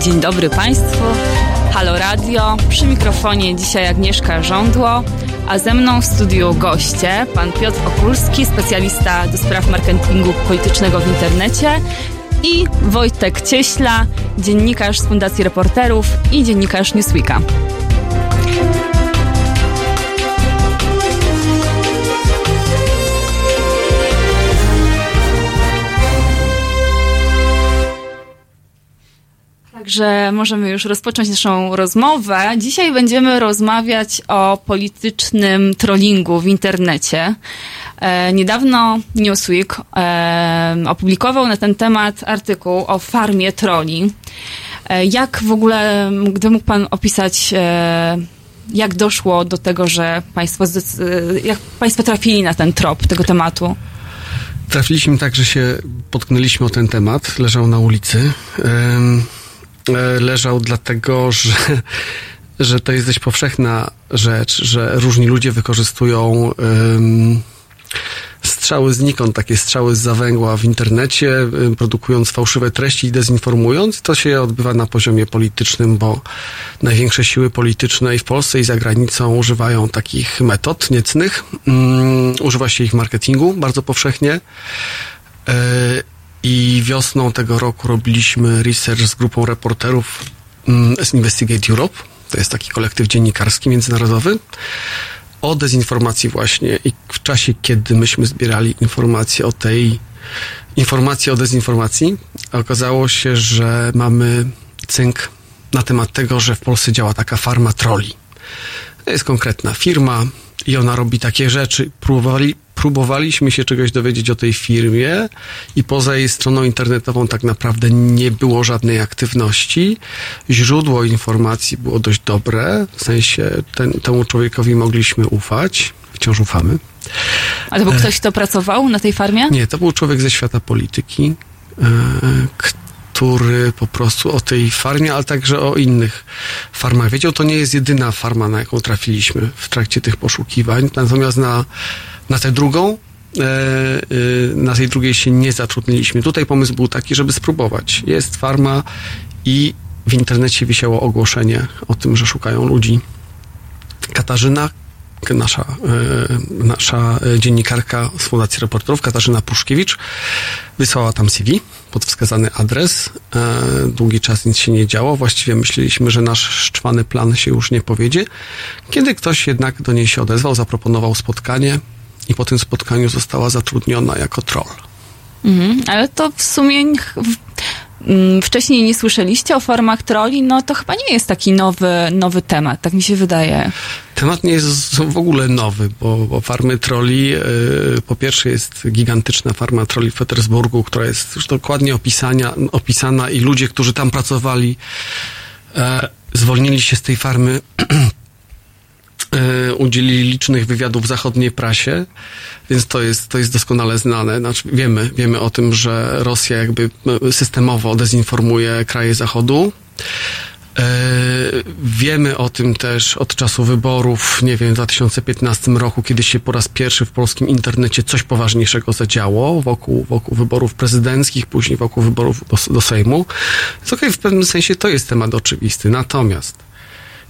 Dzień dobry Państwu. Halo Radio. Przy mikrofonie dzisiaj Agnieszka Żądło, a ze mną w studiu goście pan Piotr Okulski, specjalista do spraw marketingu politycznego w internecie i Wojtek Cieśla, dziennikarz z Fundacji Reporterów i dziennikarz Newsweeka. Także możemy już rozpocząć naszą rozmowę. Dzisiaj będziemy rozmawiać o politycznym trollingu w internecie. E, niedawno Newsweek e, opublikował na ten temat artykuł o farmie troli. E, jak w ogóle, gdy mógł Pan opisać, e, jak doszło do tego, że Państwo, e, jak Państwo trafili na ten trop tego tematu? Trafiliśmy tak, że się potknęliśmy o ten temat. Leżał na ulicy. E, Leżał dlatego, że, że to jest dość powszechna rzecz, że różni ludzie wykorzystują em, strzały znikąd, takie strzały z zawęgła w internecie, produkując fałszywe treści i dezinformując. To się odbywa na poziomie politycznym, bo największe siły polityczne i w Polsce i za granicą używają takich metod niecnych. Mm, używa się ich w marketingu bardzo powszechnie. E, I wiosną tego roku robiliśmy research z grupą reporterów mm, z Investigate Europe. To jest taki kolektyw dziennikarski międzynarodowy o dezinformacji właśnie i w czasie, kiedy myśmy zbierali informacje o tej informacji o dezinformacji, okazało się, że mamy cynk na temat tego, że w Polsce działa taka farma troli. To jest konkretna firma i ona robi takie rzeczy. Próbowali, próbowaliśmy się czegoś dowiedzieć o tej firmie i poza jej stroną internetową tak naprawdę nie było żadnej aktywności. Źródło informacji było dość dobre, w sensie ten, temu człowiekowi mogliśmy ufać. Wciąż ufamy. A to był ktoś, kto pracował na tej farmie? Nie, to był człowiek ze świata polityki, e, który po prostu o tej farmie, ale także o innych farmach wiedział. To nie jest jedyna farma, na jaką trafiliśmy w trakcie tych poszukiwań. Natomiast na, na tę drugą, e, e, na tej drugiej się nie zatrudniliśmy. Tutaj pomysł był taki, żeby spróbować. Jest farma i w internecie wisiało ogłoszenie o tym, że szukają ludzi. Katarzyna, nasza, e, nasza dziennikarka z Fundacji Reporterów, Katarzyna Pruszkiewicz, wysłała tam CV pod wskazany adres. E, Długi czas nic się nie działo. Właściwie myśleliśmy, że nasz szczwany plan się już nie powiedzie. Kiedy ktoś jednak do niej się odezwał, zaproponował spotkanie i po tym spotkaniu została zatrudniona jako troll. Mhm, ale to w sumie wcześniej nie słyszeliście o formach troli, no to chyba nie jest taki nowy, nowy temat, tak mi się wydaje. Temat nie jest w ogóle nowy, bo, bo farmy troli, yy, po pierwsze jest gigantyczna farma troli w Petersburgu, która jest już dokładnie opisania, opisana i ludzie, którzy tam pracowali, e, zwolnili się z tej farmy, e, udzielili licznych wywiadów w zachodniej prasie, więc to jest, to jest doskonale znane. Znaczy, wiemy, wiemy o tym, że Rosja jakby e, systemowo dezinformuje kraje Zachodu. E, Wiemy o tym też od czasu wyborów, nie wiem, w 2015 roku, kiedy się po raz pierwszy w polskim internecie coś poważniejszego zadziało wokół, wokół wyborów prezydenckich, później wokół wyborów do, do Sejmu. Więc okej, w pewnym sensie to jest temat oczywisty. Natomiast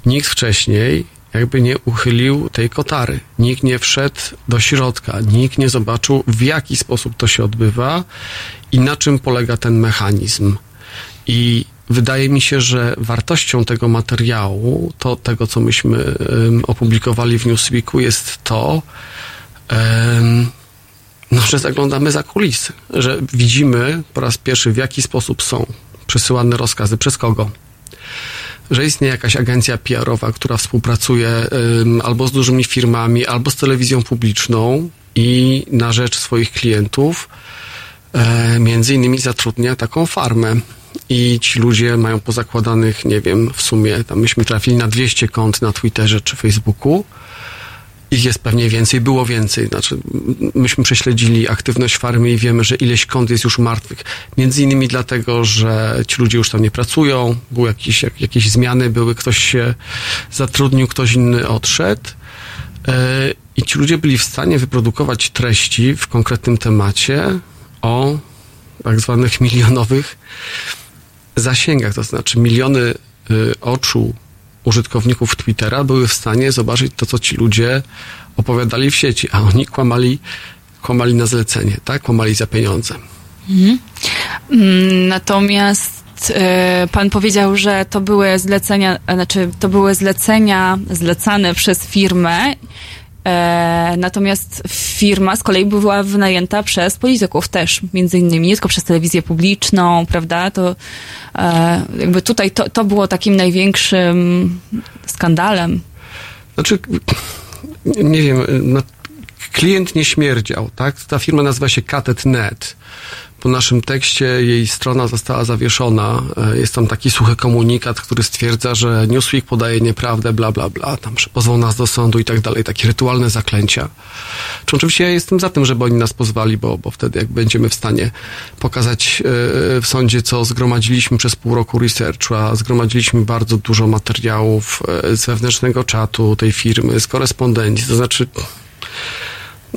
nikt wcześniej jakby nie uchylił tej kotary. Nikt nie wszedł do środka, nikt nie zobaczył, w jaki sposób to się odbywa i na czym polega ten mechanizm. I wydaje mi się, że wartością tego materiału, to tego, co myśmy opublikowali w Newsweeku, jest to, no, że zaglądamy za kulisy, że widzimy po raz pierwszy, w jaki sposób są przesyłane rozkazy, przez kogo. Że istnieje jakaś agencja PR-owa, która współpracuje albo z dużymi firmami, albo z telewizją publiczną i na rzecz swoich klientów e, między innymi zatrudnia taką farmę. I ci ludzie mają pozakładanych, nie wiem, w sumie tam myśmy trafili na 200 kont na Twitterze czy Facebooku Ich jest pewnie więcej, było więcej. Znaczy, myśmy prześledzili aktywność farmy i wiemy, że ileś kont jest już martwych. Między innymi dlatego, że ci ludzie już tam nie pracują, były jakieś, jak, jakieś zmiany, były, ktoś się zatrudnił, ktoś inny odszedł. E, I ci ludzie byli w stanie wyprodukować treści w konkretnym temacie o tak zwanych milionowych zasięgach, to znaczy miliony y, oczu użytkowników Twittera były w stanie zobaczyć to, co ci ludzie opowiadali w sieci, a oni kłamali, kłamali na zlecenie, tak? Kłamali za pieniądze. Mm, Natomiast e, pan powiedział, że to były zlecenia, znaczy to były zlecenia zlecane przez firmę. E, natomiast firma z kolei była wynajęta przez polityków też, między innymi, nie tylko przez telewizję publiczną, prawda? To e, jakby tutaj to, to było takim największym skandalem. Znaczy, nie wiem, no, klient nie śmierdział, tak? Ta firma nazywa się Catet.net. Po naszym tekście jej strona została zawieszona. E, Jest tam taki suchy komunikat, który stwierdza, że Newsweek podaje nieprawdę, bla, bla, bla. Tam pozwał nas do sądu i tak dalej. Takie rytualne zaklęcia. Czy oczywiście ja jestem za tym, żeby oni nas pozwali, bo, bo wtedy jak będziemy w stanie pokazać e, w sądzie, co zgromadziliśmy przez pół roku researchu, a zgromadziliśmy bardzo dużo materiałów e, z wewnętrznego czatu tej firmy, z korespondencji, to znaczy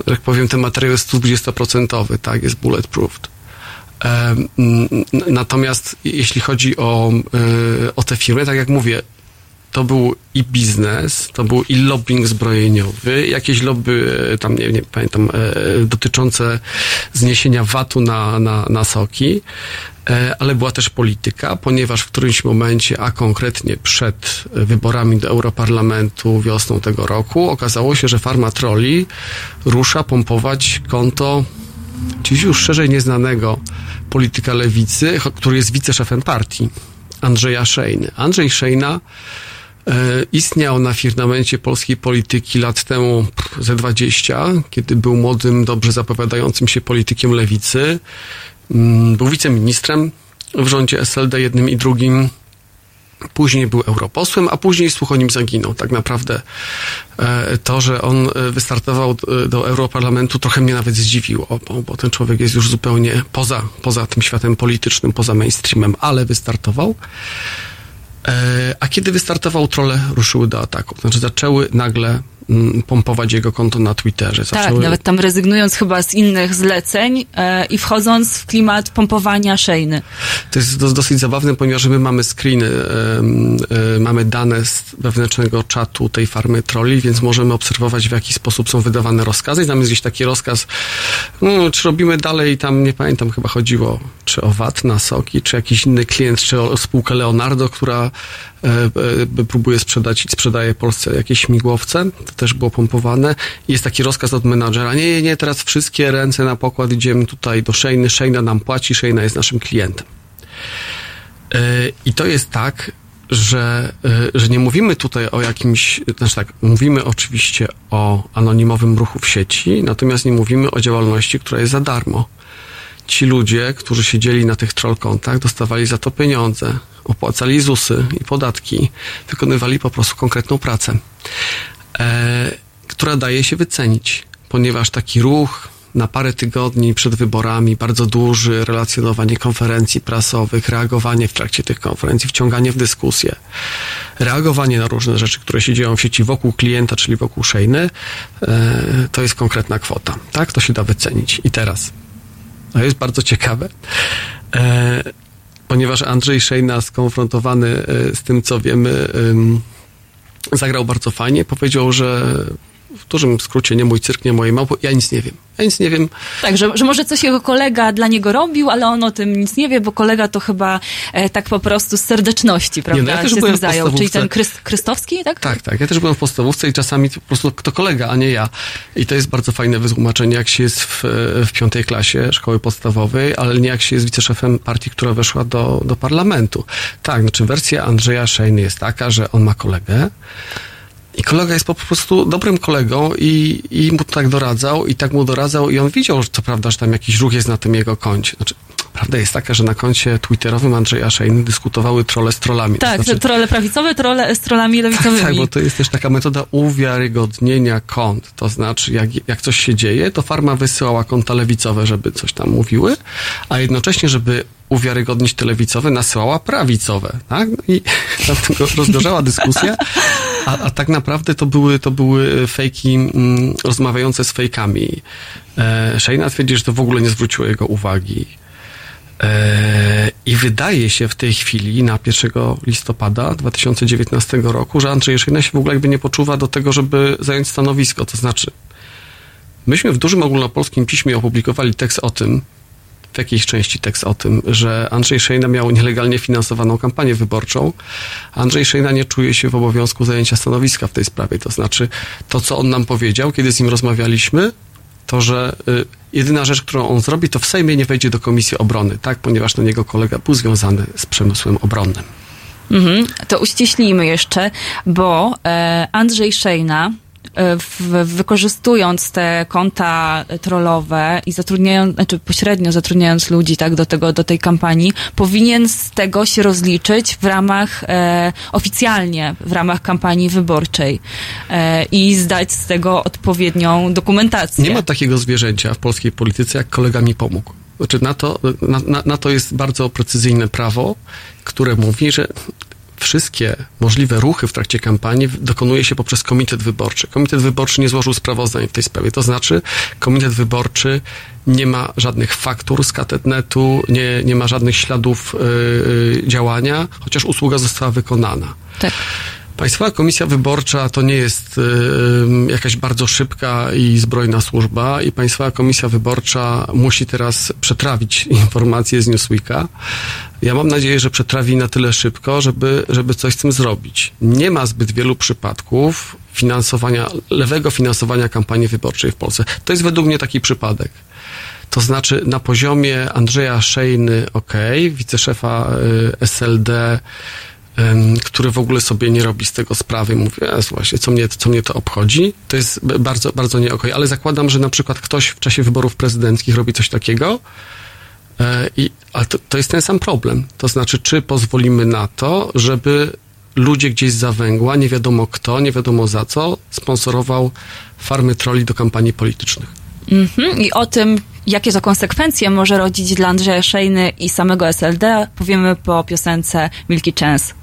że jak powiem, ten materiał jest 120%, tak, jest bulletproofed. Natomiast jeśli chodzi o, y, o te firmy, tak jak mówię, to był i biznes, to był i lobbying zbrojeniowy, jakieś lobby, e, tam nie, nie pamiętam, e, dotyczące zniesienia VAT-u na, na, na soki, e, ale była też polityka, ponieważ w którymś momencie, a konkretnie przed wyborami do Europarlamentu wiosną tego roku, okazało się, że Farma Trolli rusza pompować konto dziś już szerzej nieznanego polityka lewicy, który jest wiceszefem partii, Andrzeja Szejny. Andrzej Szejna e, istniał na firmamencie polskiej polityki lat temu ze 20, kiedy był młodym, dobrze zapowiadającym się politykiem lewicy. Mm, Był wiceministrem w rządzie SLD jednym i drugim. Później był europosłem, a później słuch o nim zaginął. Tak naprawdę e, to, że on e, wystartował e, do Europarlamentu trochę mnie nawet zdziwiło, bo, ten człowiek jest już zupełnie poza, poza tym światem politycznym, poza mainstreamem, ale wystartował. A kiedy wystartował, trole ruszyły do ataku. Znaczy zaczęły nagle pompować jego konto na Twitterze. Tak, nawet tam rezygnując chyba z innych zleceń e, i wchodząc w klimat pompowania szejny. To jest dos- dosyć zabawne, ponieważ my mamy screeny, em, e, mamy dane z wewnętrznego czatu tej farmy troli, więc możemy obserwować, w jaki sposób są wydawane rozkazy. I tam jest gdzieś taki rozkaz, no, czy robimy dalej, tam nie pamiętam, chyba chodziło czy o VAT na soki, czy jakiś inny klient, czy o spółkę Leonardo, która e, e, próbuje sprzedać i sprzedaje Polsce jakieś śmigłowce. To też było pompowane. Jest taki rozkaz od menadżera, nie, nie, nie, teraz wszystkie ręce na pokład, idziemy tutaj do Szejny, Szejna nam płaci, Szejna jest naszym klientem. E, I to jest tak, że, e, że nie mówimy tutaj o jakimś, znaczy tak, mówimy oczywiście o anonimowym ruchu w sieci, natomiast nie mówimy o działalności, która jest za darmo. Ci ludzie, którzy siedzieli na tych troll kontach, dostawali za to pieniądze, opłacali ZUSy i podatki, wykonywali po prostu konkretną pracę, e, która daje się wycenić, ponieważ taki ruch na parę tygodni przed wyborami, bardzo duży, relacjonowanie konferencji prasowych, reagowanie w trakcie tych konferencji, wciąganie w dyskusję, reagowanie na różne rzeczy, które się dzieją w sieci wokół klienta, czyli wokół Szejny, e, to jest konkretna kwota. Tak, to się da wycenić. I teraz, to jest bardzo ciekawe, e, ponieważ Andrzej Szejna skonfrontowany e, z tym, co wiemy, zagrał bardzo fajnie. Powiedział, że w dużym skrócie nie mój cyrk, nie moje małpy. Ja nic nie wiem. Ja nic nie wiem. Tak, że, że może coś jego kolega dla niego robił, ale on o tym nic nie wie, bo kolega to chyba e, tak po prostu z serdeczności, prawda, no ja też się byłem tym zajął. Czyli ten Kryst, Krystowski, tak? Tak, tak. Ja też byłem w podstawówce i czasami po prostu kto kolega, a nie ja. I to jest bardzo fajne wytłumaczenie, jak się jest w, w piątej klasie szkoły podstawowej, ale nie jak się jest wiceszefem partii, która weszła do, do parlamentu. Tak, znaczy wersja Andrzeja Szejny jest taka, że on ma kolegę, i kolega jest po prostu dobrym kolegą i, i mu tak doradzał, i tak mu doradzał, i on widział, że co prawda, że tam jakiś ruch jest na tym jego koncie. Znaczy, Prawda jest taka, że na koncie twitterowym Andrzeja Szejny dyskutowały trole z trollami. Tak, to te trole prawicowe, trole z trollami lewicowymi. tak, bo to jest też taka metoda uwiarygodnienia kont. To znaczy, jak, jak coś się dzieje, to farma wysyłała konta lewicowe, żeby coś tam mówiły, a jednocześnie, żeby uwiarygodnić te lewicowe, nasyłała prawicowe. Tak? No I tam rozgorzała dyskusja, a, a tak naprawdę to były, to były fejki mm, rozmawiające z fejkami. E, twierdzi, że to w ogóle nie zwróciło jego uwagi. E, I wydaje się w tej chwili, na 1 listopada 2019 roku, że Andrzej Szejna się w ogóle jakby nie poczuwa do tego, żeby zająć stanowisko. To znaczy, myśmy w dużym ogólnopolskim piśmie opublikowali tekst o tym, w jakiejś części tekst o tym, że Andrzej Szejna miał nielegalnie finansowaną kampanię wyborczą. Andrzej Szejna nie czuje się w obowiązku zajęcia stanowiska w tej sprawie. To znaczy, to co on nam powiedział, kiedy z nim rozmawialiśmy, to, że y, jedyna rzecz, którą on zrobi, to w Sejmie nie wejdzie do Komisji Obrony, tak? Ponieważ no, jego kolega był związany z przemysłem obronnym. Mhm, to uściślimy jeszcze, bo e, Andrzej Szejna wykorzystując te konta trollowe i zatrudniając, znaczy pośrednio zatrudniając ludzi tak do tego, do tej kampanii, powinien z tego się rozliczyć w ramach, e, oficjalnie w ramach kampanii wyborczej e, i zdać z tego odpowiednią dokumentację. Nie ma takiego zwierzęcia w polskiej polityce, jak kolega mi pomógł. Znaczy na to, na, na, na to jest bardzo precyzyjne prawo, które mówi, że wszystkie możliwe ruchy w trakcie kampanii dokonuje się poprzez komitet wyborczy. Komitet wyborczy nie złożył sprawozdań w tej sprawie, to znaczy komitet wyborczy nie ma żadnych faktur z katetnetu, nie, nie ma żadnych śladów yy, działania, chociaż usługa została wykonana. Tak. Państwowa Komisja Wyborcza to nie jest y, jakaś bardzo szybka i zbrojna służba i Państwowa Komisja Wyborcza musi teraz przetrawić informacje z Newsweeka. Ja mam nadzieję, że przetrawi na tyle szybko, żeby, żeby coś z tym zrobić. Nie ma zbyt wielu przypadków finansowania, lewego finansowania kampanii wyborczej w Polsce. To jest według mnie taki przypadek. To znaczy na poziomie Andrzeja Szejny, ok, wiceszefa y, SLD, który w ogóle sobie nie robi z tego sprawy, mówi, właśnie, co mnie, co mnie to obchodzi, to jest bardzo, bardzo nie okay. Ale zakładam, że na przykład ktoś w czasie wyborów prezydenckich robi coś takiego, e, i, ale to, to jest ten sam problem. To znaczy, czy pozwolimy na to, żeby ludzie gdzieś z zawęgła, nie wiadomo kto, nie wiadomo za co, sponsorował farmy troli do kampanii politycznych. Mhm. I o tym, jakie to konsekwencje może rodzić dla Andrzeja Szejny i samego SLD, powiemy po piosence Milky Chance.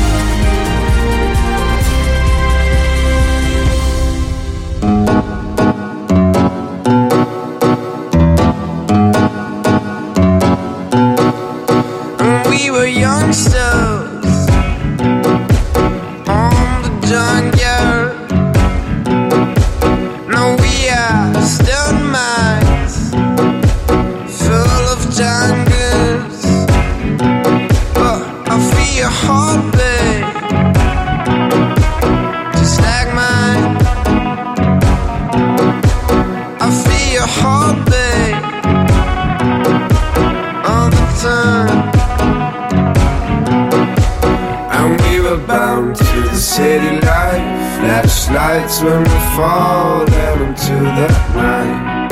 Lights when we fall down into the night.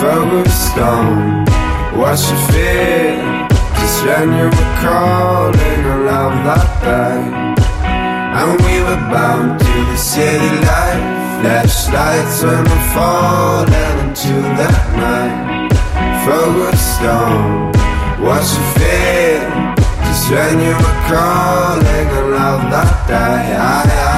Focused on what you feel. Just when you were calling a love that died. And we were bound to the city life. Flashlights when we fall down into the night. Focused on what you feel. Just when you were calling a love that died. I, I, I,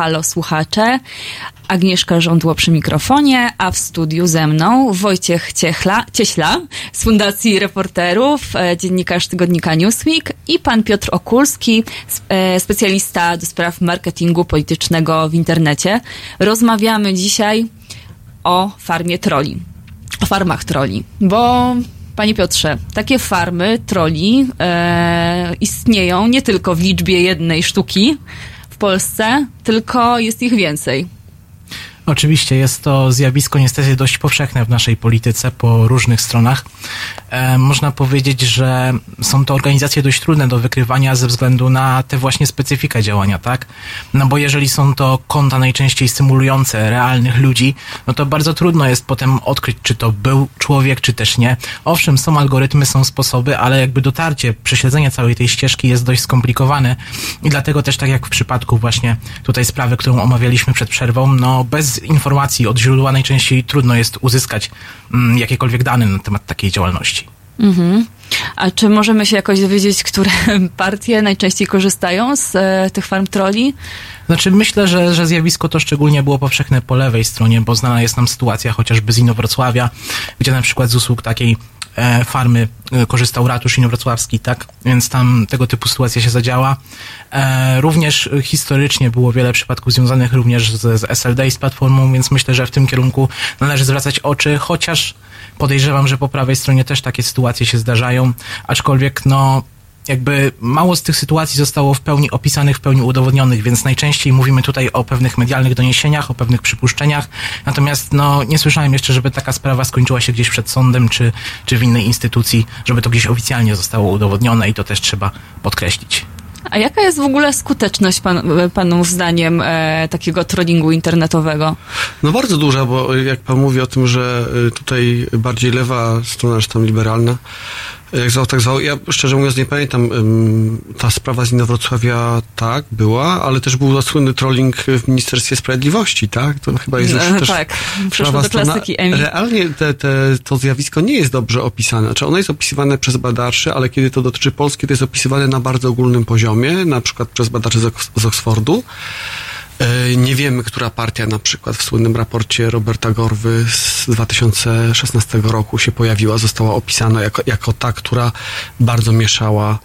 halo słuchacze. Agnieszka Żądło przy mikrofonie, a w studiu ze mną Wojciech Ciechla, Cieśla z Fundacji Reporterów, e, dziennikarz tygodnika Newsweek i pan Piotr Okulski, e, specjalista do spraw marketingu politycznego w internecie. Rozmawiamy dzisiaj o farmie troli, o farmach troli, bo Panie Piotrze, takie farmy troli e, istnieją nie tylko w liczbie jednej sztuki Polsce, tylko jest ich więcej. Oczywiście jest to zjawisko niestety dość powszechne w naszej polityce po różnych stronach. E, można powiedzieć, że są to organizacje dość trudne do wykrywania ze względu na tę właśnie specyfikę działania, tak? No bo jeżeli są to konta najczęściej symulujące realnych ludzi, no to bardzo trudno jest potem odkryć, czy to był człowiek, czy też nie. Owszem, są algorytmy, są sposoby, ale jakby dotarcie, prześledzenie całej tej ścieżki jest dość skomplikowane i dlatego też tak jak w przypadku właśnie tutaj sprawy, którą omawialiśmy przed przerwą, no bez informacji od źródła najczęściej trudno jest uzyskać mm, jakiekolwiek dane na temat takiej działalności. Mhm. A czy możemy się jakoś dowiedzieć, które partie najczęściej korzystają z e, tych farm troli? Znaczy myślę, że, że zjawisko to szczególnie było powszechne po lewej stronie, bo znana jest nam sytuacja chociażby z Inowrocławia, gdzie na przykład z usług takiej e, farmy e, korzystał ratusz inowrocławski, tak? Więc tam tego typu sytuacja się zadziała. E, również historycznie było wiele przypadków związanych również z, z SLD i z platformą, więc myślę, że w tym kierunku należy zwracać oczy, chociaż podejrzewam, że po prawej stronie też takie sytuacje się zdarzają, aczkolwiek no jakby mało z tych sytuacji zostało w pełni opisanych, w pełni udowodnionych, więc najczęściej mówimy tutaj o pewnych medialnych doniesieniach, o pewnych przypuszczeniach. Natomiast no, nie słyszałem jeszcze, żeby taka sprawa skończyła się gdzieś przed sądem czy, czy w innej instytucji, żeby to gdzieś oficjalnie zostało udowodnione i to też trzeba podkreślić. A jaka jest w ogóle skuteczność pan, panów zdaniem e, takiego trollingu internetowego? No bardzo duża, bo jak pan mówi o tym, że y, tutaj bardziej lewa strona, czy tam liberalna, jak zwał, tak zwał, ja szczerze mówiąc nie pamiętam, ta sprawa z Inowrocławia tak, była, ale też był słynny trolling w Ministerstwie Sprawiedliwości, tak? To chyba jest już E, też tak, przeszło do strona. klasyki Emmy. Realnie te, te, to zjawisko nie jest dobrze opisane. Znaczy ono jest opisywane przez badaczy, ale kiedy to dotyczy Polski, to jest opisywane na bardzo ogólnym poziomie, na przykład przez badaczy z, z Oksfordu. E, Nie wiemy, która partia na przykład w słynnym raporcie Roberta Gorwy z 2016 roku się pojawiła, została opisana jako, jako ta, która bardzo mieszała,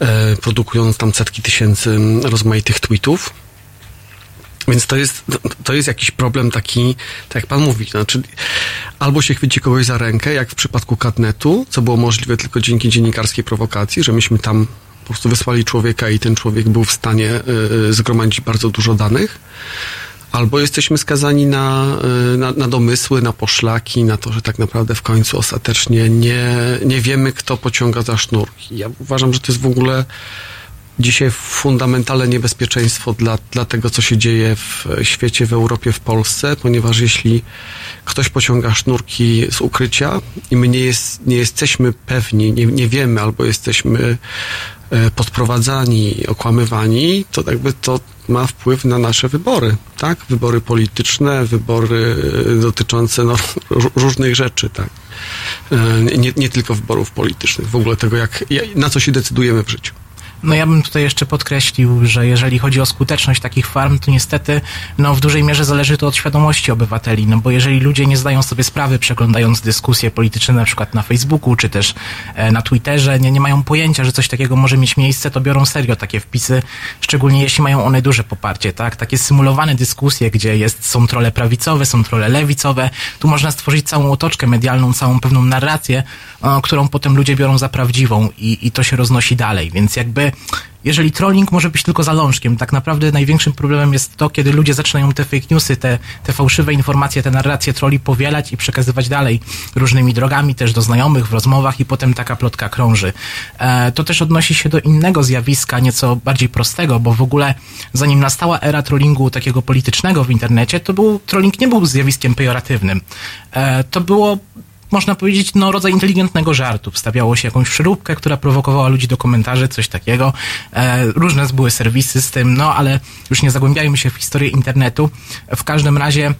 e, produkując tam setki tysięcy rozmaitych tweetów. Więc to jest, to jest jakiś problem taki, tak jak pan mówi, znaczy albo się chwyci kogoś za rękę, jak w przypadku Katnetu, co było możliwe tylko dzięki dziennikarskiej prowokacji, że myśmy tam po prostu wysłali człowieka i ten człowiek był w stanie y, zgromadzić bardzo dużo danych, albo jesteśmy skazani na, y, na, na domysły, na poszlaki, na to, że tak naprawdę w końcu ostatecznie nie, nie wiemy, kto pociąga za sznurki. Ja uważam, że to jest w ogóle dzisiaj fundamentalne niebezpieczeństwo dla, dla tego, co się dzieje w świecie, w Europie, w Polsce, ponieważ jeśli ktoś pociąga sznurki z ukrycia i my nie, jest, nie jesteśmy pewni, nie, nie wiemy albo jesteśmy e, podprowadzani, okłamywani, to jakby to ma wpływ na nasze wybory, tak? Wybory polityczne, wybory e, dotyczące no, ró- różnych rzeczy, tak? E, Nie, nie tylko wyborów politycznych, w ogóle tego, jak, na co się decydujemy w życiu. No ja bym tutaj jeszcze podkreślił, że jeżeli chodzi o skuteczność takich farm, to niestety no, w dużej mierze zależy to od świadomości obywateli, no bo jeżeli ludzie nie zdają sobie sprawy, przeglądając dyskusje polityczne na przykład na Facebooku czy też e, na Twitterze, nie, nie mają pojęcia, że coś takiego może mieć miejsce, to biorą serio takie wpisy, szczególnie jeśli mają one duże poparcie, tak? Takie symulowane dyskusje, gdzie jest, są trole prawicowe, są trole lewicowe, tu można stworzyć całą otoczkę medialną, całą pewną narrację, e, którą potem ludzie biorą za prawdziwą i, i to się roznosi dalej, więc jakby jeżeli trolling może być tylko zalążkiem, tak naprawdę największym problemem jest to, kiedy ludzie zaczynają te fake newsy, te, te fałszywe informacje, te narracje troli powielać i przekazywać dalej różnymi drogami, też do znajomych, w rozmowach i potem taka plotka krąży. E, to też odnosi się do innego zjawiska, nieco bardziej prostego, bo w ogóle zanim nastała era trollingu takiego politycznego w internecie, to był, trolling nie był zjawiskiem pejoratywnym. E, to było można powiedzieć, no, rodzaj inteligentnego żartu. Wstawiało się jakąś przeróbkę, która prowokowała ludzi do komentarzy, coś takiego. E, różne były serwisy z tym, no ale już nie zagłębiajmy się w historię internetu. W każdym razie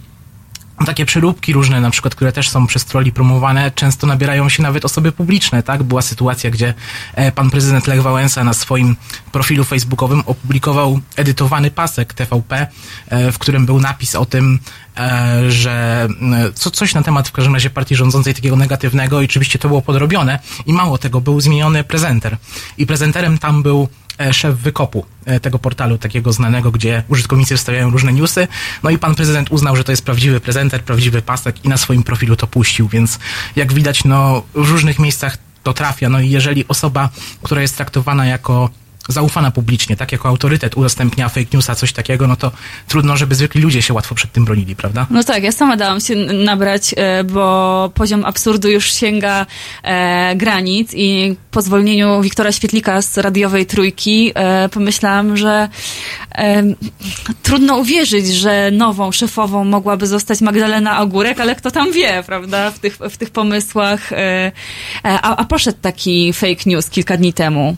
takie przeróbki różne, na przykład, które też są przez troli promowane, często nabierają się nawet osoby publiczne, tak? Była sytuacja, gdzie e, pan prezydent Lech Wałęsa na swoim profilu facebookowym opublikował edytowany pasek TVP, e, w którym był napis o tym, że e, co, coś na temat w każdym razie partii rządzącej takiego negatywnego i oczywiście to było podrobione i mało tego, był zmieniony prezenter i prezenterem tam był e, szef wykopu e, tego portalu takiego znanego, gdzie użytkownicy wstawiają różne newsy. No i pan prezydent uznał, że to jest prawdziwy prezenter, prawdziwy pasek i na swoim profilu to puścił, więc jak widać, no w różnych miejscach to trafia. No i jeżeli osoba, która jest traktowana jako zaufana publicznie, tak jako autorytet udostępnia fake newsa, coś takiego, no to trudno, żeby zwykli ludzie się łatwo przed tym bronili, prawda? No tak, ja sama dałam się nabrać, e, bo poziom absurdu już sięga e, granic i po zwolnieniu Wiktora Świetlika z radiowej trójki e, pomyślałam, że trudno uwierzyć, że nową szefową mogłaby zostać Magdalena Ogórek, ale kto tam wie, prawda, w tych, w tych pomysłach. A, a poszedł taki fake news kilka dni temu.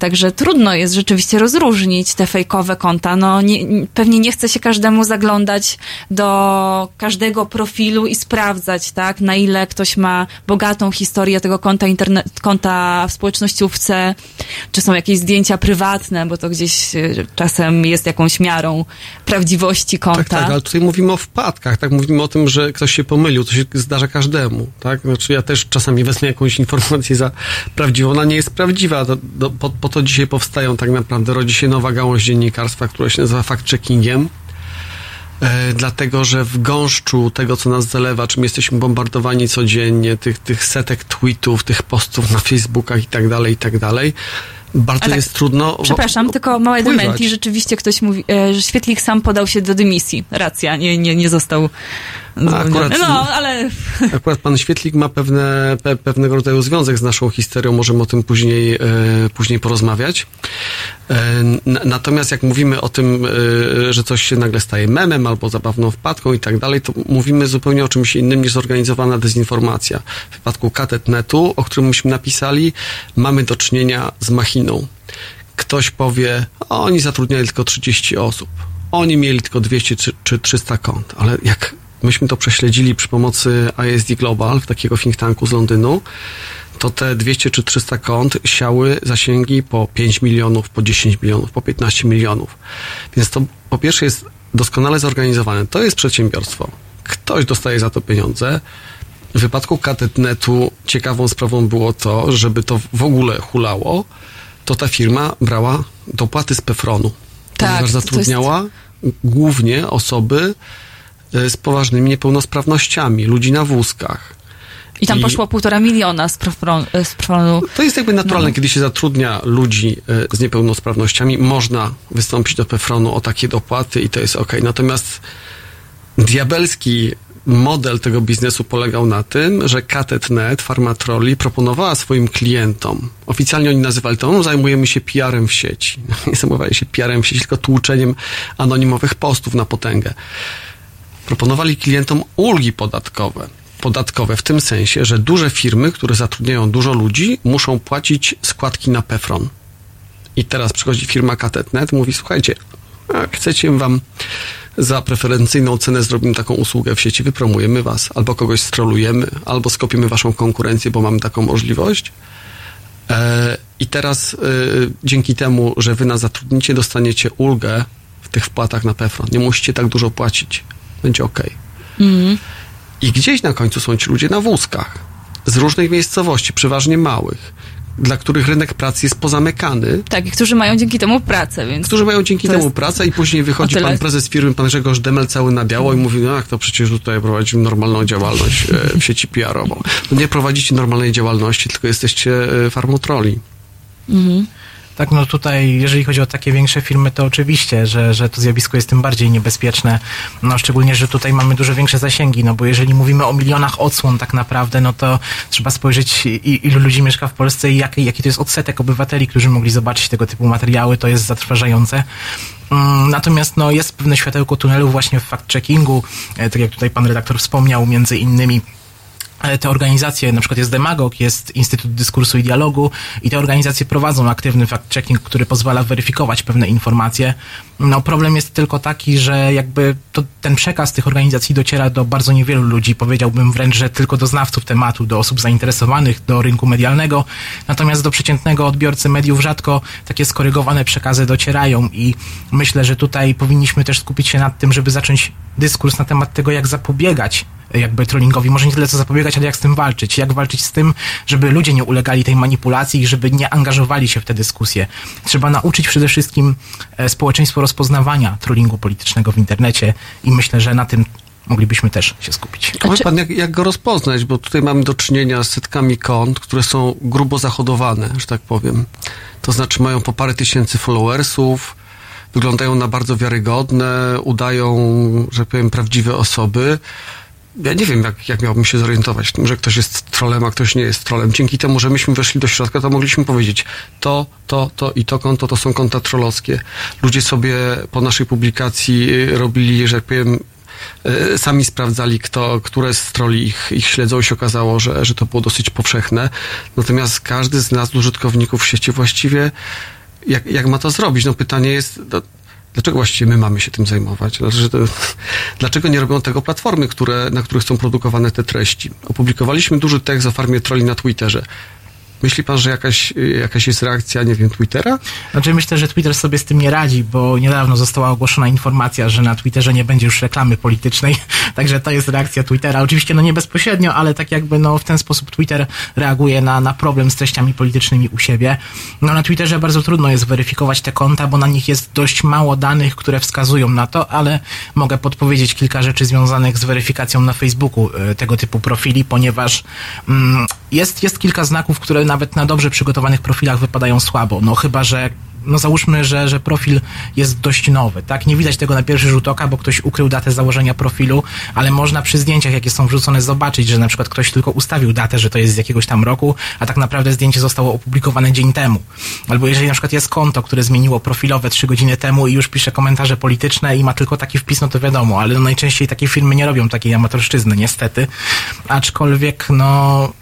Także trudno jest rzeczywiście rozróżnić te fejkowe konta. No, nie, nie- pewnie nie chce się każdemu zaglądać do każdego profilu i sprawdzać, tak, na ile ktoś ma bogatą historię tego konta internet, konta w społecznościówce, czy są jakieś zdjęcia prywatne, bo to gdzieś e, czasem jest jakąś miarą prawdziwości konta. Tak, tak, ale tutaj mówimy o wpadkach, tak? Mówimy o tym, że ktoś się pomylił, to się zdarza każdemu, tak? Znaczy ja też czasami wezmę jakąś informację za prawdziwą, ona nie jest prawdziwa, do, po, po to dzisiaj powstają tak naprawdę, rodzi się nowa gałąź dziennikarstwa, która się nazywa fact-checkingiem, e, dlatego, że w gąszczu tego, co nas zalewa, czym jesteśmy bombardowani codziennie, tych, tych setek tweetów, tych postów na Facebookach i tak dalej, i tak dalej, bardzo tak, jest trudno... Przepraszam, tylko małe wpływać. dementi. Rzeczywiście ktoś mówi, e, że Świetlik sam podał się do dymisji. Racja, nie, nie, nie został. Akurat- No, ale Akurat pan Świetlik ma pewne, pe, pewnego rodzaju związek z naszą historią, możemy o tym później, e, później porozmawiać. E, natomiast jak mówimy o tym, e, że coś się nagle staje memem albo zabawną wpadką i tak dalej, to mówimy zupełnie o czymś innym niż zorganizowana dezinformacja. W przypadku katetnetu, o którym myśmy napisali, mamy do czynienia z machiną. Ktoś powie, oni zatrudniali tylko 30 osób. Oni mieli tylko 200 czy, czy 300 kont, ale jak myśmy to prześledzili przy pomocy ISD Global, takiego think tanku z Londynu, to te 200 czy 300 kont siały zasięgi po 5 milionów, po 10 milionów, po 15 milionów. Więc to po pierwsze jest doskonale zorganizowane. To jest przedsiębiorstwo. Ktoś dostaje za to pieniądze. W wypadku katetnetu ciekawą sprawą było to, żeby to w ogóle hulało, to ta firma brała dopłaty z Pefronu. Tak, ponieważ to jest- zatrudniała głównie osoby z poważnymi niepełnosprawnościami, ludzi na wózkach. I tam I- poszło półtora miliona z Profron- e, z Profronu. To jest jakby naturalne, No. kiedy się zatrudnia ludzi e, z niepełnosprawnościami, można wystąpić do PFRON-u o takie dopłaty i to jest ok. Natomiast diabelski model tego biznesu polegał na tym, że Katet.net, Farmatroli proponowała swoim klientom, oficjalnie oni nazywali to, no, zajmujemy się PR-em w sieci. Nie zajmowali się PR-em w sieci, tylko tłuczeniem anonimowych postów na potęgę. Proponowali klientom ulgi podatkowe. Podatkowe w tym sensie, że duże firmy, które zatrudniają dużo ludzi, muszą płacić składki na PEFRON. I teraz przychodzi firma Katet.net, mówi, słuchajcie, chcecie wam za preferencyjną cenę zrobimy taką usługę w sieci, wypromujemy was, albo kogoś strolujemy, albo skopiemy waszą konkurencję, bo mamy taką możliwość. E, I teraz e, dzięki temu, że wy nas zatrudnicie, dostaniecie ulgę w tych wpłatach na PEFRON. Nie musicie tak dużo płacić. Będzie ok. I gdzieś na końcu są ci ludzie na wózkach z różnych miejscowości, przeważnie małych, dla których rynek pracy jest pozamykany, Tak, i którzy mają dzięki temu pracę, więc którzy mają dzięki temu jest pracę i później wychodzi pan prezes firmy, pan Grzegorz Demel cały na biało i mówi, no jak to przecież tutaj prowadzimy normalną działalność e, w sieci PR-ową. No nie prowadzicie normalnej działalności, tylko jesteście e, farmotroli. Tak, no tutaj, jeżeli chodzi o takie większe firmy, to oczywiście, że, że to zjawisko jest tym bardziej niebezpieczne. No szczególnie, że tutaj mamy dużo większe zasięgi, no bo jeżeli mówimy o milionach odsłon tak naprawdę, no to trzeba spojrzeć, ilu ludzi mieszka w Polsce i jaki, jaki to jest odsetek obywateli, którzy mogli zobaczyć tego typu materiały, to jest zatrważające. Mm, Natomiast no, jest pewne światełko tunelu właśnie w fact-checkingu, e, tak jak tutaj pan redaktor wspomniał, między innymi te organizacje, na przykład jest Demagog, jest Instytut Dyskursu i Dialogu i te organizacje prowadzą aktywny fact-checking, który pozwala weryfikować pewne informacje. No problem jest tylko taki, że jakby to, ten przekaz tych organizacji dociera do bardzo niewielu ludzi, powiedziałbym wręcz, że tylko do znawców tematu, do osób zainteresowanych, do rynku medialnego, natomiast do przeciętnego odbiorcy mediów rzadko takie skorygowane przekazy docierają i myślę, że tutaj powinniśmy też skupić się nad tym, żeby zacząć dyskurs na temat tego, jak zapobiegać jakby trollingowi, może nie tyle co zapobiegać, ale jak z tym walczyć. Jak walczyć z tym, żeby ludzie nie ulegali tej manipulacji i żeby nie angażowali się w te dyskusje. Trzeba nauczyć przede wszystkim e, społeczeństwo rozpoznawania trollingu politycznego w internecie i myślę, że na tym moglibyśmy też się skupić. A wie pan, jak, jak go rozpoznać? Bo tutaj mamy do czynienia z setkami kont, które są grubo zahodowane, że tak powiem. To znaczy mają po parę tysięcy followersów, wyglądają na bardzo wiarygodne, udają, że powiem, prawdziwe osoby. Ja nie wiem, jak, jak miałbym się zorientować że ktoś jest trolem, a ktoś nie jest trolem. Dzięki temu, że myśmy weszli do środka, to mogliśmy powiedzieć to, to, to i to konto to są konta trollowskie. Ludzie sobie po naszej publikacji y, robili, że tak powiem, y, sami sprawdzali, kto, które z troli ich, ich śledzą i się okazało, że, że to było dosyć powszechne. Natomiast każdy z nas, użytkowników sieci właściwie, jak, jak ma to zrobić? No pytanie jest, no, dlaczego właściwie my mamy się tym zajmować? Dlaczego, to, dlaczego nie robią tego platformy, które, na których są produkowane te treści? Opublikowaliśmy duży tekst o farmie troli na Twitterze. Myśli pan, że jakaś, jakaś jest reakcja, nie wiem, Twittera? Znaczy myślę, że Twitter sobie z tym nie radzi, bo niedawno została ogłoszona informacja, że na Twitterze nie będzie już reklamy politycznej, także to jest reakcja Twittera. Oczywiście no nie bezpośrednio, ale tak jakby no w ten sposób Twitter reaguje na, na problem z treściami politycznymi u siebie. No na Twitterze bardzo trudno jest weryfikować te konta, bo na nich jest dość mało danych, które wskazują na to, ale mogę podpowiedzieć kilka rzeczy związanych z weryfikacją na Facebooku e, tego typu profili, ponieważ mm, jest, jest kilka znaków, które nawet na dobrze przygotowanych profilach wypadają słabo. No chyba, że no załóżmy, że, że profil jest dość nowy, tak? Nie widać tego na pierwszy rzut oka, bo ktoś ukrył datę założenia profilu, ale można przy zdjęciach, jakie są wrzucone, zobaczyć, że na przykład ktoś tylko ustawił datę, że to jest z jakiegoś tam roku, a tak naprawdę zdjęcie zostało opublikowane dzień temu. Albo jeżeli na przykład jest konto, które zmieniło profilowe trzy godziny temu i już pisze komentarze polityczne i ma tylko taki wpis, no to wiadomo, ale najczęściej takie firmy nie robią takiej amatorszczyzny, niestety. Aczkolwiek, no,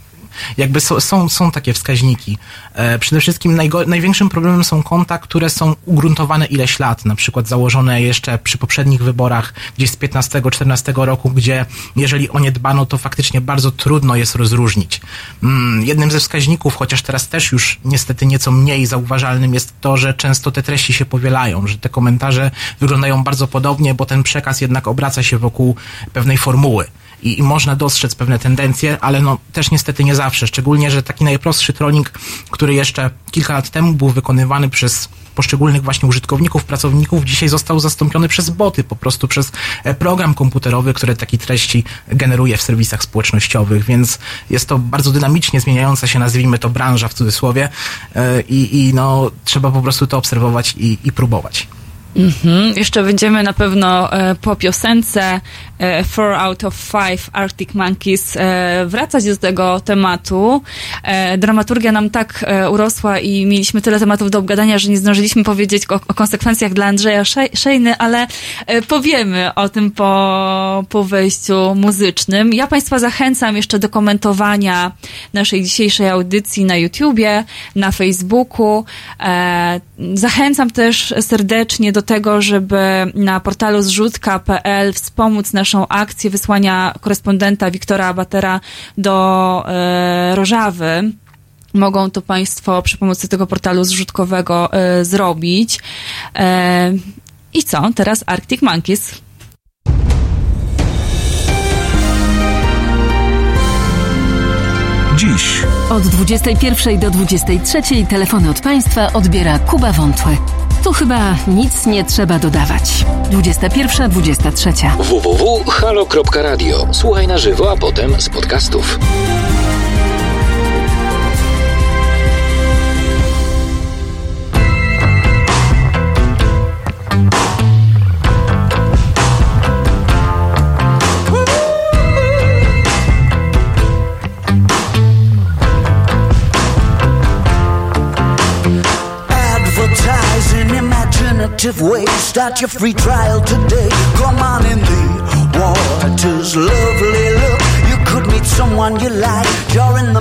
jakby są, są, takie wskaźniki. E, przede wszystkim największym problemem są konta, które są ugruntowane ileś lat, na przykład założone jeszcze przy poprzednich wyborach, gdzieś z 15-14 roku, gdzie jeżeli o nie dbano, to faktycznie bardzo trudno jest rozróżnić. Mm, jednym ze wskaźników, chociaż teraz też już niestety nieco mniej zauważalnym jest to, że często te treści się powielają, że te komentarze wyglądają bardzo podobnie, bo ten przekaz jednak obraca się wokół pewnej formuły. I, i można dostrzec pewne tendencje, ale no też niestety nie zawsze. Szczególnie, że taki najprostszy trolling, który jeszcze kilka lat temu był wykonywany przez poszczególnych właśnie użytkowników, pracowników, dzisiaj został zastąpiony przez boty, po prostu przez e, program komputerowy, który takie treści generuje w serwisach społecznościowych, więc jest to bardzo dynamicznie zmieniająca się, nazwijmy to branża w cudzysłowie e, i, i no, trzeba po prostu to obserwować i, i próbować. Mhm. Jeszcze będziemy na pewno e, po piosence e, Four Out of Five Arctic Monkeys e, wracać do tego tematu. E, dramaturgia nam tak e, urosła i mieliśmy tyle tematów do obgadania, że nie zdążyliśmy powiedzieć o, o konsekwencjach dla Andrzeja Szej- Szejny, ale e, powiemy o tym po, po wejściu muzycznym. Ja Państwa zachęcam jeszcze do komentowania naszej dzisiejszej audycji na YouTubie, na Facebooku. Zachęcam też serdecznie do tego, żeby na portalu zrzutka.pl wspomóc naszą akcję wysłania korespondenta Wiktora Batera do e, Rożawy. Mogą to Państwo przy pomocy tego portalu zrzutkowego e, zrobić. E, I co? Teraz Arctic Monkeys. Dziś Od 21 do 23 telefony od Państwa odbiera Kuba Wątły. Tu chyba nic nie trzeba dodawać. 21, 23. www.halo.radio. Słuchaj na żywo, a potem z podcastów. Imaginative ways. Start your free trial today. Come on in the waters, lovely look. You could meet someone you like. In the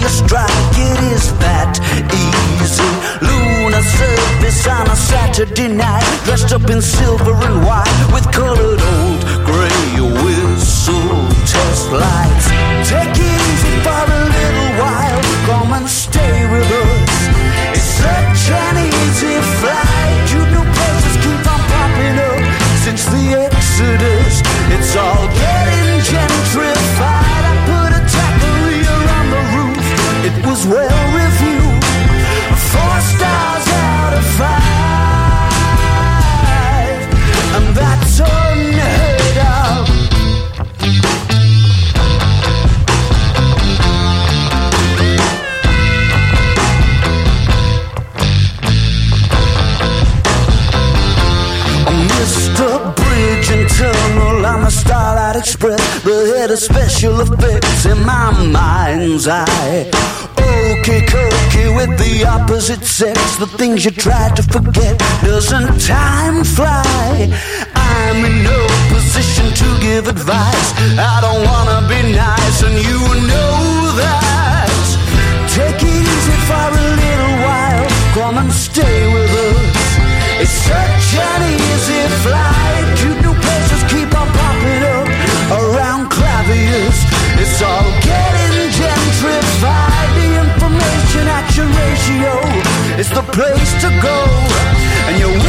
your strike. It is that easy. Lunar surface on a Saturday night. Dressed up in silver and white with colored old gray whistle test lights. Take it easy for a little while. Come and stay with us. It's such an easy since the Exodus. It's all getting gentrified. I put a taqueria on the roof. It was well Mr. Bridge and Tunnel on the Starlight Express. The head of special effects in my mind's eye. Okay, cookie with the opposite sex. The things you try to forget. Doesn't time fly? I'm in no position to give advice. I don't wanna be nice, and you know that. Take it easy for a place to go, and you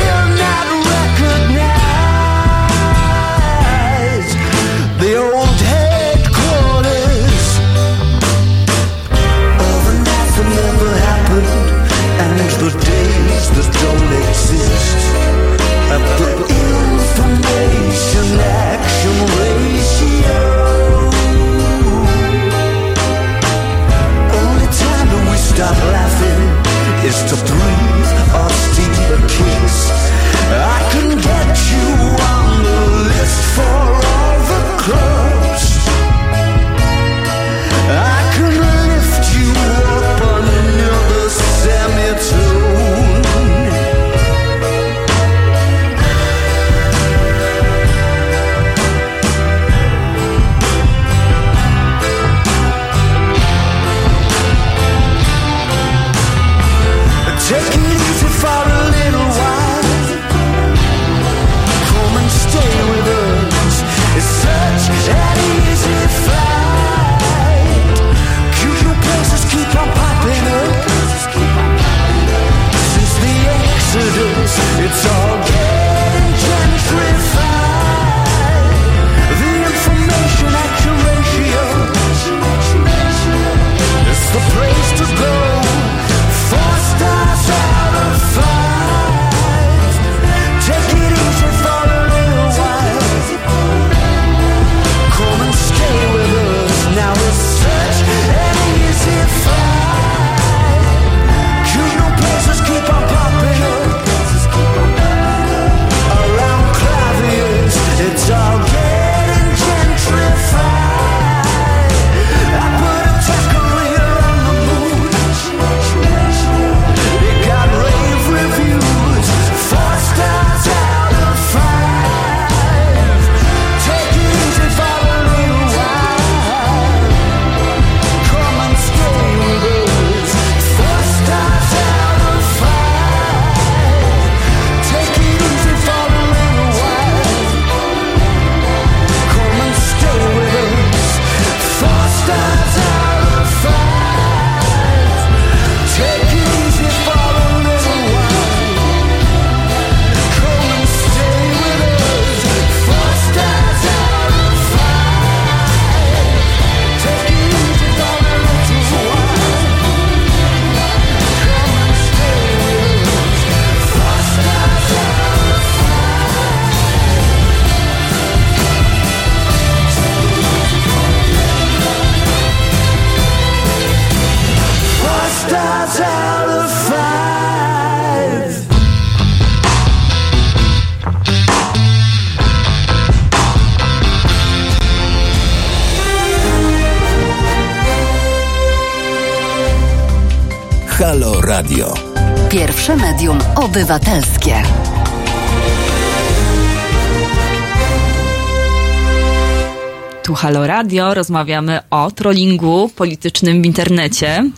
Radio, rozmawiamy o trollingu politycznym w internecie.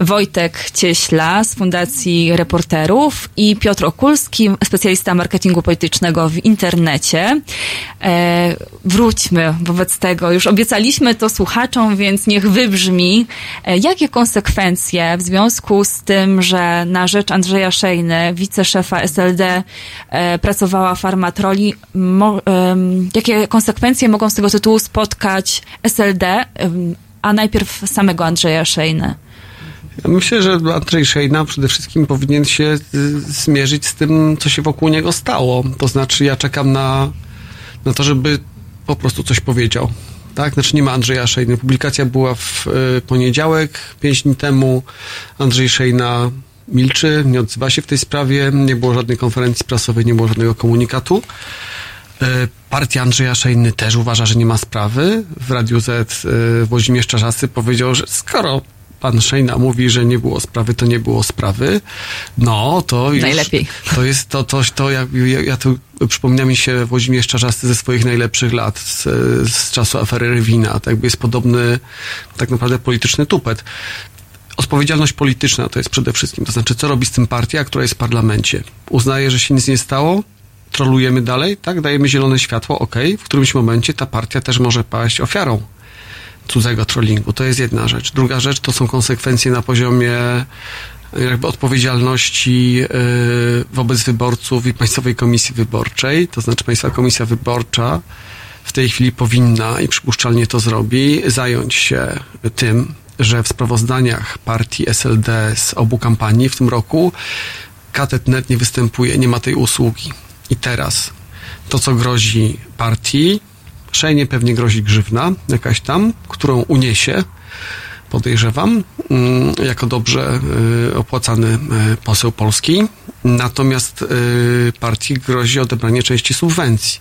Wojtek Cieśla z Fundacji Reporterów i Piotr Okulski, specjalista marketingu politycznego w internecie. E, wróćmy wobec tego, już obiecaliśmy to słuchaczom, więc niech wybrzmi, e, jakie konsekwencje w związku z tym, że na rzecz Andrzeja Szejny, wiceszefa SLD, e, pracowała farma troli, mo, jakie konsekwencje mogą z tego tytułu spotkać SLD, a najpierw samego Andrzeja Szejny? Ja myślę, że Andrzej Szejna przede wszystkim powinien się y, zmierzyć z tym, co się wokół niego stało. To znaczy, ja czekam na, na to, żeby po prostu coś powiedział. Tak? Znaczy nie ma Andrzeja Szejny. Publikacja była w y, poniedziałek, pięć dni temu. Andrzej Szejna milczy, nie odzywa się w tej sprawie. Nie było żadnej konferencji prasowej, nie było żadnego komunikatu. Y, Partia Andrzeja Szejny też uważa, że nie ma sprawy. W Radiu Z Włodzimierz Czarzasty powiedział, że skoro pan Szejna mówi, że nie było sprawy, to nie było sprawy, no to już... Najlepiej. To jest to, to, to ja, ja, ja tu przypomina mi się Włodzimierz Czarzasty ze swoich najlepszych lat, z, z czasu afery Rywina. To jakby jest podobny tak naprawdę polityczny tupet. Odpowiedzialność polityczna to jest przede wszystkim. To znaczy, co robi z tym partia, która jest w parlamencie? Uznaje, że się nic nie stało? Trolujemy dalej, tak? Dajemy zielone światło, ok. W którymś momencie ta partia też może paść ofiarą cudzego trollingu. To jest jedna rzecz. Druga rzecz to są konsekwencje na poziomie jakby odpowiedzialności yy, wobec wyborców i Państwowej Komisji Wyborczej. To znaczy Państwa Komisja Wyborcza w tej chwili powinna i przypuszczalnie to zrobi, zająć się tym, że w sprawozdaniach partii SLD z obu kampanii w tym roku KTET.net nie występuje, nie ma tej usługi. I teraz to, co grozi partii, Szejnie pewnie grozi grzywna jakaś tam, którą uniesie, podejrzewam, mm, jako dobrze y, opłacany y, poseł polski. Natomiast y, partii grozi odebranie części subwencji.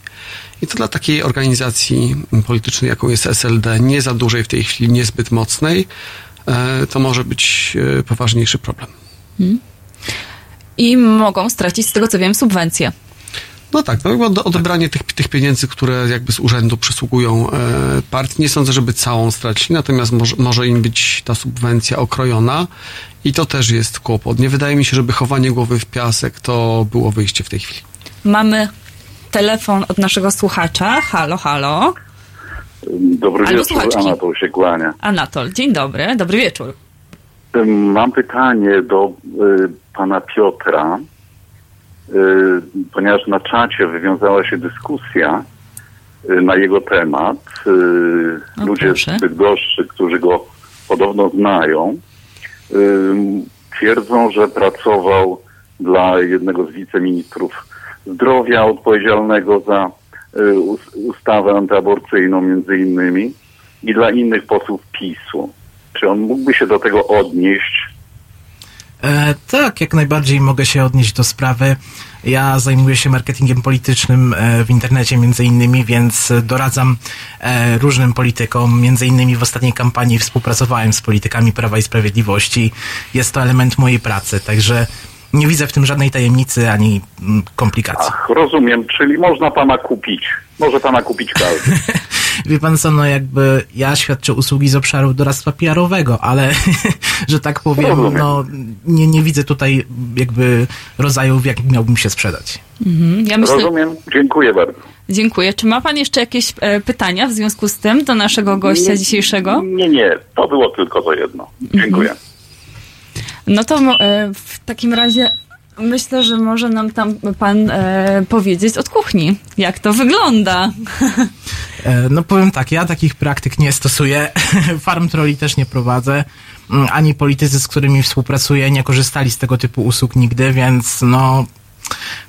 I to dla takiej organizacji politycznej, jaką jest SLD, nie za dużej w tej chwili, niezbyt mocnej, to może być poważniejszy problem. Hmm. I mogą stracić, z tego co wiem, subwencje. No tak, no odebranie tych, tych pieniędzy, które jakby z urzędu przysługują e, partii, nie sądzę, żeby całą stracili, natomiast może, może im być ta subwencja okrojona i to też jest kłopot. Nie wydaje mi się, żeby chowanie głowy w piasek to było wyjście w tej chwili. Mamy telefon od naszego słuchacza. Halo, halo. Dobry Albo wieczór, słuchaczki. Anatol się kłania. Anatol, dzień dobry, dobry wieczór. Mam pytanie do y, pana Piotra, ponieważ na czacie wywiązała się dyskusja y, na jego temat. Y, O, ludzie proszę. z Bydgoszczy, którzy go podobno znają, y, twierdzą, że pracował dla jednego z wiceministrów zdrowia odpowiedzialnego za y, us- ustawę antyaborcyjną między innymi i dla innych posłów PiSu. Czy on mógłby się do tego odnieść? E, tak, jak najbardziej mogę się odnieść do sprawy. Ja zajmuję się marketingiem politycznym e, w internecie między innymi, więc doradzam e, różnym politykom. Między innymi w ostatniej kampanii współpracowałem z politykami Prawa i Sprawiedliwości. Jest to element mojej pracy, także nie widzę w tym żadnej tajemnicy ani mm, komplikacji. Ach, rozumiem, czyli można pana kupić. Może pana kupić każdy. Wie pan co, no jakby ja świadczę usługi z obszaru doradztwa PR-owego, ale że tak powiem, Rozumiem. no nie, nie widzę tutaj jakby rodzaju, w jakim miałbym się sprzedać. Mhm. Ja myślę, Rozumiem, dziękuję bardzo. dziękuję. Czy ma pan jeszcze jakieś e, pytania w związku z tym do naszego gościa Nie- dzisiejszego? Nie, nie, to było tylko to jedno. Dziękuję. No to e, w takim razie myślę, że może nam tam pan e, powiedzieć od kuchni, jak to wygląda. E, No powiem tak, ja takich praktyk nie stosuję, farm trolli też nie prowadzę, Mm, ani politycy, z którymi współpracuję, nie korzystali z tego typu usług nigdy, więc no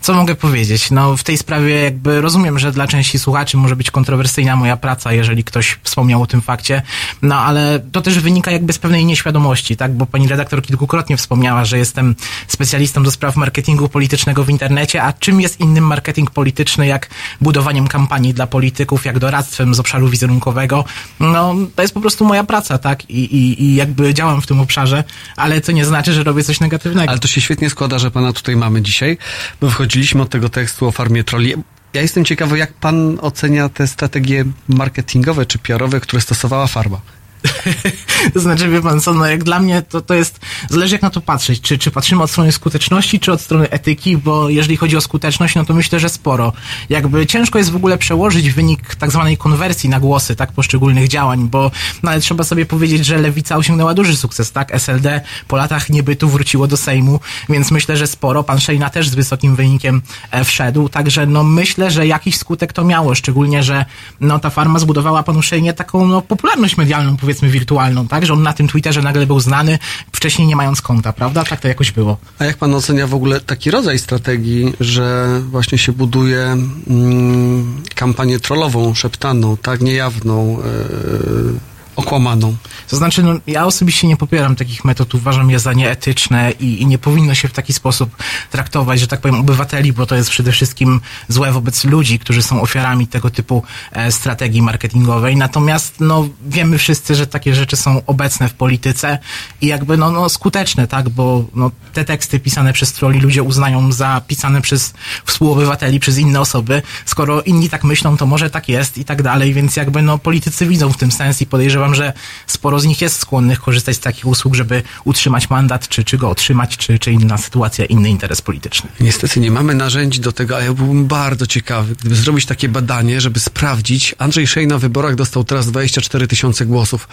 co mogę powiedzieć? No, w tej sprawie jakby rozumiem, że dla części słuchaczy może być kontrowersyjna moja praca, jeżeli ktoś wspomniał o tym fakcie, no ale to też wynika jakby z pewnej nieświadomości, tak? Bo pani redaktor kilkukrotnie wspomniała, że jestem specjalistą do spraw marketingu politycznego w internecie, a czym jest innym marketing polityczny, jak budowaniem kampanii dla polityków, jak doradztwem z obszaru wizerunkowego? No, to jest po prostu moja praca, tak? I, i, i jakby działam w tym obszarze, ale to nie znaczy, że robię coś negatywnego. Ale to się świetnie składa, że pana tutaj mamy dzisiaj, bo wychodziliśmy od tego tekstu o farmie troli. Ja jestem ciekawy, jak pan ocenia te strategie marketingowe czy PR-owe, które stosowała farma. to znaczy, wie pan co, no jak dla mnie to, to jest, zależy jak na to patrzeć, czy, czy patrzymy od strony skuteczności, czy od strony etyki, bo jeżeli chodzi o skuteczność, no to myślę, że sporo. Jakby ciężko jest w ogóle przełożyć wynik tak zwanej konwersji na głosy, tak, poszczególnych działań, bo no ale trzeba sobie powiedzieć, że Lewica osiągnęła duży sukces, tak, SLD po latach niebytu wróciło do Sejmu, więc myślę, że sporo, pan Szejna też z wysokim wynikiem e, wszedł, także no myślę, że jakiś skutek to miało, szczególnie, że no ta farma zbudowała panu Szejnie taką no popularność medialną, powiedzmy wirtualną, tak? Że on na tym Twitterze nagle był znany, wcześniej nie mając konta, prawda? Tak to jakoś było. A jak pan ocenia w ogóle taki rodzaj strategii, że właśnie się buduje mm, kampanię trollową, szeptaną, tak, niejawną, yy, okłamaną? To znaczy, no, ja osobiście nie popieram takich metod, uważam je za nieetyczne i, i nie powinno się w taki sposób traktować, że tak powiem, obywateli, bo to jest przede wszystkim złe wobec ludzi, którzy są ofiarami tego typu e, strategii marketingowej. Natomiast, no, wiemy wszyscy, że takie rzeczy są obecne w polityce i jakby, no, no skuteczne, tak, bo no, te teksty pisane przez troli ludzie uznają za pisane przez współobywateli, przez inne osoby. Skoro inni tak myślą, to może tak jest i tak dalej, więc jakby, no, politycy widzą w tym sens i podejrzewam, że sporo z nich jest skłonnych korzystać z takich usług, żeby utrzymać mandat, czy, czy go otrzymać, czy, czy inna sytuacja, inny interes polityczny. Niestety nie mamy narzędzi do tego, ale ja byłbym bardzo ciekawy, gdyby zrobić takie badanie, żeby sprawdzić. Andrzej Szej na wyborach dostał teraz 24 tysiące głosów.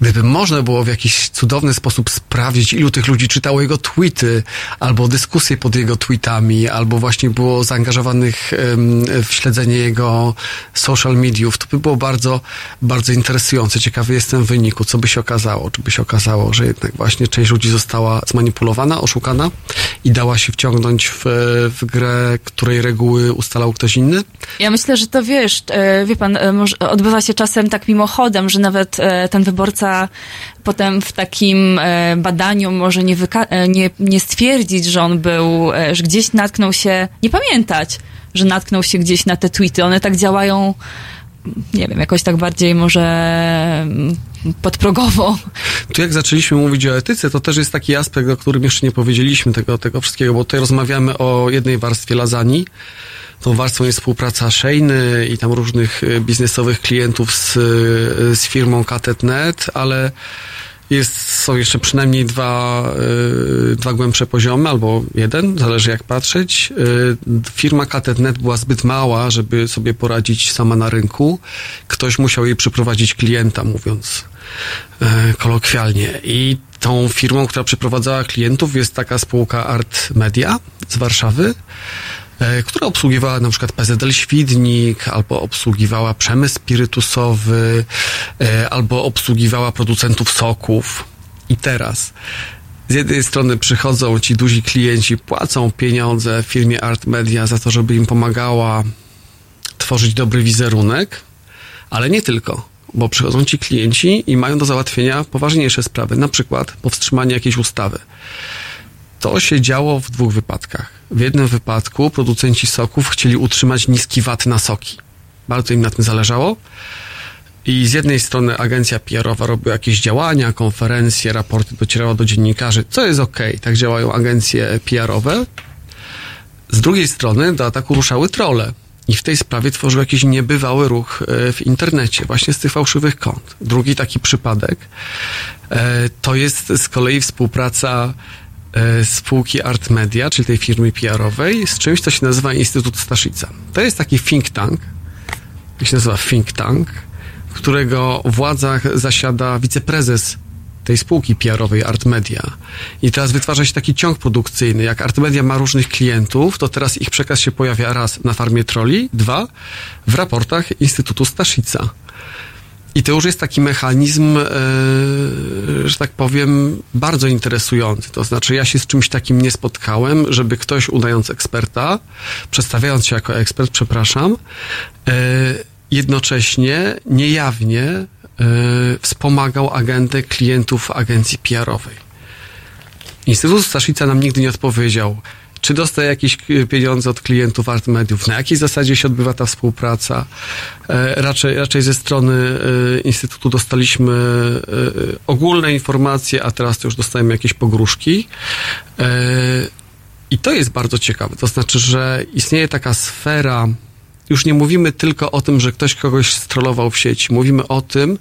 Gdyby można było w jakiś cudowny sposób sprawdzić, ilu tych ludzi czytało jego tweety, albo dyskusje pod jego tweetami, albo właśnie było zaangażowanych w śledzenie jego social mediów, to by było bardzo, bardzo interesujące. Ciekawy jestem wyniku, co by się okazało. Czy by się okazało, że jednak właśnie część ludzi została zmanipulowana, oszukana i dała się wciągnąć w, w grę, której reguły ustalał ktoś inny? Ja myślę, że to wiesz, e, wie pan, e, odbywa się czasem tak mimochodem, że nawet e, ten wyborca potem w takim badaniu może nie, wyka- nie, nie stwierdzić, że on był, że gdzieś natknął się, nie pamiętać, że natknął się gdzieś na te tweety. One tak działają, nie wiem, jakoś tak bardziej może mm, podprogowo. Tu jak zaczęliśmy mówić o etyce, to też jest taki aspekt, o którym jeszcze nie powiedzieliśmy tego, tego wszystkiego, bo tutaj rozmawiamy o jednej warstwie lasagne. Tą warstwą jest współpraca Szejny i tam różnych y, biznesowych klientów z, y, z firmą Katet.net, ale jest, są jeszcze przynajmniej dwa, y, dwa głębsze poziomy, albo jeden, zależy jak patrzeć. Y, firma Katet.net była zbyt mała, żeby sobie poradzić sama na rynku. Ktoś musiał jej przyprowadzić klienta, mówiąc e, kolokwialnie. I tą firmą, która przyprowadzała klientów jest taka spółka Art Media z Warszawy, która obsługiwała na przykład PZL Świdnik, albo obsługiwała przemysł spirytusowy, e, albo obsługiwała producentów soków. I teraz z jednej strony przychodzą ci duzi klienci, płacą pieniądze firmie Art Media za to, żeby im pomagała tworzyć dobry wizerunek, ale nie tylko, bo przychodzą ci klienci i mają do załatwienia poważniejsze sprawy, na przykład powstrzymanie jakiejś ustawy. To się działo w dwóch wypadkach. W jednym wypadku producenci soków chcieli utrzymać niski VAT na soki. Bardzo im na tym zależało. I z jednej strony agencja PR-owa robiła jakieś działania, konferencje, raporty docierały do dziennikarzy, co jest okej, tak działają agencje PR-owe. Z drugiej strony do ataku ruszały trole. I w tej sprawie tworzył jakiś niebywały ruch e, w internecie, właśnie z tych fałszywych kont. Drugi taki przypadek e, to jest z kolei współpraca spółki Art Media, czyli tej firmy PR-owej, z czymś, co się nazywa Instytut Staszica. To jest taki think tank, jak się nazywa think tank, którego władzach zasiada wiceprezes tej spółki PR-owej Art Media. I teraz wytwarza się taki ciąg produkcyjny. Jak Art Media ma różnych klientów, to teraz ich przekaz się pojawia raz na farmie troli, dwa w raportach Instytutu Staszica. I to już jest taki mechanizm, e, że tak powiem, bardzo interesujący. To znaczy, ja się z czymś takim nie spotkałem, żeby ktoś udając eksperta, przedstawiając się jako ekspert, przepraszam, e, jednocześnie niejawnie e, wspomagał agendę klientów agencji PR-owej. Instytut Staszica nam nigdy nie odpowiedział, czy dostaje jakieś pieniądze od klientów art mediów, na jakiej zasadzie się odbywa ta współpraca. E, raczej, raczej ze strony e, Instytutu dostaliśmy e, ogólne informacje, a teraz to już dostajemy jakieś pogróżki. I to jest bardzo ciekawe. To znaczy, że istnieje taka sfera, już nie mówimy tylko o tym, że ktoś kogoś strollował w sieci. Mówimy o tym,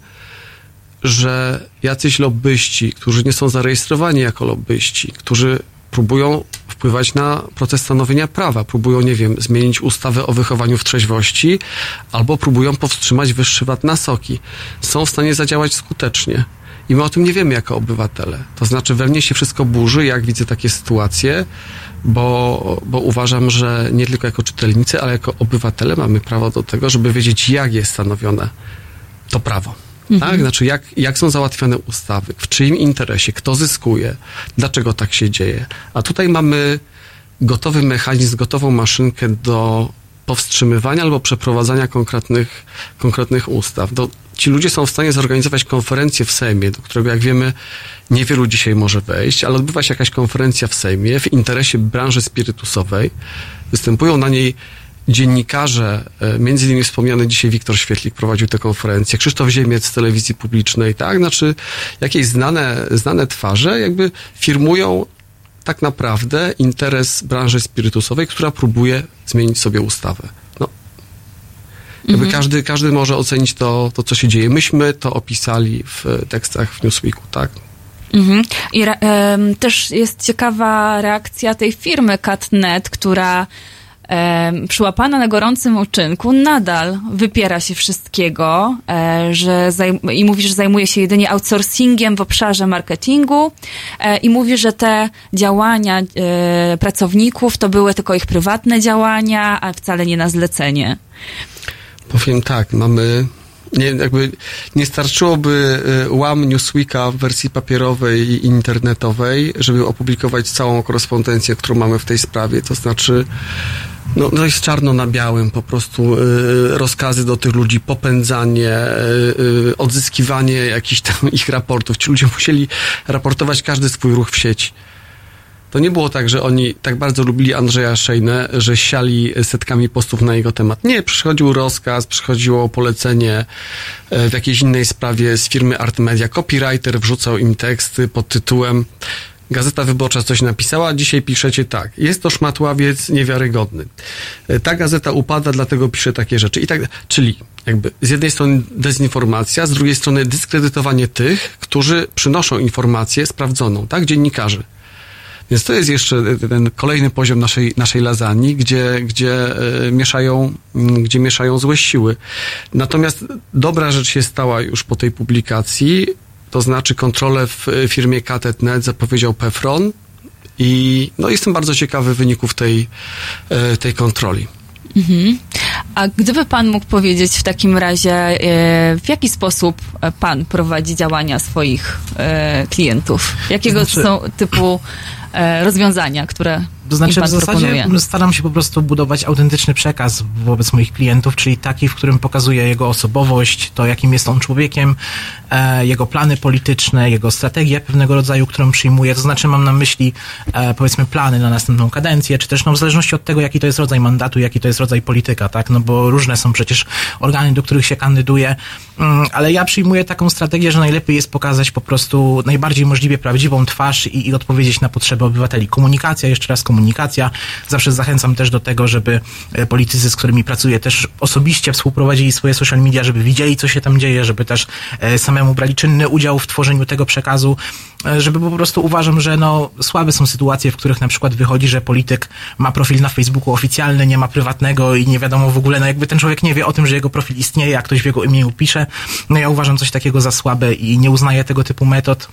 że jacyś lobbyści, którzy nie są zarejestrowani jako lobbyści, którzy próbują wpływać na proces stanowienia prawa, próbują, nie wiem, zmienić ustawę o wychowaniu w trzeźwości, albo próbują powstrzymać wyższy VAT na soki. Są w stanie zadziałać skutecznie. I my o tym nie wiemy jako obywatele. To znaczy we mnie się wszystko burzy, jak widzę takie sytuacje, bo, bo uważam, że nie tylko jako czytelnicy, ale jako obywatele mamy prawo do tego, żeby wiedzieć, jak jest stanowione to prawo. Tak? Znaczy, jak, jak są załatwiane ustawy, w czyim interesie, kto zyskuje, dlaczego tak się dzieje. A tutaj mamy gotowy mechanizm, gotową maszynkę do powstrzymywania albo przeprowadzania konkretnych, konkretnych ustaw. Do, ci ludzie są w stanie zorganizować konferencję w Sejmie, do którego, jak wiemy, niewielu dzisiaj może wejść, ale odbywa się jakaś konferencja w Sejmie w interesie branży spirytusowej. Występują na niej dziennikarze, e, między innymi wspomniany dzisiaj Wiktor Świetlik prowadził tę konferencję, Krzysztof Ziemiec z telewizji publicznej, tak? Znaczy jakieś znane, znane twarze jakby firmują tak naprawdę interes branży spirytusowej, która próbuje zmienić sobie ustawę. No. Jakby każdy, każdy może ocenić to, to, co się dzieje. Myśmy to opisali w tekstach w Newsweeku, tak? Mhm. I re, też jest ciekawa reakcja tej firmy Catnet, która em, przyłapana na gorącym uczynku nadal wypiera się wszystkiego e, że i mówi, że zajmuje się jedynie outsourcingiem w obszarze marketingu e, i mówi, że te działania e, pracowników to były tylko ich prywatne działania, a wcale nie na zlecenie. Powiem tak, mamy. Nie, jakby nie starczyłoby y, łam Newsweeka w wersji papierowej i internetowej, żeby opublikować całą korespondencję, którą mamy w tej sprawie. To znaczy, no, no jest czarno na białym, po prostu y, rozkazy do tych ludzi, popędzanie, y, y, odzyskiwanie jakichś tam ich raportów. Ci ludzie musieli raportować każdy swój ruch w sieci. To nie było tak, że oni tak bardzo lubili Andrzeja Szejnę, że siali setkami postów na jego temat. Nie, przychodził rozkaz, przychodziło polecenie e, w jakiejś innej sprawie z firmy Art Media. Copywriter wrzucał im teksty pod tytułem Gazeta Wyborcza coś napisała, dzisiaj piszecie tak. Jest to szmatławiec niewiarygodny. E, Ta gazeta upada, dlatego pisze takie rzeczy. I tak, czyli jakby z jednej strony dezinformacja, z drugiej strony dyskredytowanie tych, którzy przynoszą informację sprawdzoną, tak? Dziennikarzy. Więc to jest jeszcze ten kolejny poziom naszej, naszej lasagne, gdzie, gdzie, e, mieszają, gdzie mieszają złe siły. Natomiast dobra rzecz się stała już po tej publikacji, to znaczy kontrolę w e, firmie Katet.net zapowiedział Pefron i no, jestem bardzo ciekawy wyników tej, e, tej kontroli. A gdyby pan mógł powiedzieć w takim razie, e, w jaki sposób e, pan prowadzi działania swoich e, klientów? Jakiego Znaczy- są typu e, rozwiązania, które To znaczy, w zasadzie proponuje? staram się po prostu budować autentyczny przekaz wobec moich klientów, czyli taki, w którym pokazuję jego osobowość, to jakim jest on człowiekiem, e, jego plany polityczne, jego strategię pewnego rodzaju, którą przyjmuje. To znaczy, mam na myśli, e, powiedzmy, plany na następną kadencję, czy też, no, w zależności od tego, jaki to jest rodzaj mandatu, jaki to jest rodzaj polityka, tak? No bo różne są przecież organy, do których się kandyduje, mm, ale ja przyjmuję taką strategię, że najlepiej jest pokazać po prostu najbardziej możliwie prawdziwą twarz i, i odpowiedzieć na potrzeby obywateli. Komunikacja, jeszcze raz komunikacja. Zawsze zachęcam też do tego, żeby e, politycy, z którymi pracuję, też osobiście współprowadzili swoje social media, żeby widzieli, co się tam dzieje, żeby też e, samemu brali czynny udział w tworzeniu tego przekazu, e, żeby po prostu uważam, że no, słabe są sytuacje, w których na przykład wychodzi, że polityk ma profil na Facebooku oficjalny, nie ma prywatnego i nie wiadomo w ogóle, no jakby ten człowiek nie wie o tym, że jego profil istnieje, a ktoś w jego imieniu pisze. No ja uważam coś takiego za słabe i nie uznaję tego typu metod.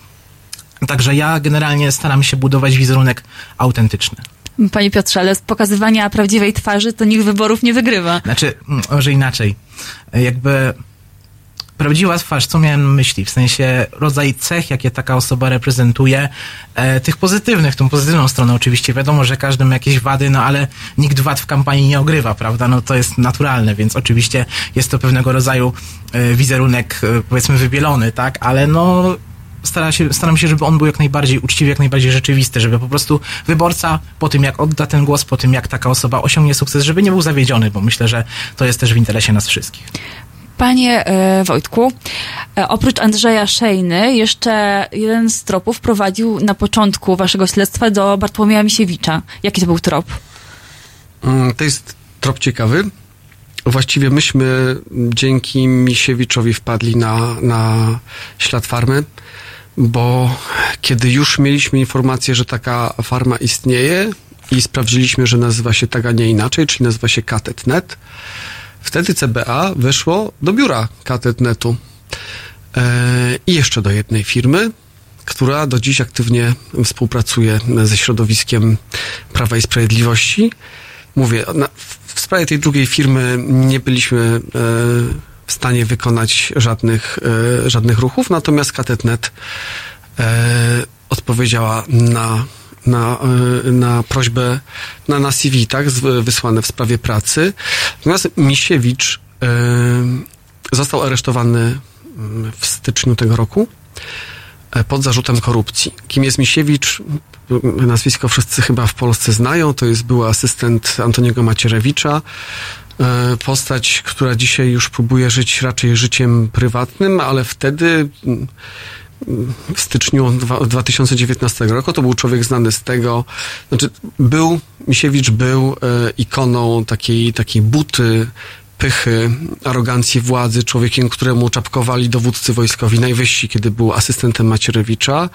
Także ja generalnie staram się budować wizerunek autentyczny. Panie Piotrze, ale z pokazywania prawdziwej twarzy to nikt wyborów nie wygrywa. Znaczy, mm, może inaczej. Jakby prawdziwa twarz, co miałem na myśli? W sensie rodzaj cech, jakie taka osoba reprezentuje, e, tych pozytywnych, tą pozytywną stronę oczywiście. Wiadomo, że każdy ma jakieś wady, no ale nikt wad w kampanii nie ogrywa, prawda? No to jest naturalne, więc oczywiście jest to pewnego rodzaju e, wizerunek, e, powiedzmy, wybielony, tak? Ale no stara się, staram się, żeby on był jak najbardziej uczciwy, jak najbardziej rzeczywisty, żeby po prostu wyborca po tym, jak odda ten głos, po tym, jak taka osoba osiągnie sukces, żeby nie był zawiedziony, bo myślę, że to jest też w interesie nas wszystkich. Panie e, Wojtku, e, oprócz Andrzeja Szejny, jeszcze jeden z tropów prowadził na początku waszego śledztwa do Bartłomieja Misiewicza. Jaki to był trop? Mm, To jest trop ciekawy. Właściwie myśmy dzięki Misiewiczowi wpadli na, na ślad farmy, bo kiedy już mieliśmy informację, że taka farma istnieje i sprawdziliśmy, że nazywa się tak, a nie inaczej, czyli nazywa się Katet.net, wtedy CBA weszło do biura Katet.netu e, i jeszcze do jednej firmy, która do dziś aktywnie współpracuje ze środowiskiem Prawa i Sprawiedliwości. Mówię, w sprawie tej drugiej firmy nie byliśmy e, w stanie wykonać żadnych, e, żadnych ruchów, natomiast Katetnet e, odpowiedziała na, na, e, na prośbę, na, na CV, tak, wysłane w sprawie pracy. Natomiast Misiewicz został aresztowany mm, w styczniu tego roku pod zarzutem korupcji. Kim jest Misiewicz? Nazwisko wszyscy chyba w Polsce znają. To jest były asystent Antoniego Macierewicza. E, Postać, która dzisiaj już próbuje żyć raczej życiem prywatnym, ale wtedy mm, w styczniu dwa- 2019 roku to był człowiek znany z tego, znaczy był, Misiewicz był e, ikoną takiej, takiej buty, pychy, arogancji władzy, człowiekiem, któremu czapkowali dowódcy wojskowi najwyżsi, kiedy był asystentem Macierewicza,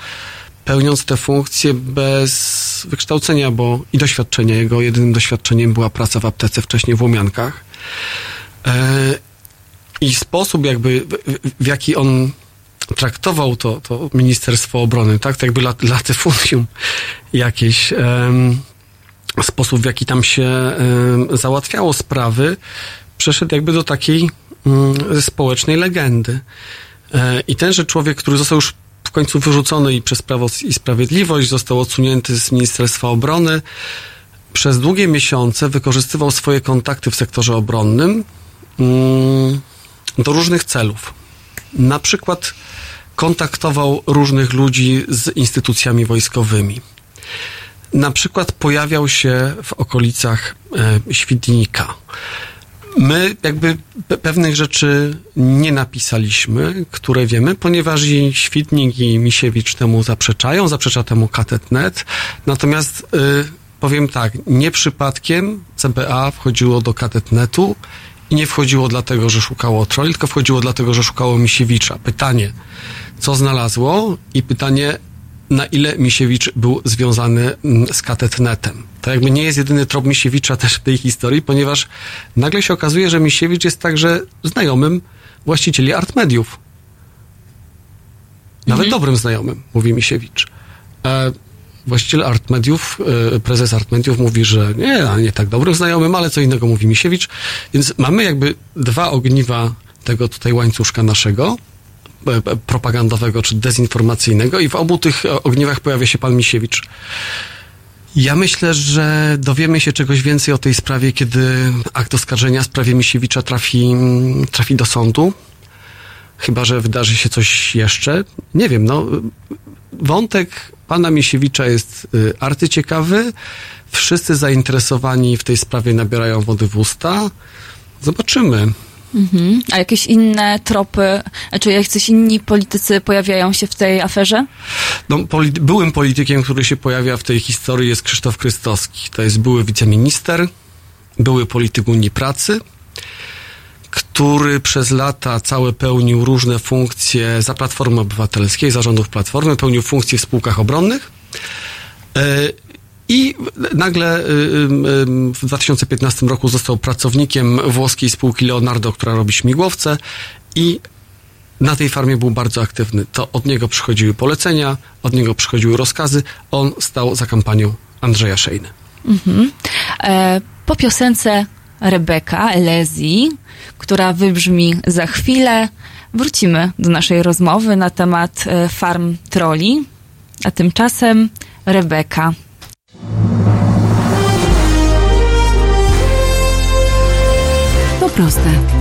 pełniąc te funkcje bez wykształcenia, bo i doświadczenia. Jego jedynym doświadczeniem była praca w aptece wcześniej w Łomiankach. E, I sposób jakby, w, jaki on traktował to, to Ministerstwo Obrony, tak, tak jakby lat, latyfundium jakieś, sposób w jaki tam się załatwiało sprawy, przeszedł jakby do takiej mm, społecznej legendy. E, I tenże człowiek, który został już w końcu wyrzucony i przez Prawo i Sprawiedliwość, został odsunięty z Ministerstwa Obrony, przez długie miesiące wykorzystywał swoje kontakty w sektorze obronnym mm, do różnych celów. Na przykład kontaktował różnych ludzi z instytucjami wojskowymi. Na przykład pojawiał się w okolicach e, Świdnika. My jakby pe- pewnych rzeczy nie napisaliśmy, które wiemy, ponieważ i Świdnik i Misiewicz temu zaprzeczają, zaprzecza temu Katet.net. Natomiast y, powiem tak, nie przypadkiem CBA wchodziło do Katet.netu i nie wchodziło dlatego, że szukało troli, tylko wchodziło dlatego, że szukało Misiewicza. Pytanie, co znalazło i pytanie, na ile Misiewicz był związany mm, z Katetnetem. To jakby nie jest jedyny trop Misiewicza też w tej historii, ponieważ nagle się okazuje, że Misiewicz jest także znajomym właścicieli Artmediów. Nawet dobrym znajomym, mówi Misiewicz. E, właściciel Artmediów, e, prezes Artmediów mówi, że nie, nie tak dobrym znajomym, ale co innego mówi Misiewicz. Więc mamy jakby dwa ogniwa tego tutaj łańcuszka naszego, propagandowego czy dezinformacyjnego i w obu tych e, ogniwach pojawia się pan Misiewicz. Ja myślę, że dowiemy się czegoś więcej o tej sprawie, kiedy akt oskarżenia w sprawie Misiewicza trafi, trafi do sądu. Chyba, że wydarzy się coś jeszcze. Nie wiem, no. Wątek pana Misiewicza jest y, arcyciekawy. Wszyscy zainteresowani w tej sprawie nabierają wody w usta. Zobaczymy. Mhm. A jakieś inne tropy, czy jacyś inni politycy pojawiają się w tej aferze? No, byłym politykiem, który się pojawia w tej historii jest Krzysztof Krystowski. To jest były wiceminister, były polityk Unii Pracy, który przez lata całe pełnił różne funkcje za Platformy Obywatelskiej, zarządów Platformy, pełnił funkcje w spółkach obronnych. I nagle y, y, y, w 2015 roku został pracownikiem włoskiej spółki Leonardo, która robi śmigłowce i na tej farmie był bardzo aktywny. To od niego przychodziły polecenia, od niego przychodziły rozkazy. On stał za kampanią Andrzeja Szejny. Mhm. E, po piosence Rebeka Elezi, która wybrzmi za chwilę. Wrócimy do naszej rozmowy na temat e, farm troli, a tymczasem Rebeka. To proste.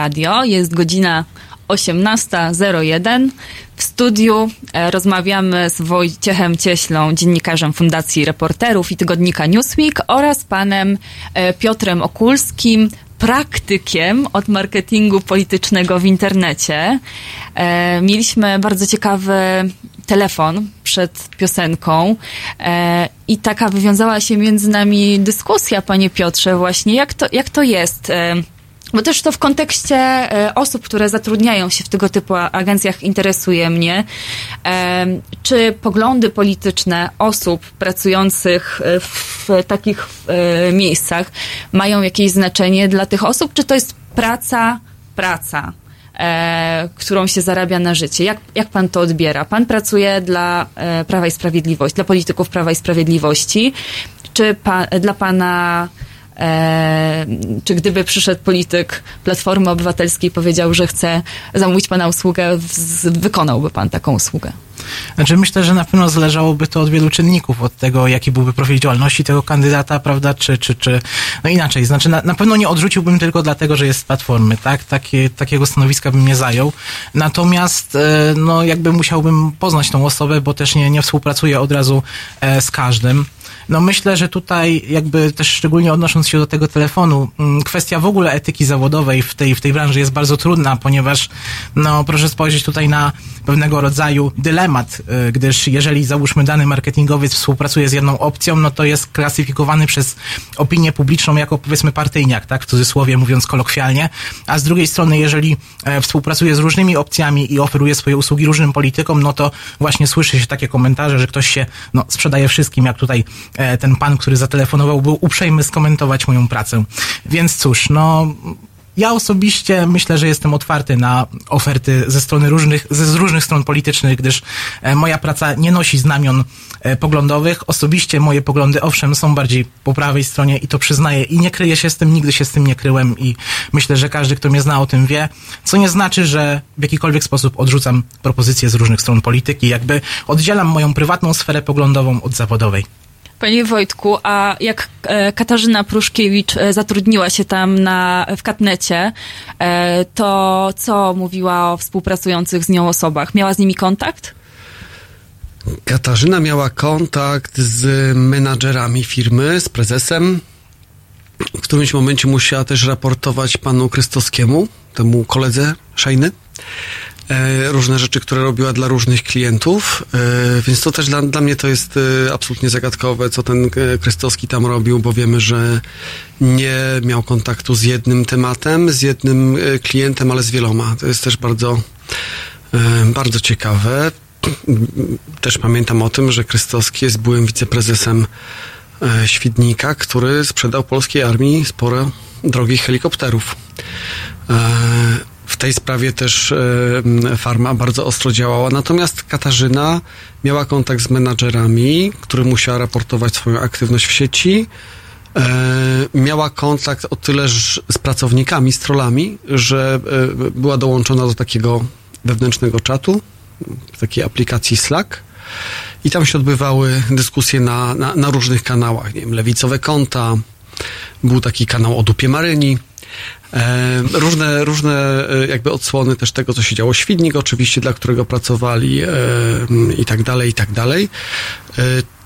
Radio. Jest godzina 18.01. W studiu e, rozmawiamy z Wojciechem Cieślą, dziennikarzem Fundacji Reporterów i tygodnika Newsweek oraz panem e, Piotrem Okulskim, praktykiem od marketingu politycznego w internecie. E, mieliśmy bardzo ciekawy telefon przed piosenką i taka wywiązała się między nami dyskusja, panie Piotrze, właśnie jak to, jak to jest. E, bo też to w kontekście e, osób, które zatrudniają się w tego typu agencjach interesuje mnie. Em, Czy poglądy polityczne osób pracujących e, w takich e, miejscach mają jakieś znaczenie dla tych osób, czy to jest praca, praca? e, którą się zarabia na życie. Jak, jak pan to odbiera? Pan pracuje dla e, Prawa i Sprawiedliwości, dla polityków Prawa i Sprawiedliwości. Czy pa, dla pana, e, czy gdyby przyszedł polityk Platformy Obywatelskiej i powiedział, że chce zamówić pana usługę, wykonałby pan taką usługę? Znaczy myślę, że na pewno zależałoby to od wielu czynników, od tego, jaki byłby profil działalności tego kandydata, prawda, czy, czy, czy no inaczej. Znaczy na, na pewno nie odrzuciłbym tylko dlatego, że jest z Platformy, tak? Takie, takiego stanowiska bym nie zajął. Natomiast, e, no jakby musiałbym poznać tą osobę, bo też nie, nie współpracuję od razu e, z każdym. No myślę, że tutaj jakby też szczególnie odnosząc się do tego telefonu, mm, kwestia w ogóle etyki zawodowej w tej, w tej branży jest bardzo trudna, ponieważ no proszę spojrzeć tutaj na pewnego rodzaju dylemat, y, gdyż jeżeli załóżmy dany marketingowiec współpracuje z jedną opcją, no to jest klasyfikowany przez opinię publiczną jako powiedzmy partyjniak, tak, w cudzysłowie mówiąc kolokwialnie, a z drugiej strony jeżeli e, współpracuje z różnymi opcjami i oferuje swoje usługi różnym politykom, no to właśnie słyszy się takie komentarze, że ktoś się no, sprzedaje wszystkim, jak tutaj e, ten pan, który zatelefonował, był uprzejmy skomentować moją pracę. Więc cóż, no ja osobiście myślę, że jestem otwarty na oferty ze strony różnych, ze z różnych stron politycznych, gdyż e, moja praca nie nosi znamion e, poglądowych. Osobiście moje poglądy, owszem, są bardziej po prawej stronie i to przyznaję i nie kryję się z tym, nigdy się z tym nie kryłem i myślę, że każdy, kto mnie zna o tym wie, co nie znaczy, że w jakikolwiek sposób odrzucam propozycje z różnych stron polityki, jakby oddzielam moją prywatną sferę poglądową od zawodowej. Panie Wojtku, a jak e, Katarzyna Pruszkiewicz e, zatrudniła się tam na, w Katnecie, e, to co mówiła o współpracujących z nią osobach? Miała z nimi kontakt? Katarzyna miała kontakt z menadżerami firmy, z prezesem. W którymś momencie musiała też raportować panu Krystowskiemu, temu koledze Szejny, e, różne rzeczy, które robiła dla różnych klientów, e, więc to też dla, dla mnie to jest e, absolutnie zagadkowe, co ten e, Krystowski tam robił, bo wiemy, że nie miał kontaktu z jednym tematem, z jednym e, klientem, ale z wieloma. To jest też bardzo, e, bardzo ciekawe. Też pamiętam o tym, że Krystowski jest byłym wiceprezesem e, Świdnika, który sprzedał polskiej armii sporo drogich helikopterów. W tej sprawie też e, farma bardzo ostro działała. Natomiast Katarzyna miała kontakt z menadżerami, którym musiała raportować swoją aktywność w sieci. E, miała kontakt o tyle z pracownikami, z trollami, że e, była dołączona do takiego wewnętrznego czatu, takiej aplikacji Slack. I tam się odbywały dyskusje na, na, na różnych kanałach. Nie wiem, lewicowe konta, był taki kanał o dupie Maryni. E, różne, różne e, jakby odsłony też tego, co się działo. Świdnik oczywiście, dla którego pracowali e, i tak dalej, i tak dalej.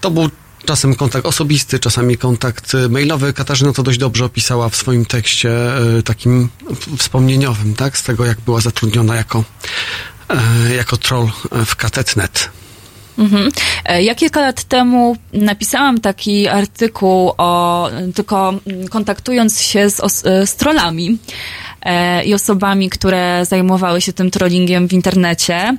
To był czasem kontakt osobisty, czasami kontakt mailowy. Katarzyna to dość dobrze opisała w swoim tekście takim wspomnieniowym, tak? Z tego, jak była zatrudniona jako, jako troll w katetnet. Mhm. E, Ja kilka lat temu napisałam taki artykuł o, tylko kontaktując się z, os- e, z trollami e, i osobami, które zajmowały się tym trollingiem w internecie.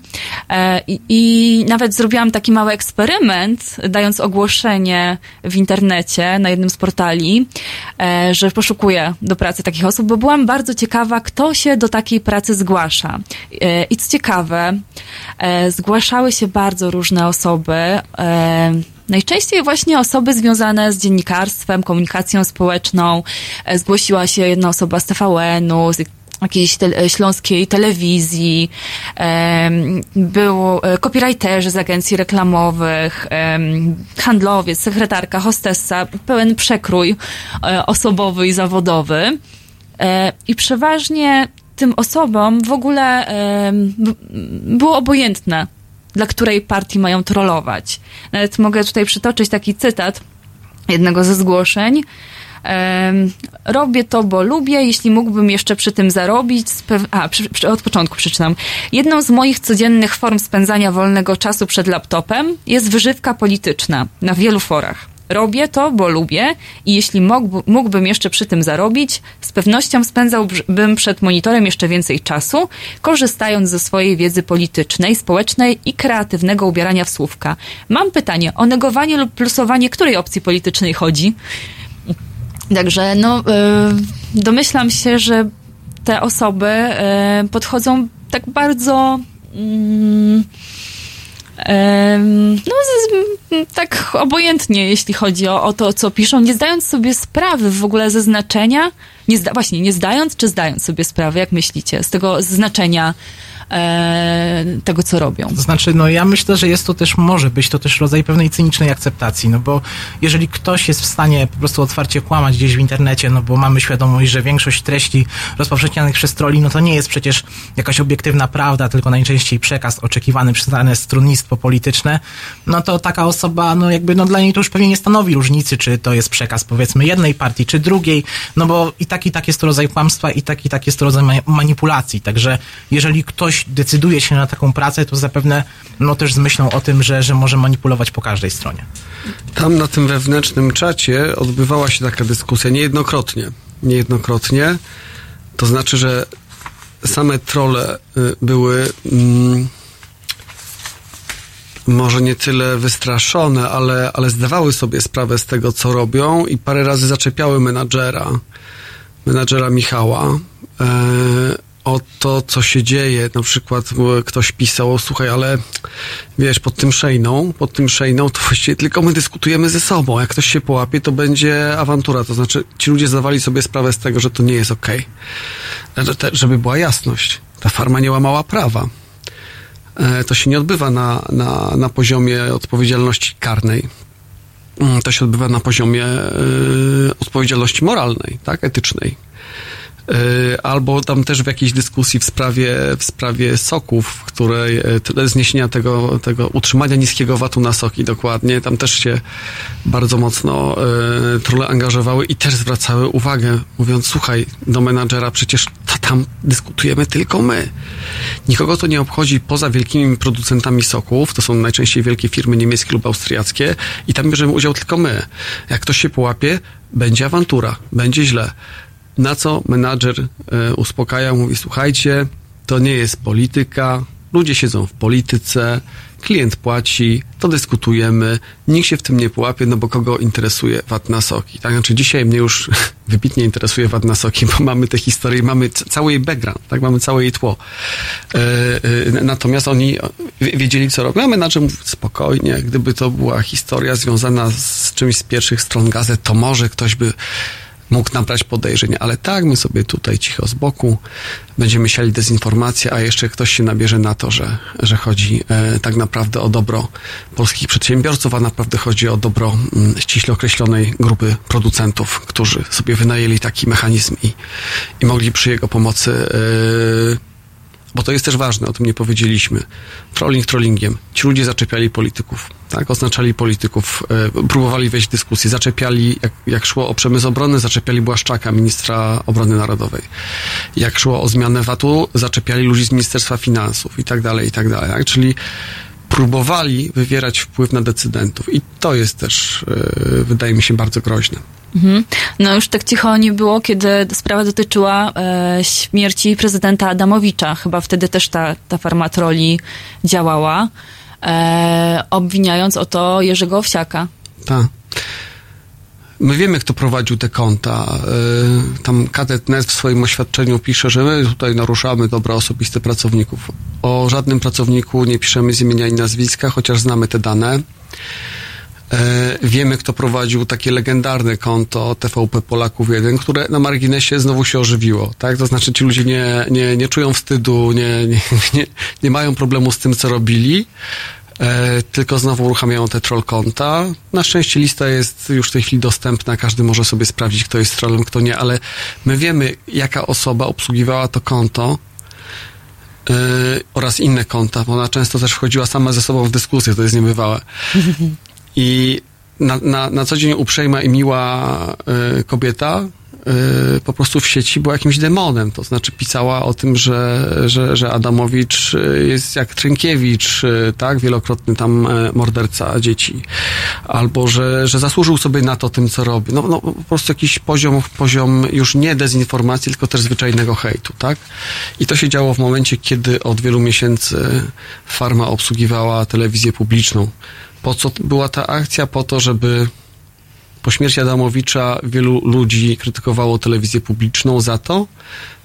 E, I, nawet zrobiłam taki mały eksperyment, dając ogłoszenie w internecie na jednym z portali, e, że poszukuję do pracy takich osób, bo byłam bardzo ciekawa, kto się do takiej pracy zgłasza. E, I co ciekawe, e, zgłaszały się bardzo różne osoby. E, Najczęściej właśnie osoby związane z dziennikarstwem, komunikacją społeczną. E, Zgłosiła się jedna osoba z TVN-u, z jakiejś te, śląskiej telewizji, był e, copywriterzy z agencji reklamowych, handlowiec, sekretarka, hostessa, pełen przekrój e, osobowy i zawodowy. E, I przeważnie tym osobom w ogóle było obojętne, dla której partii mają trollować. Nawet mogę tutaj przytoczyć taki cytat jednego ze zgłoszeń. Robię to, bo lubię. Jeśli mógłbym jeszcze przy tym zarobić. A, przy, przy, od początku przeczytam. Jedną z moich codziennych form spędzania wolnego czasu przed laptopem jest wyżywka polityczna na wielu forach. Robię to, bo lubię i jeśli mógł, mógłbym jeszcze przy tym zarobić, z pewnością spędzałbym przed monitorem jeszcze więcej czasu, korzystając ze swojej wiedzy politycznej, społecznej i kreatywnego ubierania w słówka. Mam pytanie, o negowanie lub plusowanie której opcji politycznej chodzi? Także no, y, domyślam się, że te osoby y, podchodzą tak bardzo. mm, no, tak obojętnie, jeśli chodzi o, o to, co piszą, nie zdając sobie sprawy w ogóle ze znaczenia, nie zda, właśnie, nie zdając czy zdając sobie sprawy, jak myślicie, z tego znaczenia e, tego, co robią. To znaczy, no ja myślę, że jest to też, może być to też rodzaj pewnej cynicznej akceptacji, no bo jeżeli ktoś jest w stanie po prostu otwarcie kłamać gdzieś w internecie, no bo mamy świadomość, że większość treści rozpowszechnianych przez troli, no to nie jest przecież jakaś obiektywna prawda, tylko najczęściej przekaz oczekiwany przez dane stronnictwo polityczne, no to taka osoba, no jakby, no dla niej to już pewnie nie stanowi różnicy, czy to jest przekaz powiedzmy jednej partii, czy drugiej, no bo i tak, i tak jest to rodzaj kłamstwa, i tak, i tak jest to rodzaj ma- manipulacji, także jeżeli ktoś decyduje się na taką pracę, to zapewne, no też z myślą o tym, że, że może manipulować po każdej stronie. Tam na tym wewnętrznym czacie odbywała się taka dyskusja niejednokrotnie. Niejednokrotnie. To znaczy, że same trole y, były mm, może nie tyle wystraszone, ale, ale zdawały sobie sprawę z tego, co robią i parę razy zaczepiały menadżera, menadżera Michała. E, o to, co się dzieje. Na przykład e, ktoś pisał, słuchaj, ale wiesz, pod tym szejną, pod tym szejną to właściwie tylko my dyskutujemy ze sobą. Jak ktoś się połapie, to będzie awantura. To znaczy, ci ludzie zdawali sobie sprawę z tego, że to nie jest okej. Te- Żeby była jasność. Ta farma nie łamała prawa. E, To się nie odbywa na, na, na poziomie odpowiedzialności karnej. Mm, To się odbywa na poziomie e, odpowiedzialności moralnej, tak, etycznej. Y, albo tam też w jakiejś dyskusji w sprawie, w sprawie soków, której y, zniesienia tego, tego utrzymania niskiego VAT-u na soki dokładnie, tam też się bardzo mocno y, trole angażowały i też zwracały uwagę, mówiąc, słuchaj, do menadżera, przecież to tam dyskutujemy tylko my. Nikogo to nie obchodzi poza wielkimi producentami soków, to są najczęściej wielkie firmy niemieckie lub austriackie i tam bierzemy udział tylko my. Jak ktoś się połapie, będzie awantura, będzie źle. Na co menadżer e, uspokaja, mówi: Słuchajcie, to nie jest polityka, ludzie siedzą w polityce, klient płaci, to dyskutujemy, nikt się w tym nie połapie, no bo kogo interesuje VAT na soki. Tak, znaczy dzisiaj mnie już wybitnie interesuje VAT na soki, bo mamy tę historię, mamy cały jej background, tak, mamy całe jej tło. E, e, natomiast oni wie- wiedzieli, co robią, a menadżer mówi spokojnie, gdyby to była historia związana z czymś z pierwszych stron gazet, to może ktoś by mógł nabrać podejrzeń, ale tak, my sobie tutaj cicho z boku będziemy siali dezinformację, a jeszcze ktoś się nabierze na to, że, że chodzi e, tak naprawdę o dobro polskich przedsiębiorców, a naprawdę chodzi o dobro mm, ściśle określonej grupy producentów, którzy sobie wynajęli taki mechanizm i, i mogli przy jego pomocy e, bo to jest też ważne, o tym nie powiedzieliśmy. Trolling trollingiem. Ci ludzie zaczepiali polityków, tak? Oznaczali polityków, e, próbowali wejść w dyskusję, zaczepiali, jak, jak szło o przemysł obronny, zaczepiali Błaszczaka, ministra obrony narodowej. Jak szło o zmianę VAT-u, zaczepiali ludzi z Ministerstwa Finansów i tak dalej, i tak dalej. Tak? Czyli próbowali wywierać wpływ na decydentów. I to jest też, e, wydaje mi się, bardzo groźne. Mhm. No już tak cicho nie było, kiedy sprawa dotyczyła e, śmierci prezydenta Adamowicza. Chyba wtedy też ta, ta farma troli działała, e, obwiniając o to Jerzego Owsiaka. Tak. My wiemy, kto prowadził te konta. Yy, Tam kadet.net w swoim oświadczeniu pisze, że my tutaj naruszamy dobra osobiste pracowników. O żadnym pracowniku nie piszemy z imienia i nazwiska, chociaż znamy te dane. Yy, Wiemy, kto prowadził takie legendarne konto TVP Polaków 1, które na marginesie znowu się ożywiło. Tak? To znaczy ci ludzie nie, nie, nie czują wstydu, nie, nie, nie, nie mają problemu z tym, co robili. E, tylko znowu uruchamiają te troll konta. Na szczęście lista jest już w tej chwili dostępna, każdy może sobie sprawdzić, kto jest trollem, kto nie, ale my wiemy, jaka osoba obsługiwała to konto e, oraz inne konta, bo ona często też wchodziła sama ze sobą w dyskusję, to jest niebywałe. I na, na, na co dzień uprzejma i miła y, kobieta po prostu w sieci była jakimś demonem. To znaczy pisała o tym, że, że, że Adamowicz y, jest jak Trynkiewicz, y, tak? Wielokrotny tam y, morderca dzieci. Albo, że, że zasłużył sobie na to tym, co robi. No, no po prostu jakiś poziom, poziom już nie dezinformacji, tylko też zwyczajnego hejtu, tak? I to się działo w momencie, kiedy od wielu miesięcy Farma obsługiwała telewizję publiczną. Po co była ta akcja? Po to, żeby po śmierci Adamowicza wielu ludzi krytykowało telewizję publiczną za to,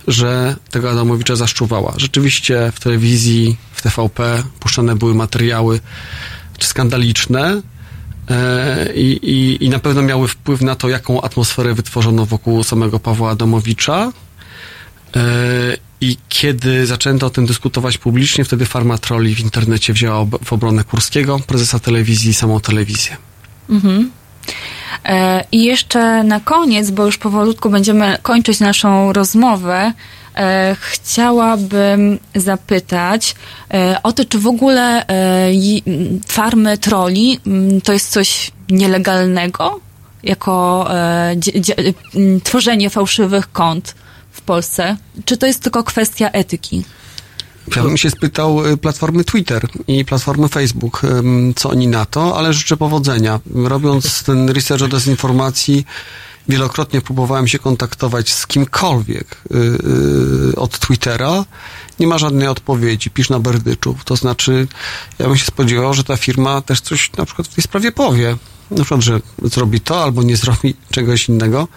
że tego Adamowicza zaszczuwała. Rzeczywiście w telewizji, w TVP puszczane były materiały skandaliczne e, i, i, i na pewno miały wpływ na to, jaką atmosferę wytworzono wokół samego Pawła Adamowicza. E, I kiedy zaczęto o tym dyskutować publicznie, wtedy Farma Trolli w internecie wzięła w obronę Kurskiego, prezesa telewizji i samą telewizję. Mhm. E, I jeszcze na koniec, bo już powolutku będziemy kończyć naszą rozmowę, e, chciałabym zapytać e, o to, czy w ogóle farmy troli to jest coś nielegalnego, jako tworzenie fałszywych kont w Polsce, czy to jest tylko kwestia etyki? Ja bym się spytał y, platformy Twitter i platformy Facebook, co oni na to, ale życzę powodzenia. Robiąc ten research o dezinformacji, wielokrotnie próbowałem się kontaktować z kimkolwiek y, y, od Twittera. Nie ma żadnej odpowiedzi, pisz na berdyczu. To znaczy, ja bym się spodziewał, że ta firma też coś na przykład w tej sprawie powie. Na przykład, że zrobi to albo nie zrobi czegoś innego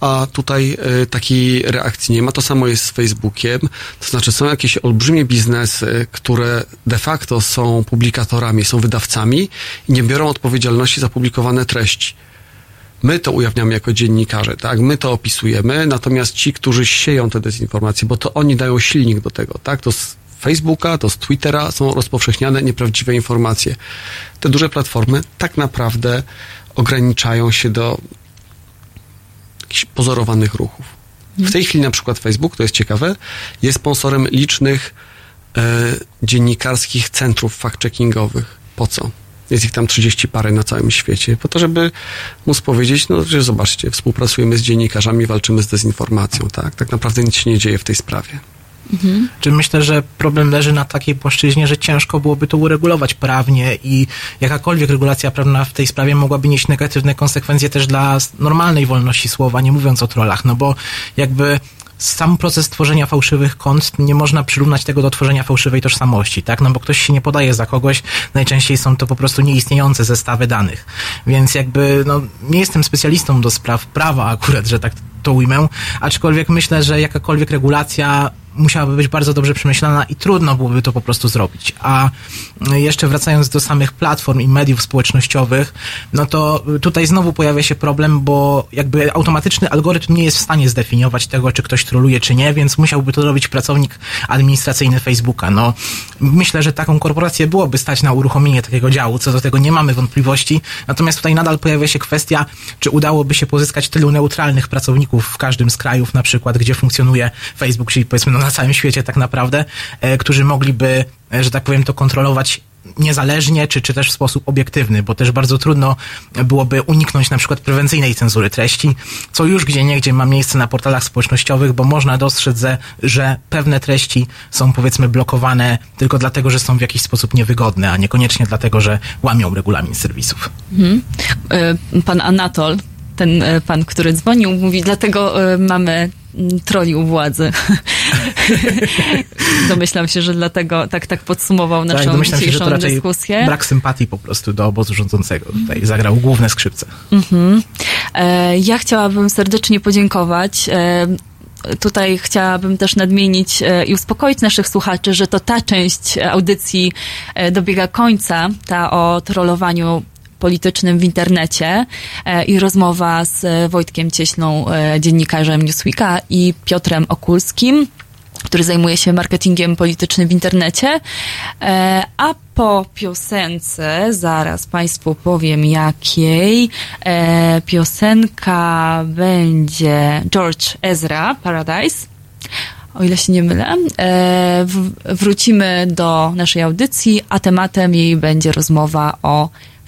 a tutaj y, takiej reakcji nie ma. To samo jest z Facebookiem. To znaczy są jakieś olbrzymie biznesy, które de facto są publikatorami, są wydawcami i nie biorą odpowiedzialności za publikowane treści. My to ujawniamy jako dziennikarze, tak? My to opisujemy, natomiast ci, którzy sieją te dezinformacje, bo to oni dają silnik do tego, tak? To z Facebooka, to z Twittera są rozpowszechniane nieprawdziwe informacje. Te duże platformy tak naprawdę ograniczają się do jakichś pozorowanych ruchów. W tej chwili na przykład Facebook, to jest ciekawe, jest sponsorem licznych e, dziennikarskich centrów fact-checkingowych. Po co? Jest ich tam 30 parę na całym świecie. Po to, żeby móc powiedzieć, no, że zobaczcie, współpracujemy z dziennikarzami, walczymy z dezinformacją, tak? Tak naprawdę nic się nie dzieje w tej sprawie. Czy myślę, że problem leży na takiej płaszczyźnie, że ciężko byłoby to uregulować prawnie i jakakolwiek regulacja prawna w tej sprawie mogłaby nieść negatywne konsekwencje też dla normalnej wolności słowa, nie mówiąc o trollach, no bo jakby sam proces tworzenia fałszywych kont nie można przyrównać tego do tworzenia fałszywej tożsamości, tak? No bo ktoś się nie podaje za kogoś, najczęściej są to po prostu nieistniejące zestawy danych. Więc jakby, no, nie jestem specjalistą do spraw prawa akurat, że tak to ujmę, aczkolwiek myślę, że jakakolwiek regulacja musiałaby być bardzo dobrze przemyślana i trudno byłoby to po prostu zrobić. A jeszcze wracając do samych platform i mediów społecznościowych, no to tutaj znowu pojawia się problem, bo jakby automatyczny algorytm nie jest w stanie zdefiniować tego, czy ktoś troluje, czy nie, więc musiałby to robić pracownik administracyjny Facebooka. No, myślę, że taką korporację byłoby stać na uruchomienie takiego działu, co do tego nie mamy wątpliwości. Natomiast tutaj nadal pojawia się kwestia, czy udałoby się pozyskać tylu neutralnych pracowników w każdym z krajów, na przykład, gdzie funkcjonuje Facebook, czyli powiedzmy no, na całym świecie tak naprawdę, e, którzy mogliby, e, że tak powiem, to kontrolować niezależnie, czy, czy też w sposób obiektywny, bo też bardzo trudno byłoby uniknąć na przykład prewencyjnej cenzury treści, co już gdzie niegdzie ma miejsce na portalach społecznościowych, bo można dostrzec, że, że pewne treści są powiedzmy blokowane tylko dlatego, że są w jakiś sposób niewygodne, a niekoniecznie dlatego, że łamią regulamin serwisów. Mhm. E, Pan Anatol, ten pan, który dzwonił, mówi, dlatego mamy troli u władzy. Domyślam się, że dlatego tak, tak podsumował naszą tak, domyślam się, że dzisiejszą to raczej dyskusję. brak sympatii po prostu do obozu rządzącego tutaj zagrał główne skrzypce. Mhm. E, Ja chciałabym serdecznie podziękować. E, Tutaj chciałabym też nadmienić e, i uspokoić naszych słuchaczy, że to ta część audycji e, dobiega końca, ta o trollowaniu politycznym w internecie e, i rozmowa z e, Wojtkiem Cieślą, e, dziennikarzem Newsweeka i Piotrem Okulskim, który zajmuje się marketingiem politycznym w internecie. A po piosence, zaraz Państwu powiem jakiej, piosenka będzie George Ezra, Paradise. O ile się nie mylę, wrócimy do naszej audycji, a tematem jej będzie rozmowa o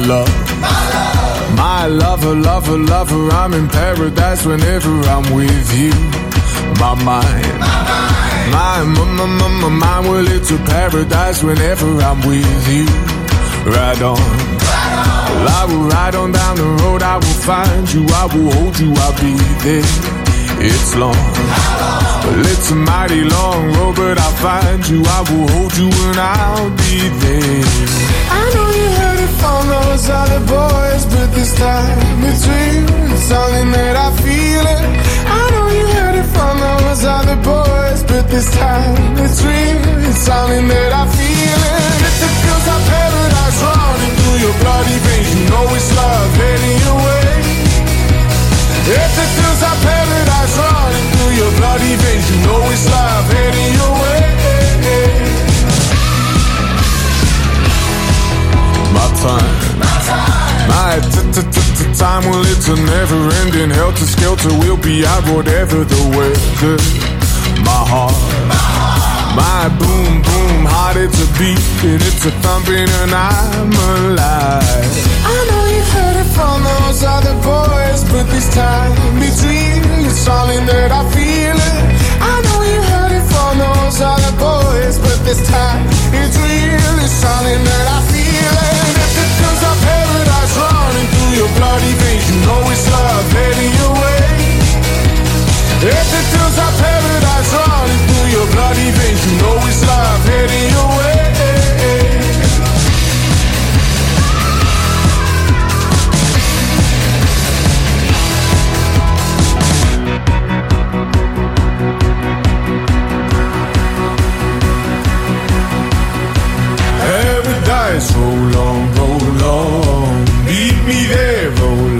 My love. My lover, lover, lover, I'm in paradise whenever I'm with you. My mind. My, mind, my, my, my, my mind, well, it's a paradise whenever I'm with you. Ride on. Well, I will ride on down the road, I will find you, I will hold you, I'll be there. It's long. Well, it's a mighty long road, but I'll find you, I will hold you, and I'll be there. From those other boys, but this time it's real. It's something that I feel it. I know you heard it from those other boys, but this time it's real. It's something that I feel it. If it feels like paradise running through your bloody veins, you know it's love heading your way. If it feels like paradise running through your bloody veins, you know it's love heading your way. Time, my time, well, it's a never ending helter skelter. We'll be out whatever the weather. My heart, my boom boom heart, it's a beat and it's a thumping, and I'm alive. I know you've heard it from those other boys, but this time it's real. It's something that I feel it. I know you heard it from those other boys, but this time it's real. It's something that I feel bloody veins, you know it's love heading your way. If it feels like paradise running through your bloody veins, you know it's love heading Pharaoh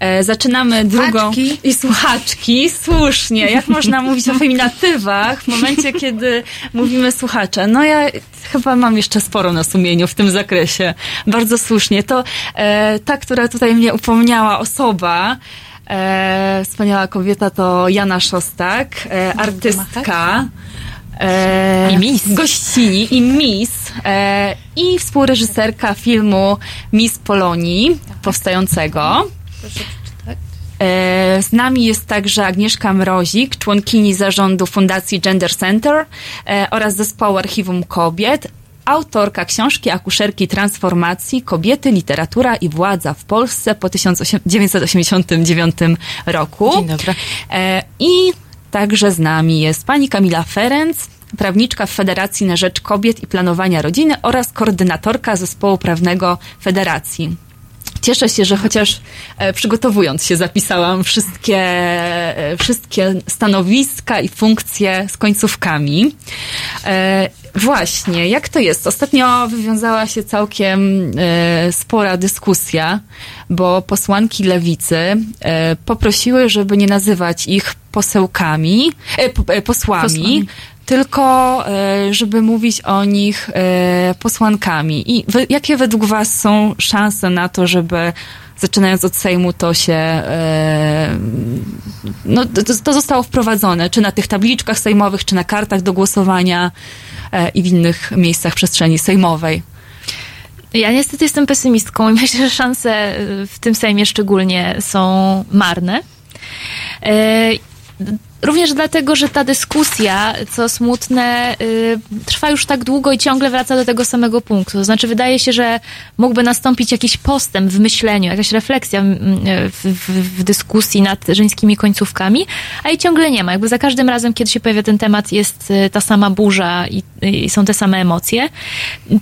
E, zaczynamy drugą. I słuchaczki, słusznie. Jak można mówić o feminatywach w momencie, kiedy mówimy słuchacze? No ja chyba mam jeszcze sporo na sumieniu w tym zakresie. Bardzo słusznie. To e, ta, która tutaj mnie upomniała osoba, e, wspaniała kobieta to Jana Szostak, e, artystka. E, I Miss. Gościni i Miss e, i współreżyserka filmu Miss Polonii powstającego. E, Z nami jest także Agnieszka Mrozik, członkini zarządu Fundacji Gender Center e, oraz zespołu Archiwum Kobiet, autorka książki Akuszerki Transformacji Kobiety, literatura i władza w Polsce po 1989 roku. Dzień dobry. E, I także z nami jest pani Kamila Ferenc, prawniczka w Federacji na Rzecz Kobiet i Planowania Rodziny oraz koordynatorka zespołu prawnego Federacji. Cieszę się, że chociaż e, przygotowując się zapisałam wszystkie, e, wszystkie stanowiska i funkcje z końcówkami. E, właśnie, jak to jest? Ostatnio wywiązała się całkiem spora dyskusja, bo posłanki lewicy poprosiły, żeby nie nazywać ich posełkami, po- posłami, Posłami. Tylko e, żeby mówić o nich e, posłankami. I jakie według Was są szanse na to, żeby zaczynając od Sejmu to się e, no, to, zostało wprowadzone, czy na tych tabliczkach sejmowych, czy na kartach do głosowania i w innych miejscach przestrzeni sejmowej. Ja niestety jestem pesymistką i myślę, że szanse w tym Sejmie szczególnie są marne. Również dlatego, że ta dyskusja, co smutne, y, trwa już tak długo i ciągle wraca do tego samego punktu. To znaczy, wydaje się, że mógłby nastąpić jakiś postęp w myśleniu, jakaś refleksja mm, w, w, w dyskusji nad żeńskimi końcówkami, a jej ciągle nie ma. Jakby za każdym razem, kiedy się pojawia ten temat, jest y, ta sama burza i, i są te same emocje.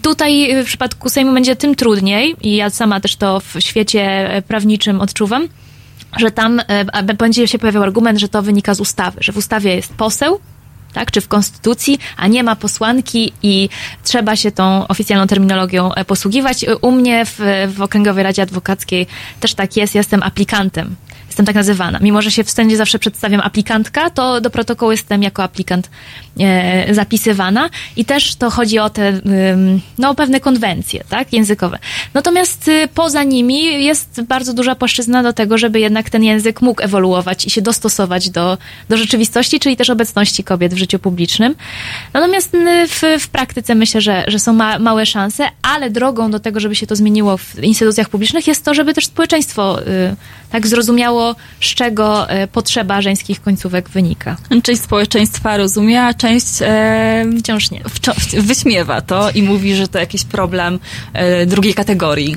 Tutaj y, w przypadku Sejmu będzie tym trudniej i ja sama też to w świecie prawniczym odczuwam, że tam e, będzie się pojawiał argument, że to wynika z ustawy, że w ustawie jest poseł, tak, czy w konstytucji, a nie ma posłanki i trzeba się tą oficjalną terminologią e, posługiwać. U mnie w, w Okręgowej Radzie Adwokackiej też tak jest, jestem aplikantem. Jestem tak nazywana. Mimo, że się w zawsze przedstawiam aplikantka, to do protokołu jestem jako aplikant e, zapisywana i też to chodzi o te, ym, no, pewne konwencje, tak, językowe. Natomiast y, poza nimi jest bardzo duża płaszczyzna do tego, żeby jednak ten język mógł ewoluować i się dostosować do, do rzeczywistości, czyli też obecności kobiet w życiu publicznym. Natomiast y, w, w praktyce myślę, że, że są ma, małe szanse, ale drogą do tego, żeby się to zmieniło w instytucjach publicznych jest to, żeby też społeczeństwo y, tak zrozumiało, z czego y, potrzeba żeńskich końcówek wynika. Część społeczeństwa rozumie, a część e, Wciąż nie. wczo- wyśmiewa to i mówi, że to jakiś problem e, drugiej kategorii.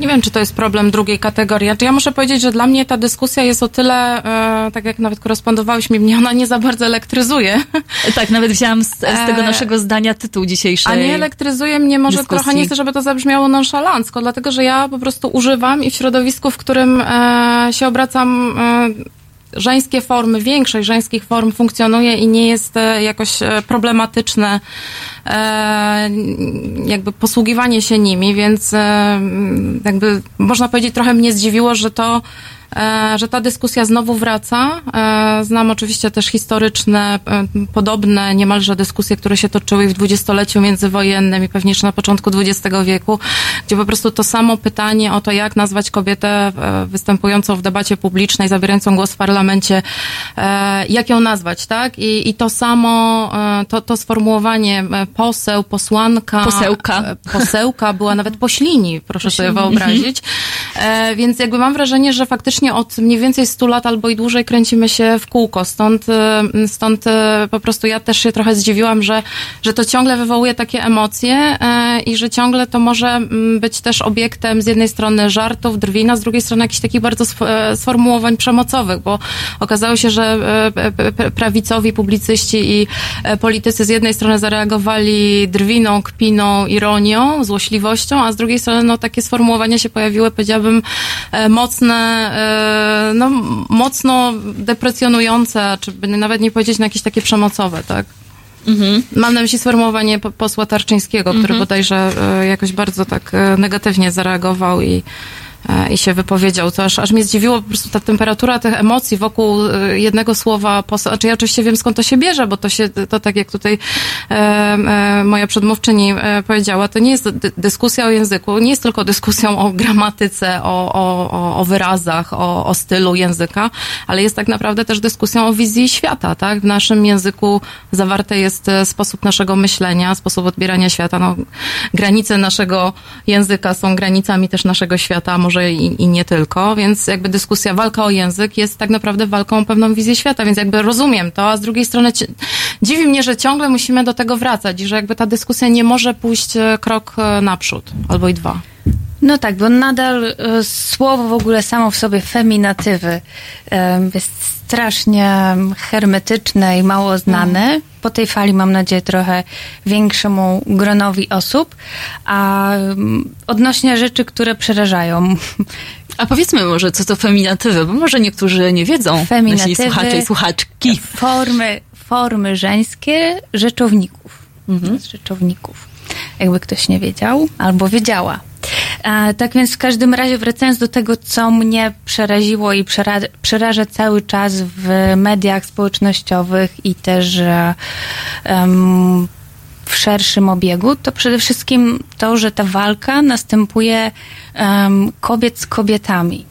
Nie wiem, czy to jest problem drugiej kategorii. Znaczy, ja muszę powiedzieć, że dla mnie ta dyskusja jest o tyle, e, tak jak nawet korespondowałyśmy, mnie ona nie za bardzo elektryzuje. Tak, nawet wzięłam z, z tego E, naszego zdania tytuł dzisiejszej. A nie elektryzuje mnie może dyskusji. trochę, nie chcę, żeby to zabrzmiało nonszalancko, dlatego że ja po prostu używam i w środowisku, w którym e, się obracam, e, żeńskie formy, większość żeńskich form funkcjonuje i nie jest e, jakoś e, problematyczne e, jakby posługiwanie się nimi, więc jakby można powiedzieć trochę mnie zdziwiło, że to że ta dyskusja znowu wraca. E, Znam oczywiście też historyczne, e, podobne niemalże dyskusje, które się toczyły w dwudziestoleciu międzywojennym i pewnie jeszcze na początku XX wieku, gdzie po prostu to samo pytanie o to, jak nazwać kobietę e, występującą w debacie publicznej, zabierającą głos w parlamencie, e, jak ją nazwać, tak? I, i to samo, e, to, to sformułowanie e, poseł, posłanka, Posełka. e, posełka była nawet poślini, proszę sobie Poślini. wyobrazić. E, więc jakby mam wrażenie, że faktycznie od mniej więcej 100 lat albo i dłużej kręcimy się w kółko. Stąd, e, stąd e, po prostu ja też się trochę zdziwiłam, że, że to ciągle wywołuje takie emocje e, i że ciągle to może mm, być też obiektem z jednej strony żartów, drwin, a z drugiej strony jakichś takich bardzo e, sformułowań przemocowych, bo okazało się, że e, prawicowi publicyści i e, politycy z jednej strony zareagowali drwiną, kpiną, ironią, złośliwością, a z drugiej strony no, takie sformułowania się pojawiły, powiedziałabym, mocne, no, m- mocno deprecjonujące, czy by nawet nie powiedzieć na jakieś takie przemocowe, tak? Mam na myśli sformułowanie po- posła Tarczyńskiego, który Mhm. bodajże e, jakoś bardzo tak e, negatywnie zareagował i, e, i się wypowiedział. To aż, aż mnie zdziwiło po prostu ta temperatura tych emocji wokół e, jednego słowa posła. Znaczy ja oczywiście wiem skąd to się bierze, bo to się, to tak jak tutaj e, e, moja przedmówczyni e, powiedziała, to nie jest dy- dyskusja o języku, nie jest tylko dyskusją o gramatyce, o, o, o, wyrazach, o, o stylu języka, ale jest tak naprawdę też dyskusją o wizji świata, tak? W naszym języku zawarte jest e, sposób naszego myślenia, sposób odbierania świata. No, granice naszego języka są granicami też naszego świata, może i, i nie tylko, więc jakby dyskusja, walka o język jest tak naprawdę walką o pewną wizję świata, więc jakby rozumiem to, a z drugiej strony dziwi mnie, że ciągle musimy do tego wracać i że jakby ta dyskusja nie może pójść e, krok e, naprzód, albo i dwa. No tak, bo nadal e, słowo w ogóle samo w sobie feminatywy e, jest strasznie hermetyczne i mało znane. Po tej fali mam nadzieję trochę większemu gronowi osób. A mm, odnośnie rzeczy, które przerażają. A powiedzmy może, co to feminatywy, bo może niektórzy nie wiedzą, nasi Feminatywy, słuchacze i słuchaczki. Formy, formy żeńskie rzeczowników. Mhm. Rzeczowników. Jakby ktoś nie wiedział, albo wiedziała. E, tak więc w każdym razie wracając do tego, co mnie przeraziło i przera- przeraża cały czas w mediach społecznościowych i też em, w szerszym obiegu, to przede wszystkim to, że ta walka następuje em, kobiet z kobietami.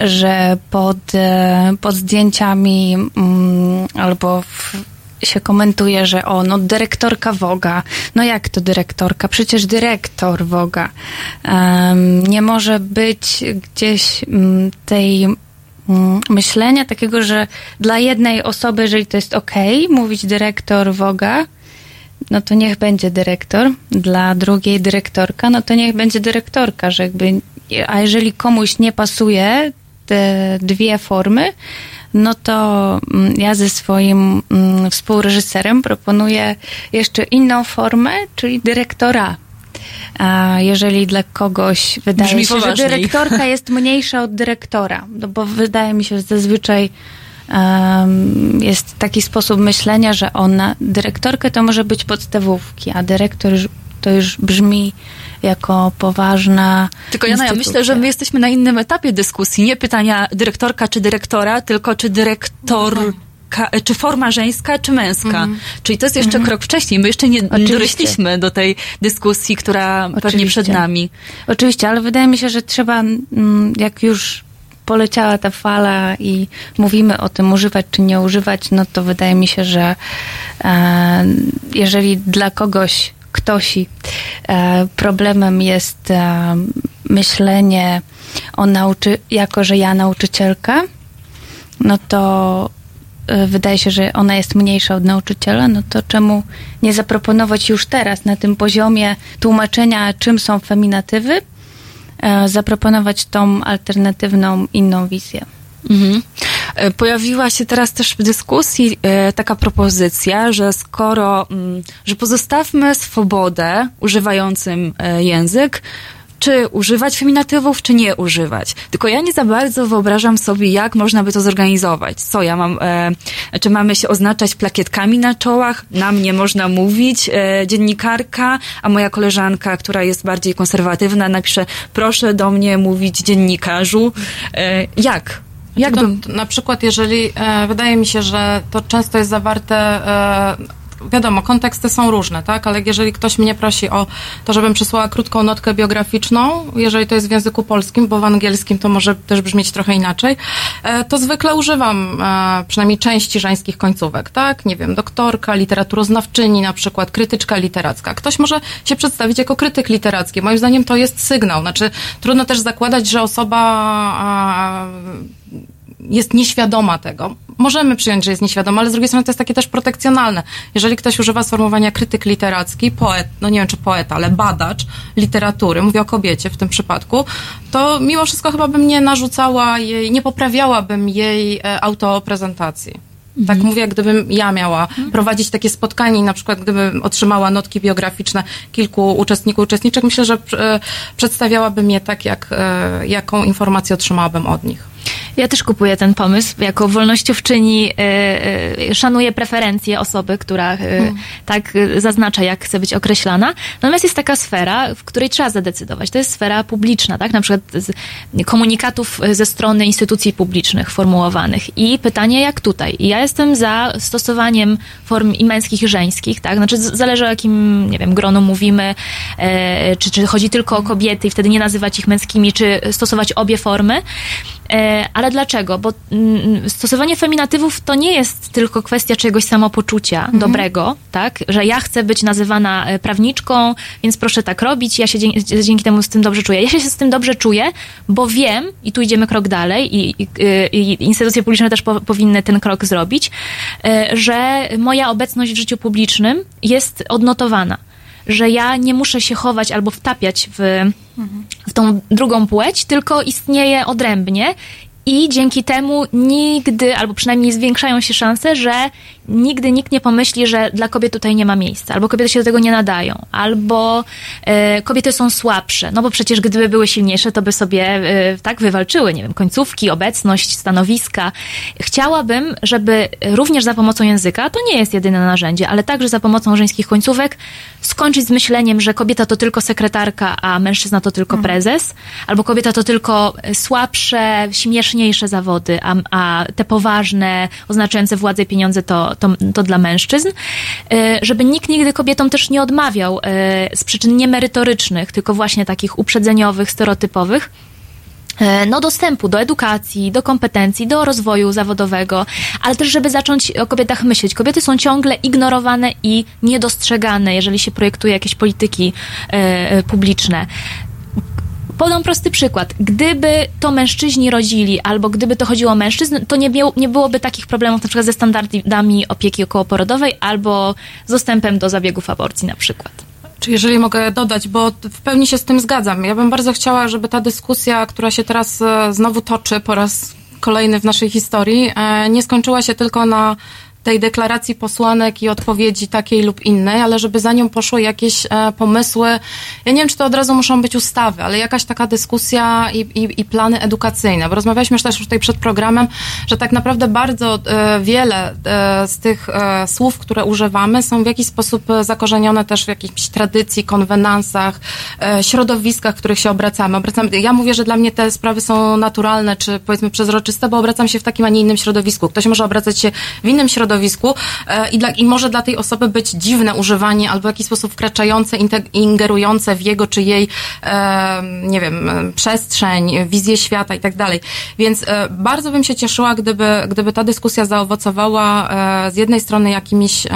Że pod, e, pod zdjęciami mm, albo w, się komentuje, że o, no dyrektorka Woga. No jak to dyrektorka? Przecież dyrektor Woga. Em, nie może być gdzieś mm, tej mm, myślenia takiego, że dla jednej osoby, jeżeli to jest okej, mówić dyrektor Woga, no to niech będzie dyrektor. Dla drugiej dyrektorka, no to niech będzie dyrektorka, że jakby, a jeżeli komuś nie pasuje te dwie formy, no to mm, ja ze swoim mm, współreżyserem proponuję jeszcze inną formę, czyli dyrektora. A jeżeli dla kogoś wydaje Brzmi się, że poważniej. dyrektorka jest mniejsza od dyrektora, no bo wydaje mi się, że zazwyczaj em, jest taki sposób myślenia, że ona, dyrektorka to może być podstawówki, a dyrektor to już brzmi jako poważna Tylko Jana, ja myślę, że my jesteśmy na innym etapie dyskusji. Nie pytania dyrektorka czy dyrektora, tylko czy dyrektorka, czy forma żeńska, czy męska. Mhm. Czyli to jest jeszcze krok wcześniej. My jeszcze nie dorośliśmy do tej dyskusji, która pewnie Oczywiście. przed nami. Oczywiście, ale wydaje mi się, że trzeba, mm, jak już poleciała ta fala i mówimy o tym używać czy nie używać, no to wydaje mi się, że e, jeżeli dla kogoś, ktoś e, problemem jest e, myślenie o nauczy, jako że ja nauczycielka, no to e, wydaje się, że ona jest mniejsza od nauczyciela, no to czemu nie zaproponować już teraz na tym poziomie tłumaczenia, czym są feminatywy, zaproponować tą alternatywną, inną wizję. Mhm. E, Pojawiła się teraz też w dyskusji e, taka propozycja, że skoro, mm, że pozostawmy swobodę używającym e, język, czy używać feminatywów, czy nie używać. Tylko ja nie za bardzo wyobrażam sobie, jak można by to zorganizować. Co ja mam, e, czy mamy się oznaczać plakietkami na czołach? Na mnie można mówić, e, dziennikarka, a moja koleżanka, która jest bardziej konserwatywna, napisze, proszę do mnie mówić dziennikarzu. E, jak? Jak to, Na przykład, jeżeli e, wydaje mi się, że to często jest zawarte. Wiadomo, konteksty są różne, tak? Ale jeżeli ktoś mnie prosi o to, żebym przysłała krótką notkę biograficzną, jeżeli to jest w języku polskim, bo w angielskim to może też brzmieć trochę inaczej, e, to zwykle używam e, przynajmniej części żeńskich końcówek, tak? Nie wiem, doktorka, literaturoznawczyni na przykład, krytyczka literacka. Ktoś może się przedstawić jako krytyk literacki. Moim zdaniem to jest sygnał. Znaczy, trudno też zakładać, że osoba jest nieświadoma tego. Możemy przyjąć, że jest nieświadoma, ale z drugiej strony to jest takie też protekcjonalne. Jeżeli ktoś używa sformułowania krytyk literacki, poet, no nie wiem czy poeta, ale badacz literatury, mówię o kobiecie w tym przypadku, to mimo wszystko chyba bym nie narzucała jej, nie poprawiałabym jej e, autoprezentacji. Tak mówię, gdybym ja miała prowadzić takie spotkanie i na przykład gdybym otrzymała notki biograficzne kilku uczestników, uczestniczek, myślę, że e, przedstawiałabym je tak, jak, e, jaką informację otrzymałabym od nich. Ja też kupuję ten pomysł. Jako wolnościowczyni y, y, szanuję preferencje osoby, która y, tak y, zaznacza, jak chce być określana. Natomiast jest taka sfera, w której trzeba zadecydować. To jest sfera publiczna, tak? Na przykład z komunikatów ze strony instytucji publicznych formułowanych. I pytanie, jak tutaj? I ja jestem za stosowaniem form i męskich, i żeńskich, tak? Znaczy, zależy o jakim, nie wiem, gronu mówimy, e, czy, czy chodzi tylko o kobiety i wtedy nie nazywać ich męskimi, czy stosować obie formy. E, ale dlaczego? Bo mm, stosowanie feminatywów to nie jest tylko kwestia czegoś samopoczucia dobrego, tak? Że ja chcę być nazywana e, prawniczką, więc proszę tak robić, ja się dzięki, dzięki temu z tym dobrze czuję. Ja się z tym dobrze czuję, bo wiem, i tu idziemy krok dalej, i, i, i instytucje publiczne też po, powinny ten krok zrobić, e, że moja obecność w życiu publicznym jest odnotowana. Że ja nie muszę się chować albo wtapiać w, w tą drugą płeć, tylko istnieje odrębnie i dzięki temu nigdy, albo przynajmniej zwiększają się szanse, że nigdy nikt nie pomyśli, że dla kobiet tutaj nie ma miejsca, albo kobiety się do tego nie nadają, albo e, kobiety są słabsze, no bo przecież gdyby były silniejsze, to by sobie e, tak wywalczyły, nie wiem, końcówki, obecność, stanowiska. Chciałabym, żeby również za pomocą języka, to nie jest jedyne narzędzie, ale także za pomocą żeńskich końcówek skończyć z myśleniem, że kobieta to tylko sekretarka, a mężczyzna to tylko prezes, albo kobieta to tylko słabsze, śmieszniejsze zawody, a, a te poważne, oznaczające władzę i pieniądze to, to, to dla mężczyzn. E, Żeby nikt nigdy kobietom też nie odmawiał e, z przyczyn niemerytorycznych, tylko właśnie takich uprzedzeniowych, stereotypowych, e, no, dostępu do edukacji, do kompetencji, do rozwoju zawodowego, ale też, żeby zacząć o kobietach myśleć. Kobiety są ciągle ignorowane i niedostrzegane, jeżeli się projektuje jakieś polityki publiczne. Podam prosty przykład. Gdyby to mężczyźni rodzili, albo gdyby to chodziło o mężczyzn, to nie, miał, nie byłoby takich problemów na przykład ze standardami opieki okołoporodowej albo z dostępem do zabiegów aborcji na przykład. Czy jeżeli mogę dodać, bo w pełni się z tym zgadzam. Ja bym bardzo chciała, żeby ta dyskusja, która się teraz e, znowu toczy po raz kolejny w naszej historii, e, nie skończyła się tylko na tej deklaracji posłanek i odpowiedzi takiej lub innej, ale żeby za nią poszły jakieś e, pomysły. Ja nie wiem, czy to od razu muszą być ustawy, ale jakaś taka dyskusja i, i, i plany edukacyjne. Bo rozmawialiśmy też tutaj przed programem, że tak naprawdę bardzo e, wiele e, z tych słów, które używamy, są w jakiś sposób zakorzenione też w jakiejś tradycji, konwenansach, środowiskach, w których się obracamy. obracamy. Ja mówię, że dla mnie te sprawy są naturalne, czy powiedzmy przezroczyste, bo obracam się w takim, a nie innym środowisku. Ktoś może obracać się w innym środowisku e, i, dla, i może dla tej osoby być dziwne używanie albo w jakiś sposób wkraczające, ingerujące w jego czy jej, e, nie wiem, e, przestrzeń, wizję świata i tak dalej. Więc bardzo bym się cieszyła, gdyby, gdyby ta dyskusja zaowocowała z jednej strony jakimiś,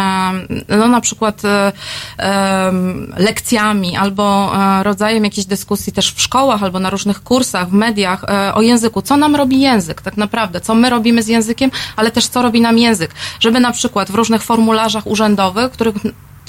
no na przykład lekcjami albo rodzajem jakiejś dyskusji też w szkołach albo na różnych kursach, w mediach o języku. Co nam robi język tak naprawdę? Co my robimy z językiem, ale też co robi nam język. Żeby na przykład w różnych formularzach urzędowych, których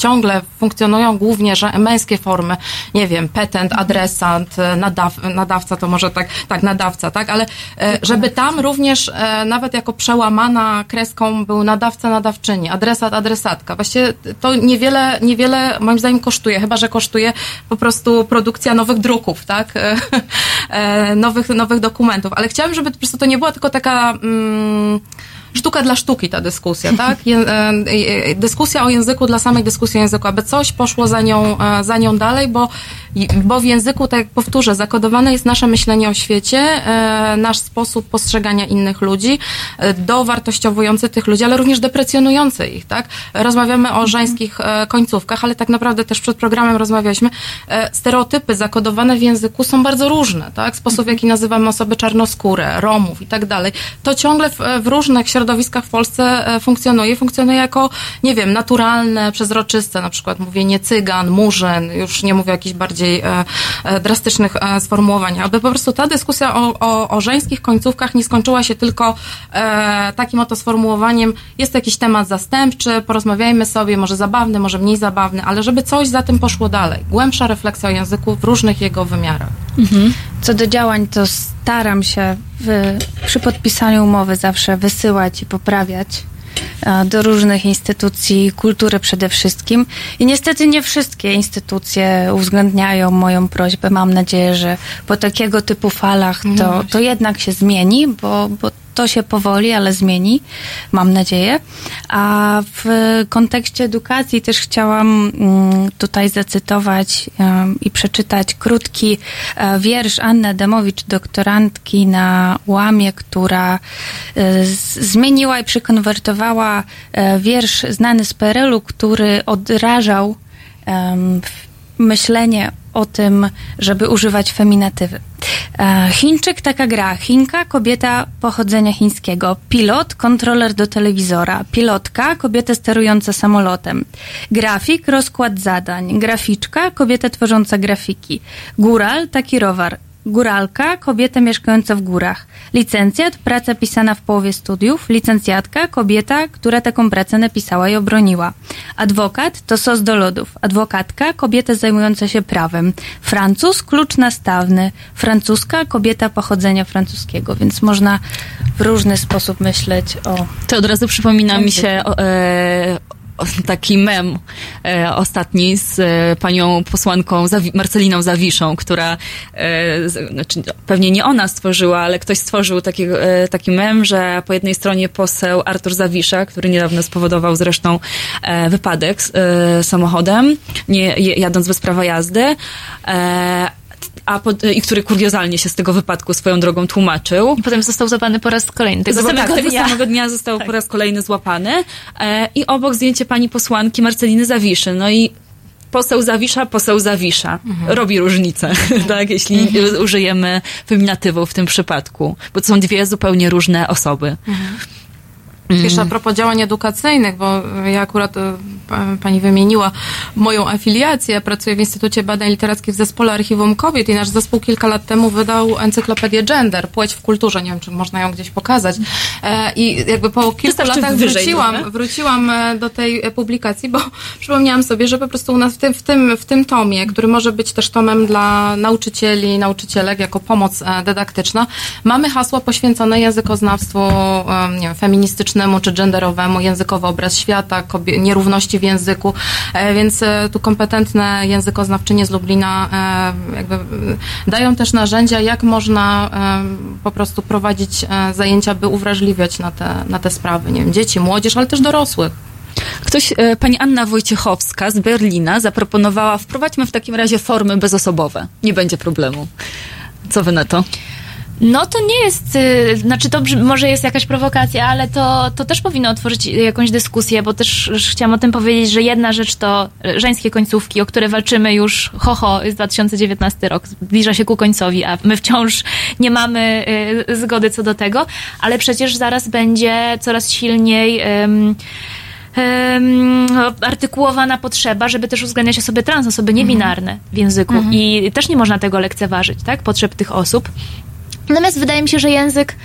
ciągle funkcjonują głównie że męskie formy, nie wiem, petent, adresant, e, nadaw, nadawca, to może tak, tak, nadawca, tak, ale e, żeby tam również e, nawet jako przełamana kreską był nadawca, nadawczyni, adresat, adresatka. Właściwie to niewiele, niewiele moim zdaniem kosztuje, chyba, że kosztuje po prostu produkcja nowych druków, tak, nowych, nowych dokumentów, ale chciałabym, żeby po prostu to nie była tylko taka mm, sztuka dla sztuki ta dyskusja, tak? E, e, dyskusja o języku dla samej dyskusji o języku, aby coś poszło za nią, e, za nią dalej, bo, bo w języku, tak jak powtórzę, zakodowane jest nasze myślenie o świecie, nasz sposób postrzegania innych ludzi, dowartościowujący tych ludzi, ale również deprecjonujący ich, tak? Rozmawiamy o żeńskich końcówkach, ale tak naprawdę też przed programem rozmawialiśmy, stereotypy zakodowane w języku są bardzo różne, tak? Sposób, w jaki nazywamy osoby czarnoskóre, Romów i tak dalej. To ciągle w, w różnych środowiskach w Polsce e, funkcjonuje. Funkcjonuje jako, nie wiem, naturalne, przezroczyste, na przykład mówienie cygan, murzyn, już nie mówię o jakichś bardziej e, e, drastycznych sformułowaniach, aby po prostu ta dyskusja o, o, o żeńskich końcówkach nie skończyła się tylko takim oto sformułowaniem, jest jakiś temat zastępczy, porozmawiajmy sobie, może zabawny, może mniej zabawny, ale żeby coś za tym poszło dalej. Głębsza refleksja o języku w różnych jego wymiarach. Co do działań, to staram się w, przy podpisaniu umowy zawsze wysyłać i poprawiać e, do różnych instytucji kultury przede wszystkim. I niestety nie wszystkie instytucje uwzględniają moją prośbę. Mam nadzieję, że po takiego typu falach No to, właśnie. to jednak się zmieni, bo, bo to się powoli, ale zmieni, mam nadzieję. A w kontekście edukacji też chciałam mm, tutaj zacytować i przeczytać krótki e, wiersz Anny Adamowicz, doktorantki na łamie, która e, zmieniła i przekonwertowała e, wiersz znany z PRL-u, który odrażał myślenie o tym, żeby używać feminatywy. E, Chińczyk, taka gra. Chinka, kobieta pochodzenia chińskiego. Pilot, kontroler do telewizora. Pilotka, kobieta sterująca samolotem. Grafik, rozkład zadań. Graficzka, kobieta tworząca grafiki. Góral, taki rowar. Góralka, kobieta mieszkająca w górach. Licencjat, praca pisana w połowie studiów. Licencjatka, kobieta, która taką pracę napisała i obroniła. Adwokat to sos do lodów. Adwokatka, kobieta zajmująca się prawem. Francuz, klucz nastawny. Francuska, kobieta pochodzenia francuskiego. Więc można w różny sposób myśleć o... To od razu przypomina mi się o, e, o, taki mem e, ostatni z e, panią posłanką Zawi- Marceliną Zawiszą, która e, z, znaczy, pewnie nie ona stworzyła, ale ktoś stworzył taki, e, taki mem, że po jednej stronie poseł Artur Zawisza, który niedawno spowodował zresztą e, wypadek e, samochodem, nie, jadąc bez prawa jazdy, a pod, i który kuriozalnie się z tego wypadku swoją drogą tłumaczył. I potem został złapany po raz kolejny. Tego Tego, samego tak, tego dnia. samego dnia został po raz kolejny złapany. E, I obok zdjęcie pani posłanki Marceliny Zawiszy. No i poseł Zawisza, poseł Zawisza. Robi różnicę, tak, jeśli użyjemy feminatywu w tym przypadku, bo to są dwie zupełnie różne osoby. Jeszcze a propos działań edukacyjnych, bo ja akurat e, pa- pani wymieniła moją afiliację. Ja pracuję w Instytucie Badań Literackich w Zespole Archiwum Kobiet i nasz zespół kilka lat temu wydał encyklopedię Gender, płeć w kulturze. Nie wiem, czy można ją gdzieś pokazać. E, I jakby po kilku latach wróciłam, trochę. wróciłam e, do tej publikacji, bo przypomniałam sobie, że po prostu u nas w tym, w tym, w tym tomie, który może być też tomem dla nauczycieli, nauczycielek jako pomoc dydaktyczna, mamy hasło poświęcone językoznawstwu nie wiem, feministycznemu czy genderowemu, językowy obraz świata, nierówności w języku, e, więc e, tu kompetentne językoznawczynie z Lublina e, jakby dają też narzędzia, jak można po prostu prowadzić zajęcia, by uwrażliwiać na te, na te sprawy, nie wiem, dzieci, młodzież, ale też dorosłych. Ktoś, pani Anna Wojciechowska z Berlina zaproponowała, wprowadźmy w takim razie formy bezosobowe. Nie będzie problemu. Co wy na to? No to nie jest, y, znaczy to może jest jakaś prowokacja, ale to, to też powinno otworzyć jakąś dyskusję, bo też chciałam o tym powiedzieć, że jedna rzecz to y, żeńskie końcówki, o które walczymy już, ho, ho, jest 2019 rok, zbliża się ku końcowi, a my wciąż nie mamy y, zgody co do tego, ale przecież zaraz będzie coraz silniej... ym, em, artykułowana potrzeba, żeby też uwzględniać osoby trans, osoby niebinarne w języku. I też nie można tego lekceważyć, tak? Potrzeb tych osób. Natomiast wydaje mi się, że język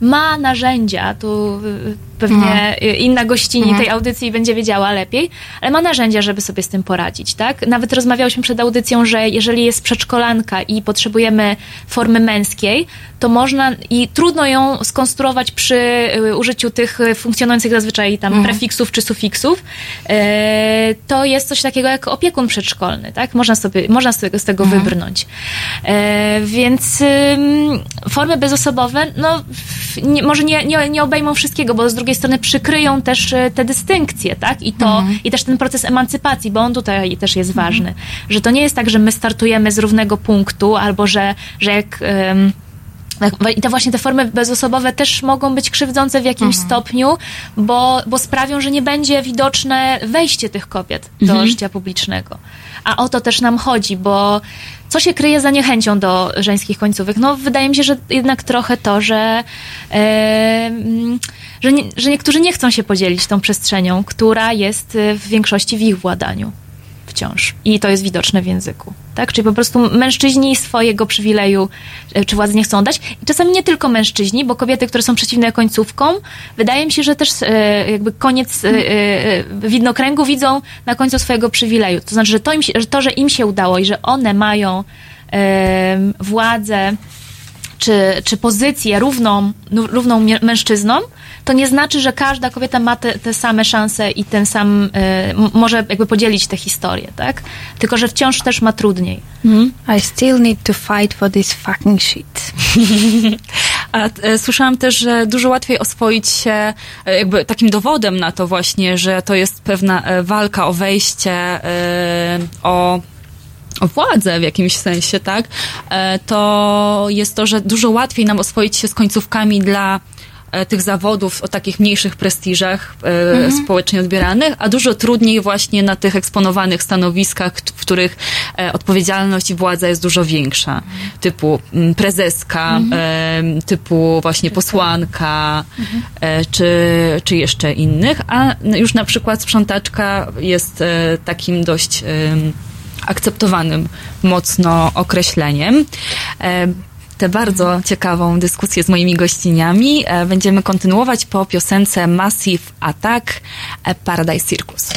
ma narzędzia, tu y, pewnie y, inna gościni Mhm. tej audycji będzie wiedziała lepiej, ale ma narzędzia, żeby sobie z tym poradzić, tak? Nawet rozmawiałyśmy przed audycją, że jeżeli jest przedszkolanka i potrzebujemy formy męskiej, to można i trudno ją skonstruować przy y, użyciu tych y, funkcjonujących zazwyczaj tam Mhm. prefiksów czy sufiksów, to jest coś takiego jak opiekun przedszkolny, tak? Można sobie, można z tego, z tego Mhm. wybrnąć. Więc formy bezosobowe, no nie, może nie, nie, nie obejmą wszystkiego, bo z drugiej strony przykryją też e, te dystynkcje, tak? I to, Mhm. i też ten proces emancypacji, bo on tutaj też jest ważny. Że to nie jest tak, że my startujemy z równego punktu, albo że, że jak... tak, I te właśnie te formy bezosobowe też mogą być krzywdzące w jakimś stopniu, bo, bo sprawią, że nie będzie widoczne wejście tych kobiet do Mhm. życia publicznego. A o to też nam chodzi, bo co się kryje za niechęcią do żeńskich końcówek? No, wydaje mi się, że jednak trochę to, że, mm, że, nie, że niektórzy nie chcą się podzielić tą przestrzenią, która jest e, w większości w ich władaniu wciąż. I to jest widoczne w języku. Tak? Czyli po prostu mężczyźni swojego przywileju e, czy władzy nie chcą dać. I czasami nie tylko mężczyźni, bo kobiety, które są przeciwne końcówkom, wydaje mi się, że też e, jakby koniec e, widnokręgu widzą na końcu swojego przywileju. To znaczy, że to, im że to, że im się udało i że one mają władzę czy, czy pozycję równą, równą mężczyznom, to nie znaczy, że każda kobieta ma te, te same szanse i ten sam, y, może jakby podzielić tę historię, tak? Tylko, że wciąż też ma trudniej. I still need to fight for this fucking shit. A e, słyszałam też, że dużo łatwiej oswoić się e, jakby takim dowodem na to właśnie, że to jest pewna e, walka o wejście, e, o o władzę w jakimś sensie, tak? E, To jest to, że dużo łatwiej nam oswoić się z końcówkami dla tych zawodów o takich mniejszych prestiżach e, Mhm. społecznie odbieranych, a dużo trudniej właśnie na tych eksponowanych stanowiskach, w których e, odpowiedzialność i władza jest dużo większa. Typu mm, prezeska, e, typu właśnie posłanka, e, czy, czy jeszcze innych, a już na przykład sprzątaczka jest e, takim dość akceptowanym mocno określeniem. Tę bardzo ciekawą dyskusję z moimi gościniami e, będziemy kontynuować po piosence Massive Attack e, Paradise Circus.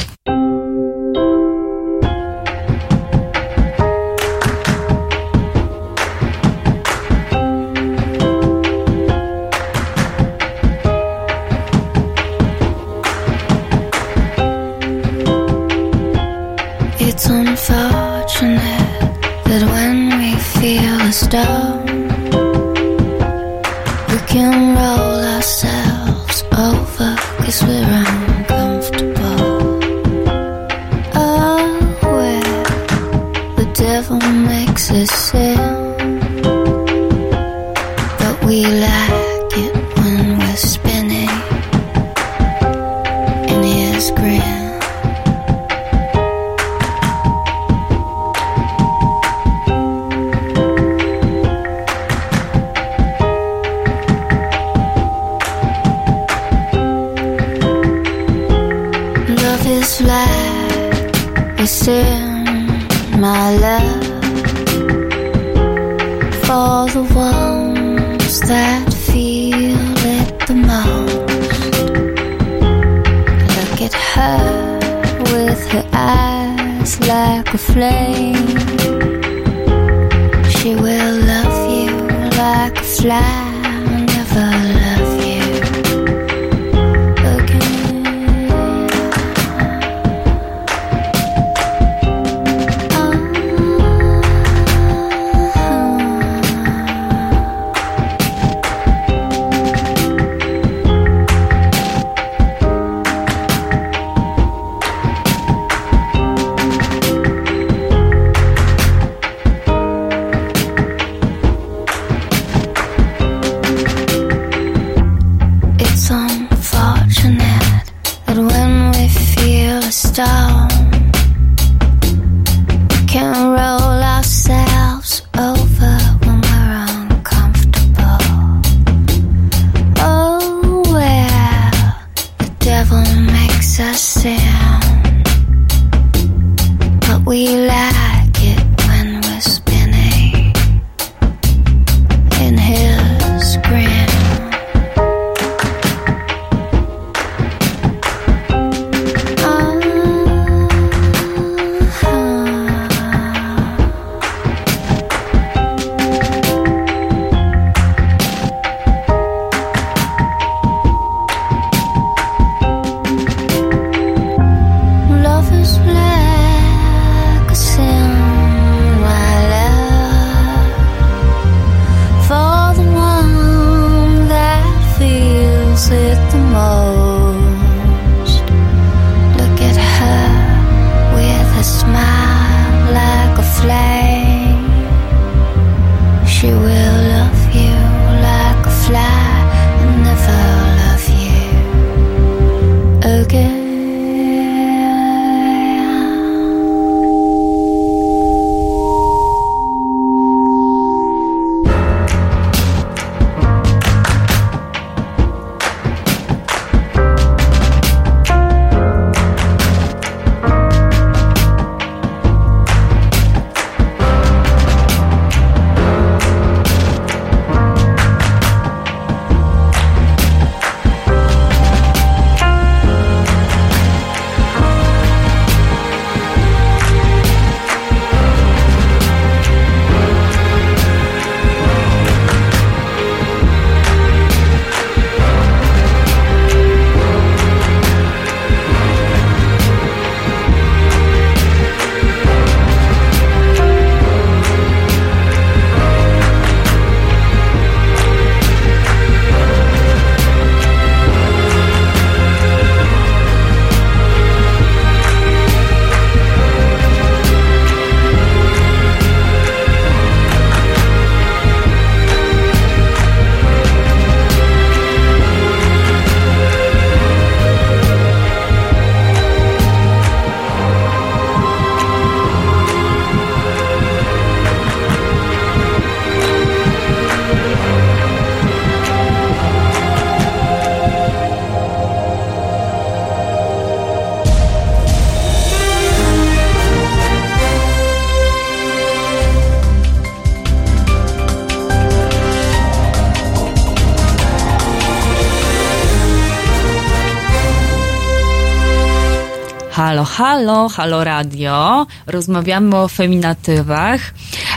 Halo, halo, halo radio. Rozmawiamy o feminatywach.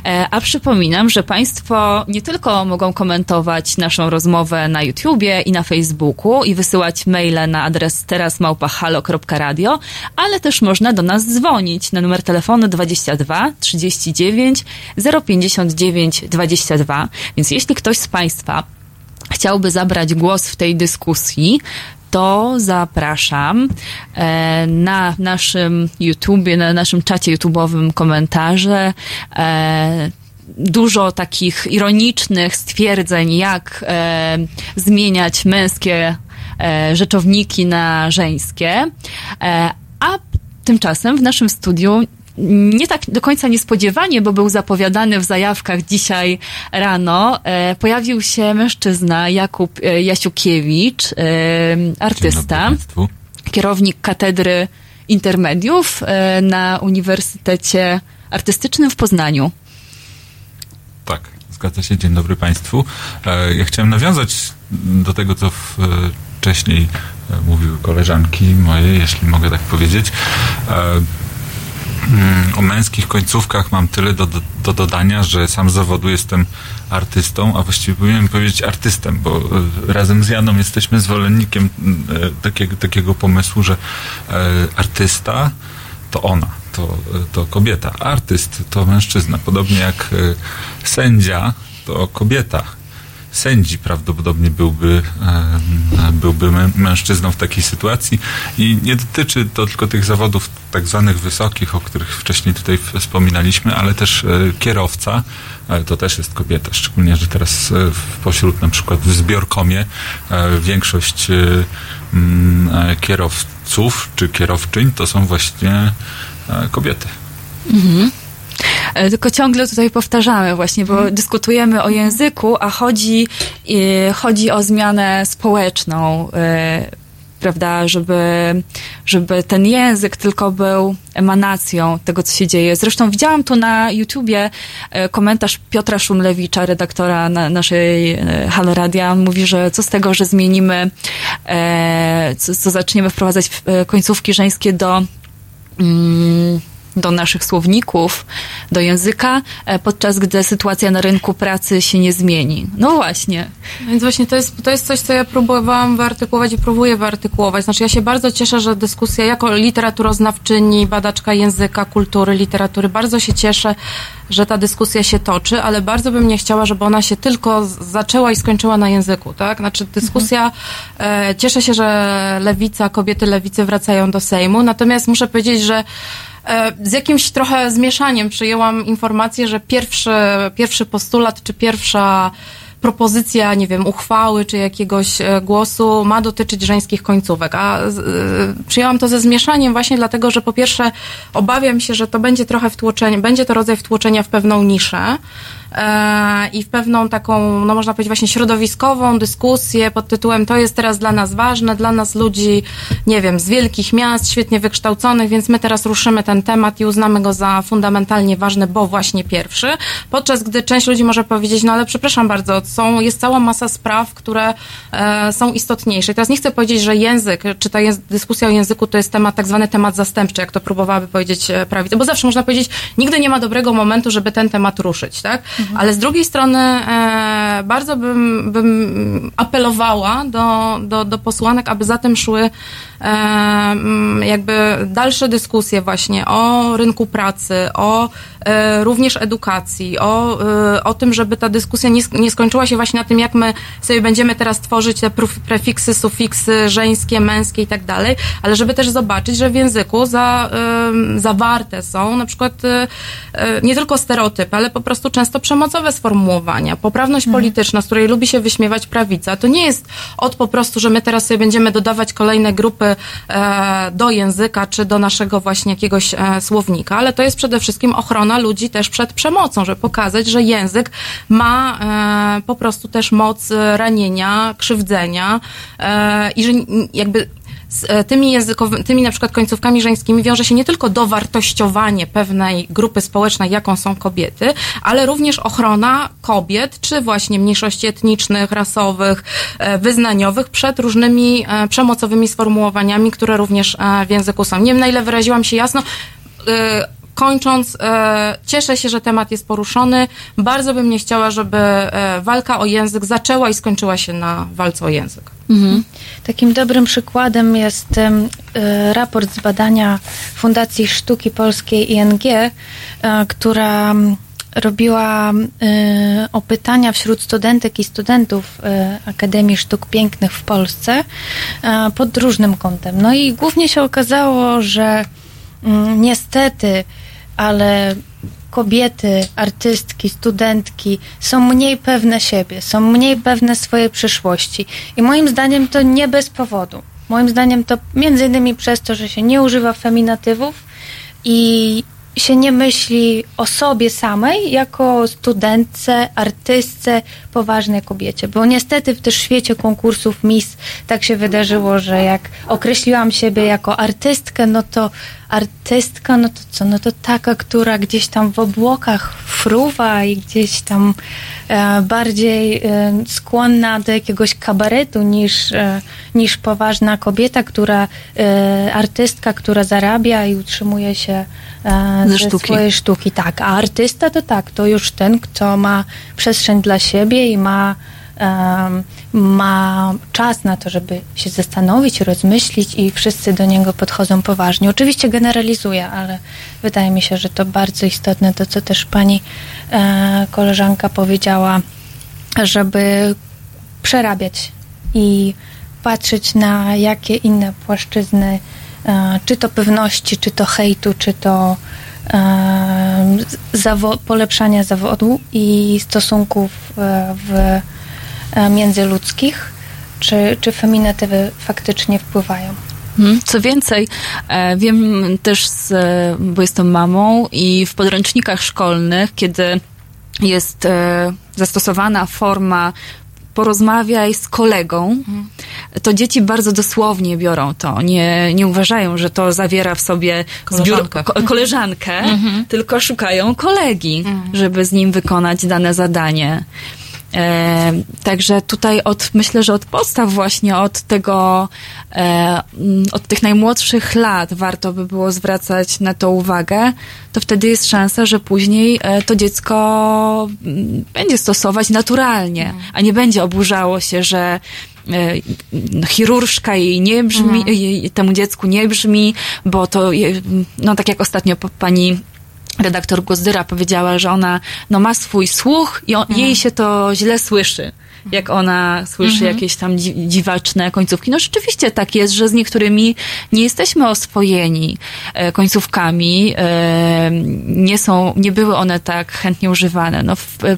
E, A przypominam, że Państwo nie tylko mogą komentować naszą rozmowę na YouTubie i na Facebooku i wysyłać maile na adres terasmałpahalo.radio, ale też można do nas dzwonić na numer telefonu 22 39 059 22. Więc jeśli ktoś z Państwa chciałby zabrać głos w tej dyskusji, to zapraszam e, na naszym YouTubie, na naszym czacie YouTube'owym komentarze. E, dużo takich ironicznych stwierdzeń, jak e, zmieniać męskie e, rzeczowniki na żeńskie. E, a tymczasem w naszym studiu nie tak do końca niespodziewanie, bo był zapowiadany w zajawkach dzisiaj rano, e, pojawił się mężczyzna Jakub e, Jasiukiewicz, e, artysta, kierownik katedry intermediów e, na Uniwersytecie Artystycznym w Poznaniu. Tak, zgadza się. Dzień dobry Państwu. E, Ja chciałem nawiązać do tego, co w- e, wcześniej e, mówiły koleżanki moje, jeśli mogę tak powiedzieć. Mm, O męskich końcówkach mam tyle do, do, do dodania, że sam z zawodu jestem artystą, a właściwie powinienem powiedzieć artystem, bo e, razem z Janą jesteśmy zwolennikiem mm, e, takiego, takiego pomysłu, że e, artysta to ona, to, to kobieta. Artyst to mężczyzna. Podobnie jak sędzia to kobieta. Sędzi prawdopodobnie byłby, e, byłby mę- mężczyzną w takiej sytuacji i nie dotyczy to tylko tych zawodów tak zwanych wysokich, o których wcześniej tutaj wspominaliśmy, ale też e, kierowca e, to też jest kobieta, szczególnie, że teraz pośród na przykład w zbiorkomie większość mm, kierowców czy kierowczyń to są właśnie kobiety. Mhm. E, Tylko ciągle tutaj powtarzamy właśnie, bo dyskutujemy o języku, a chodzi, e, chodzi o zmianę społeczną, e, prawda, żeby, żeby ten język tylko był emanacją tego, co się dzieje. Zresztą widziałam tu na YouTubie komentarz Piotra Szumlewicza, redaktora na, naszej Halo Radia. Mówi, że co z tego, że zmienimy, co, co zaczniemy wprowadzać końcówki żeńskie do mm, do naszych słowników, do języka, e, podczas gdy sytuacja na rynku pracy się nie zmieni. No właśnie. Więc właśnie to jest, to jest coś, co ja próbowałam wyartykułować i próbuję wyartykułować. Znaczy ja się bardzo cieszę, że dyskusja jako literaturoznawczyni, badaczka języka, kultury, literatury, bardzo się cieszę, że ta dyskusja się toczy, ale bardzo bym nie chciała, żeby ona się tylko zaczęła i skończyła na języku, tak? Znaczy dyskusja, e, cieszę się, że lewica, kobiety lewicy wracają do Sejmu, natomiast muszę powiedzieć, że Z jakimś trochę zmieszaniem przyjęłam informację, że pierwszy, pierwszy postulat czy pierwsza propozycja, nie wiem, uchwały czy jakiegoś e, głosu ma dotyczyć żeńskich końcówek. A e, przyjęłam to ze zmieszaniem właśnie dlatego, że po pierwsze obawiam się, że to będzie trochę wtłoczenie, będzie to rodzaj wtłoczenia w pewną niszę e, i w pewną taką, no można powiedzieć właśnie środowiskową dyskusję pod tytułem to jest teraz dla nas ważne, dla nas ludzi, nie wiem, z wielkich miast, świetnie wykształconych, więc my teraz ruszymy ten temat i uznamy go za fundamentalnie ważny, bo właśnie pierwszy. Podczas gdy część ludzi może powiedzieć, no ale przepraszam bardzo, są, jest cała masa spraw, które e, są istotniejsze. I teraz nie chcę powiedzieć, że język, czy ta dyskusja o języku to jest temat, tak zwany temat zastępczy, jak to próbowałaby powiedzieć e, prawica, bo zawsze można powiedzieć, nigdy nie ma dobrego momentu, żeby ten temat ruszyć, tak? Ale z drugiej strony e, bardzo bym, bym apelowała do, do, do posłanek, aby za tym szły jakby dalsze dyskusje właśnie o rynku pracy, o e, również edukacji, o, e, o tym, żeby ta dyskusja nie, sk- nie skończyła się właśnie na tym, jak my sobie będziemy teraz tworzyć te prefiksy, sufiksy żeńskie, męskie i tak dalej, ale żeby też zobaczyć, że w języku za, zawarte są na przykład e, nie tylko stereotypy, ale po prostu często przemocowe sformułowania. Poprawność polityczna, z której lubi się wyśmiewać prawica, to nie jest od po prostu, że my teraz sobie będziemy dodawać kolejne grupy e, do języka, czy do naszego właśnie jakiegoś e, słownika, ale to jest przede wszystkim ochrona ludzi też przed przemocą, żeby pokazać, że język ma e, po prostu też moc ranienia, krzywdzenia i że jakby z e, tymi językowymi, tymi na przykład końcówkami żeńskimi wiąże się nie tylko dowartościowanie pewnej grupy społecznej, jaką są kobiety, ale również ochrona kobiet, czy właśnie mniejszości etnicznych, rasowych, e, wyznaniowych przed różnymi e, przemocowymi sformułowaniami, które również w języku są. Nie wiem, na ile wyraziłam się jasno. Kończąc, cieszę się, że temat jest poruszony. Bardzo bym nie chciała, żeby walka o język zaczęła i skończyła się na walce o język. Mhm. Takim dobrym przykładem jest e, raport z badania Fundacji Sztuki Polskiej ING, e, która robiła e, opytania wśród studentek i studentów Akademii Sztuk Pięknych w Polsce pod różnym kątem. No i głównie się okazało, że mm, niestety, ale kobiety, artystki, studentki są mniej pewne siebie, są mniej pewne swojej przyszłości. I moim zdaniem to nie bez powodu. Moim zdaniem to między innymi przez to, że się nie używa feminatywów i się nie myśli o sobie samej jako studentce, artystce, poważnej kobiecie. Bo niestety w też świecie konkursów Miss tak się wydarzyło, że jak określiłam siebie jako artystkę, no to artystka, no to co? No to taka, która gdzieś tam w obłokach fruwa i gdzieś tam e, bardziej e, skłonna do jakiegoś kabaretu niż, e, niż poważna kobieta, która, e, artystka, która zarabia i utrzymuje się Ze ze sztuki. swojej sztuki. Tak, a artysta to tak, to już ten, kto ma przestrzeń dla siebie i ma ma czas na to, żeby się zastanowić, rozmyślić i wszyscy do niego podchodzą poważnie. Oczywiście generalizuję, ale wydaje mi się, że to bardzo istotne, to co też pani e, koleżanka powiedziała, żeby przerabiać i patrzeć na jakie inne płaszczyzny, e, czy to pewności, czy to hejtu, czy to e, zawo- polepszania zawodu i stosunków w, międzyludzkich, czy, czy feminatywy faktycznie wpływają. Mhm. Co więcej, e, wiem też, z, e, bo jestem mamą i w podręcznikach szkolnych, kiedy jest e, zastosowana forma porozmawiaj z kolegą, to dzieci bardzo dosłownie biorą to. Nie, nie uważają, że to zawiera w sobie zbiór, Koleżankę. ko, koleżankę, Mhm. tylko szukają kolegi, żeby z nim wykonać dane zadanie. E, także tutaj od, myślę, że od podstaw właśnie, od tego, e, mm, od tych najmłodszych lat warto by było zwracać na to uwagę, to wtedy jest szansa, że później e, to dziecko mm, będzie stosować naturalnie, a nie będzie oburzało się, że e, chirurżka jej nie brzmi, Mhm. jej, temu dziecku nie brzmi, bo to, no tak jak ostatnio pani redaktor Gozdyra powiedziała, że ona no, ma swój słuch i on, jej się to źle słyszy. Jak ona słyszy Mhm. jakieś tam dzi- dziwaczne końcówki. No rzeczywiście tak jest, że z niektórymi nie jesteśmy oswojeni e, końcówkami. E, nie są, nie były one tak chętnie używane. No, w, e,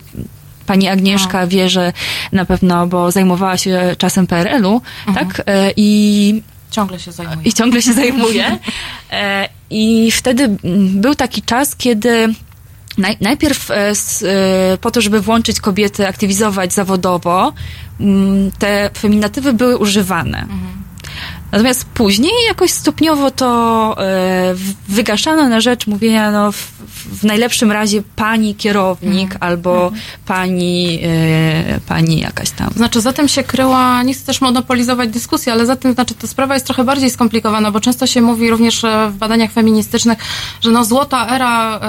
Pani Agnieszka wie, że na pewno, bo zajmowała się czasem PRL-u, tak? E, I Ciągle się zajmuje. i ciągle się zajmuje. E, I wtedy był taki czas, kiedy naj, najpierw e, e, po to, żeby włączyć kobiety, aktywizować zawodowo, te feminatywy były używane. Natomiast później jakoś stopniowo to e, wygaszano na rzecz mówienia, no w, w najlepszym razie pani kierownik albo pani, e, pani jakaś tam. Znaczy, za tym się kryła, nie chcę też monopolizować dyskusji, ale za tym, znaczy, ta sprawa jest trochę bardziej skomplikowana, bo często się mówi również e, w badaniach feministycznych, że no złota era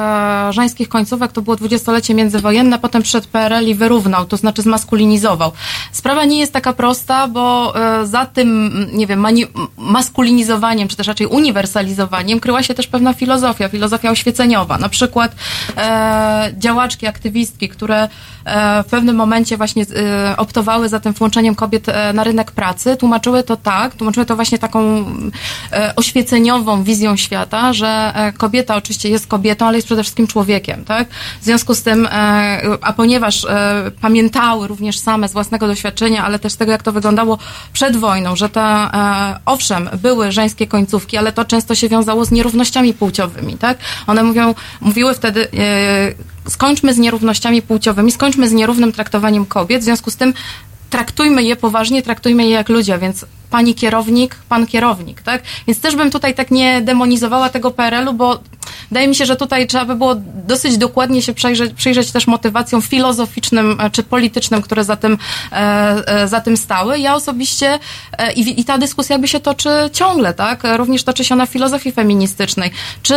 e, żeńskich końcówek to było dwudziestolecie międzywojenne, potem przyszedł PRL i wyrównał, to znaczy zmaskulinizował. Sprawa nie jest taka prosta, bo e, za tym, nie wiem, mani- maskulinizowaniem, czy też raczej uniwersalizowaniem kryła się też pewna filozofia, filozofia oświeceniowa. Na przykład e, działaczki, aktywistki, które e, w pewnym momencie właśnie e, optowały za tym włączeniem kobiet e, na rynek pracy, tłumaczyły to tak, tłumaczyły to właśnie taką e, oświeceniową wizją świata, że e, kobieta oczywiście jest kobietą, ale jest przede wszystkim człowiekiem, tak? W związku z tym, a ponieważ pamiętały również same z własnego doświadczenia, ale też z tego, jak to wyglądało przed wojną, że e, owszem, były żeńskie końcówki, ale to często się wiązało z nierównościami płciowymi, tak? One mówią, mówiły wtedy, e, skończmy z nierównościami płciowymi, skończmy z nierównym traktowaniem kobiet, w związku z tym traktujmy je poważnie, traktujmy je jak ludzie, więc pani kierownik, pan kierownik, tak? Więc też bym tutaj tak nie demonizowała tego PRL-u, bo wydaje mi się, że tutaj trzeba by było dosyć dokładnie się przyjrzeć, przyjrzeć też motywacjom filozoficznym e, czy politycznym, które za tym, e, e, za tym stały. Ja osobiście i, i ta dyskusja jakby się toczy ciągle, tak? Również toczy się na filozofii feministycznej. Czy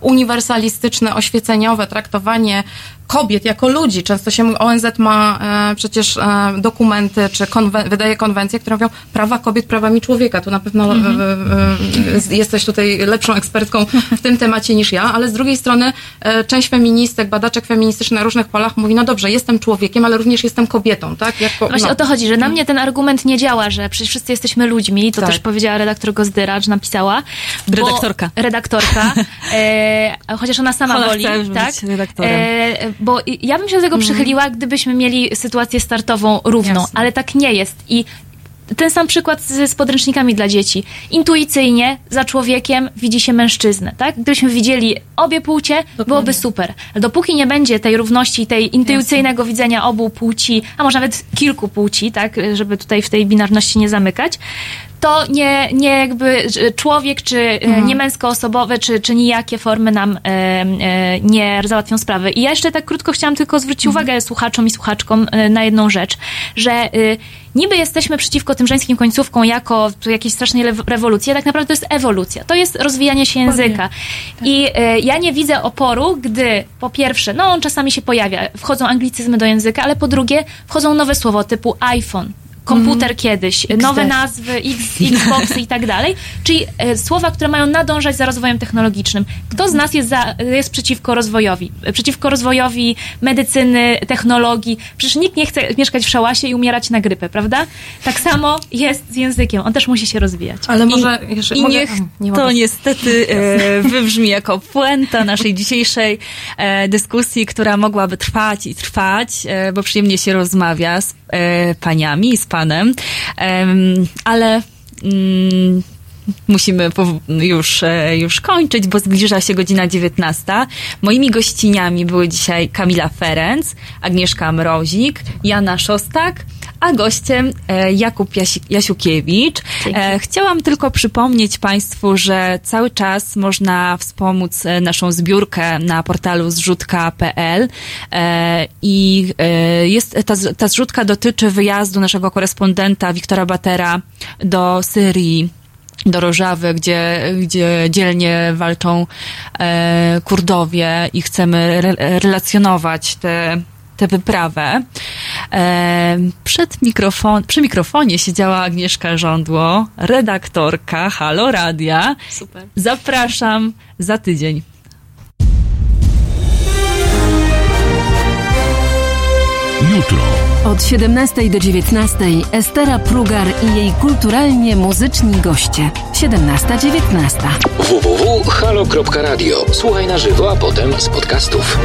uniwersalistyczne, oświeceniowe traktowanie kobiet jako ludzi. Często się ONZ ma e, przecież e, dokumenty, czy konwe- wydaje konwencje, które mówią prawa kobiet prawami człowieka. Tu na pewno Mhm. e, e, e, jesteś tutaj lepszą ekspertką w tym temacie niż ja, ale z drugiej strony e, część feministek, badaczek feministycznych na różnych polach mówi, no dobrze, jestem człowiekiem, ale również jestem kobietą, tak? Jako, Właśnie no. o to chodzi, że na mnie ten argument nie działa, że przecież wszyscy jesteśmy ludźmi, to Tak. też powiedziała redaktor Gozdyra, czy napisała. Redaktorka. Redaktorka. E, chociaż ona sama Ona woli, chce być tak? redaktorem. Bo ja bym się do tego Mhm. przychyliła, gdybyśmy mieli sytuację startową równą, Jasne. ale tak nie jest. I ten sam przykład z, z podręcznikami dla dzieci. Intuicyjnie za człowiekiem widzi się mężczyznę, tak? Gdybyśmy widzieli obie płcie, byłoby super. Ale dopóki nie będzie tej równości, tej intuicyjnego widzenia obu płci, a może nawet kilku płci, tak? Żeby tutaj w tej binarności nie zamykać, to nie, nie jakby człowiek, czy mhm. nie męskoosobowe, czy, czy nijakie formy nam e, e, nie załatwią sprawy. I ja jeszcze tak krótko chciałam tylko zwrócić uwagę słuchaczom i słuchaczkom e, na jedną rzecz, że e, niby jesteśmy przeciwko tym żeńskim końcówkom jako jakiejś strasznej rewolucji, a tak naprawdę to jest ewolucja. To jest rozwijanie się języka. I e, ja nie widzę oporu, gdy po pierwsze, no on czasami się pojawia, wchodzą anglicyzmy do języka, ale po drugie wchodzą nowe słowo typu iPhone, komputer kiedyś, nowe nazwy, X, Xboxy i tak dalej, czyli e, słowa, które mają nadążać za rozwojem technologicznym. Kto z nas jest, za, jest przeciwko rozwojowi? Przeciwko rozwojowi medycyny, technologii. Przecież nikt nie chce mieszkać w szałasie i umierać na grypę, prawda? Tak samo jest z językiem. On też musi się rozwijać. Ale może jeszcze I mogę- niech nie to niestety e, wybrzmi jako puenta naszej dzisiejszej e, dyskusji, która mogłaby trwać i trwać, e, bo przyjemnie się rozmawia z paniami i z panem, Em, ale mm, musimy już, e, już kończyć, bo zbliża się godzina 19. Moimi gościniami były dzisiaj Kamila Ferenc, Agnieszka Mrozik, Jana Szostak, a gościem e, Jakub Jasi- Jasiukiewicz. E, chciałam tylko przypomnieć Państwu, że cały czas można wspomóc e, naszą zbiórkę na portalu zrzutka.pl i jest, ta, ta zrzutka dotyczy wyjazdu naszego korespondenta Wiktora Batera do Syrii do Rożawy, gdzie, gdzie dzielnie walczą e, Kurdowie i chcemy re, relacjonować tę tę wyprawę. E, przed mikrofon, przy mikrofonie siedziała Agnieszka Żądło, redaktorka Halo Radia. Super. Zapraszam za tydzień. Jutro. Od 17 do 19 Estera Prugar i jej kulturalnie muzyczni goście. 17-19. www.halo.radio. Słuchaj na żywo, a potem z podcastów.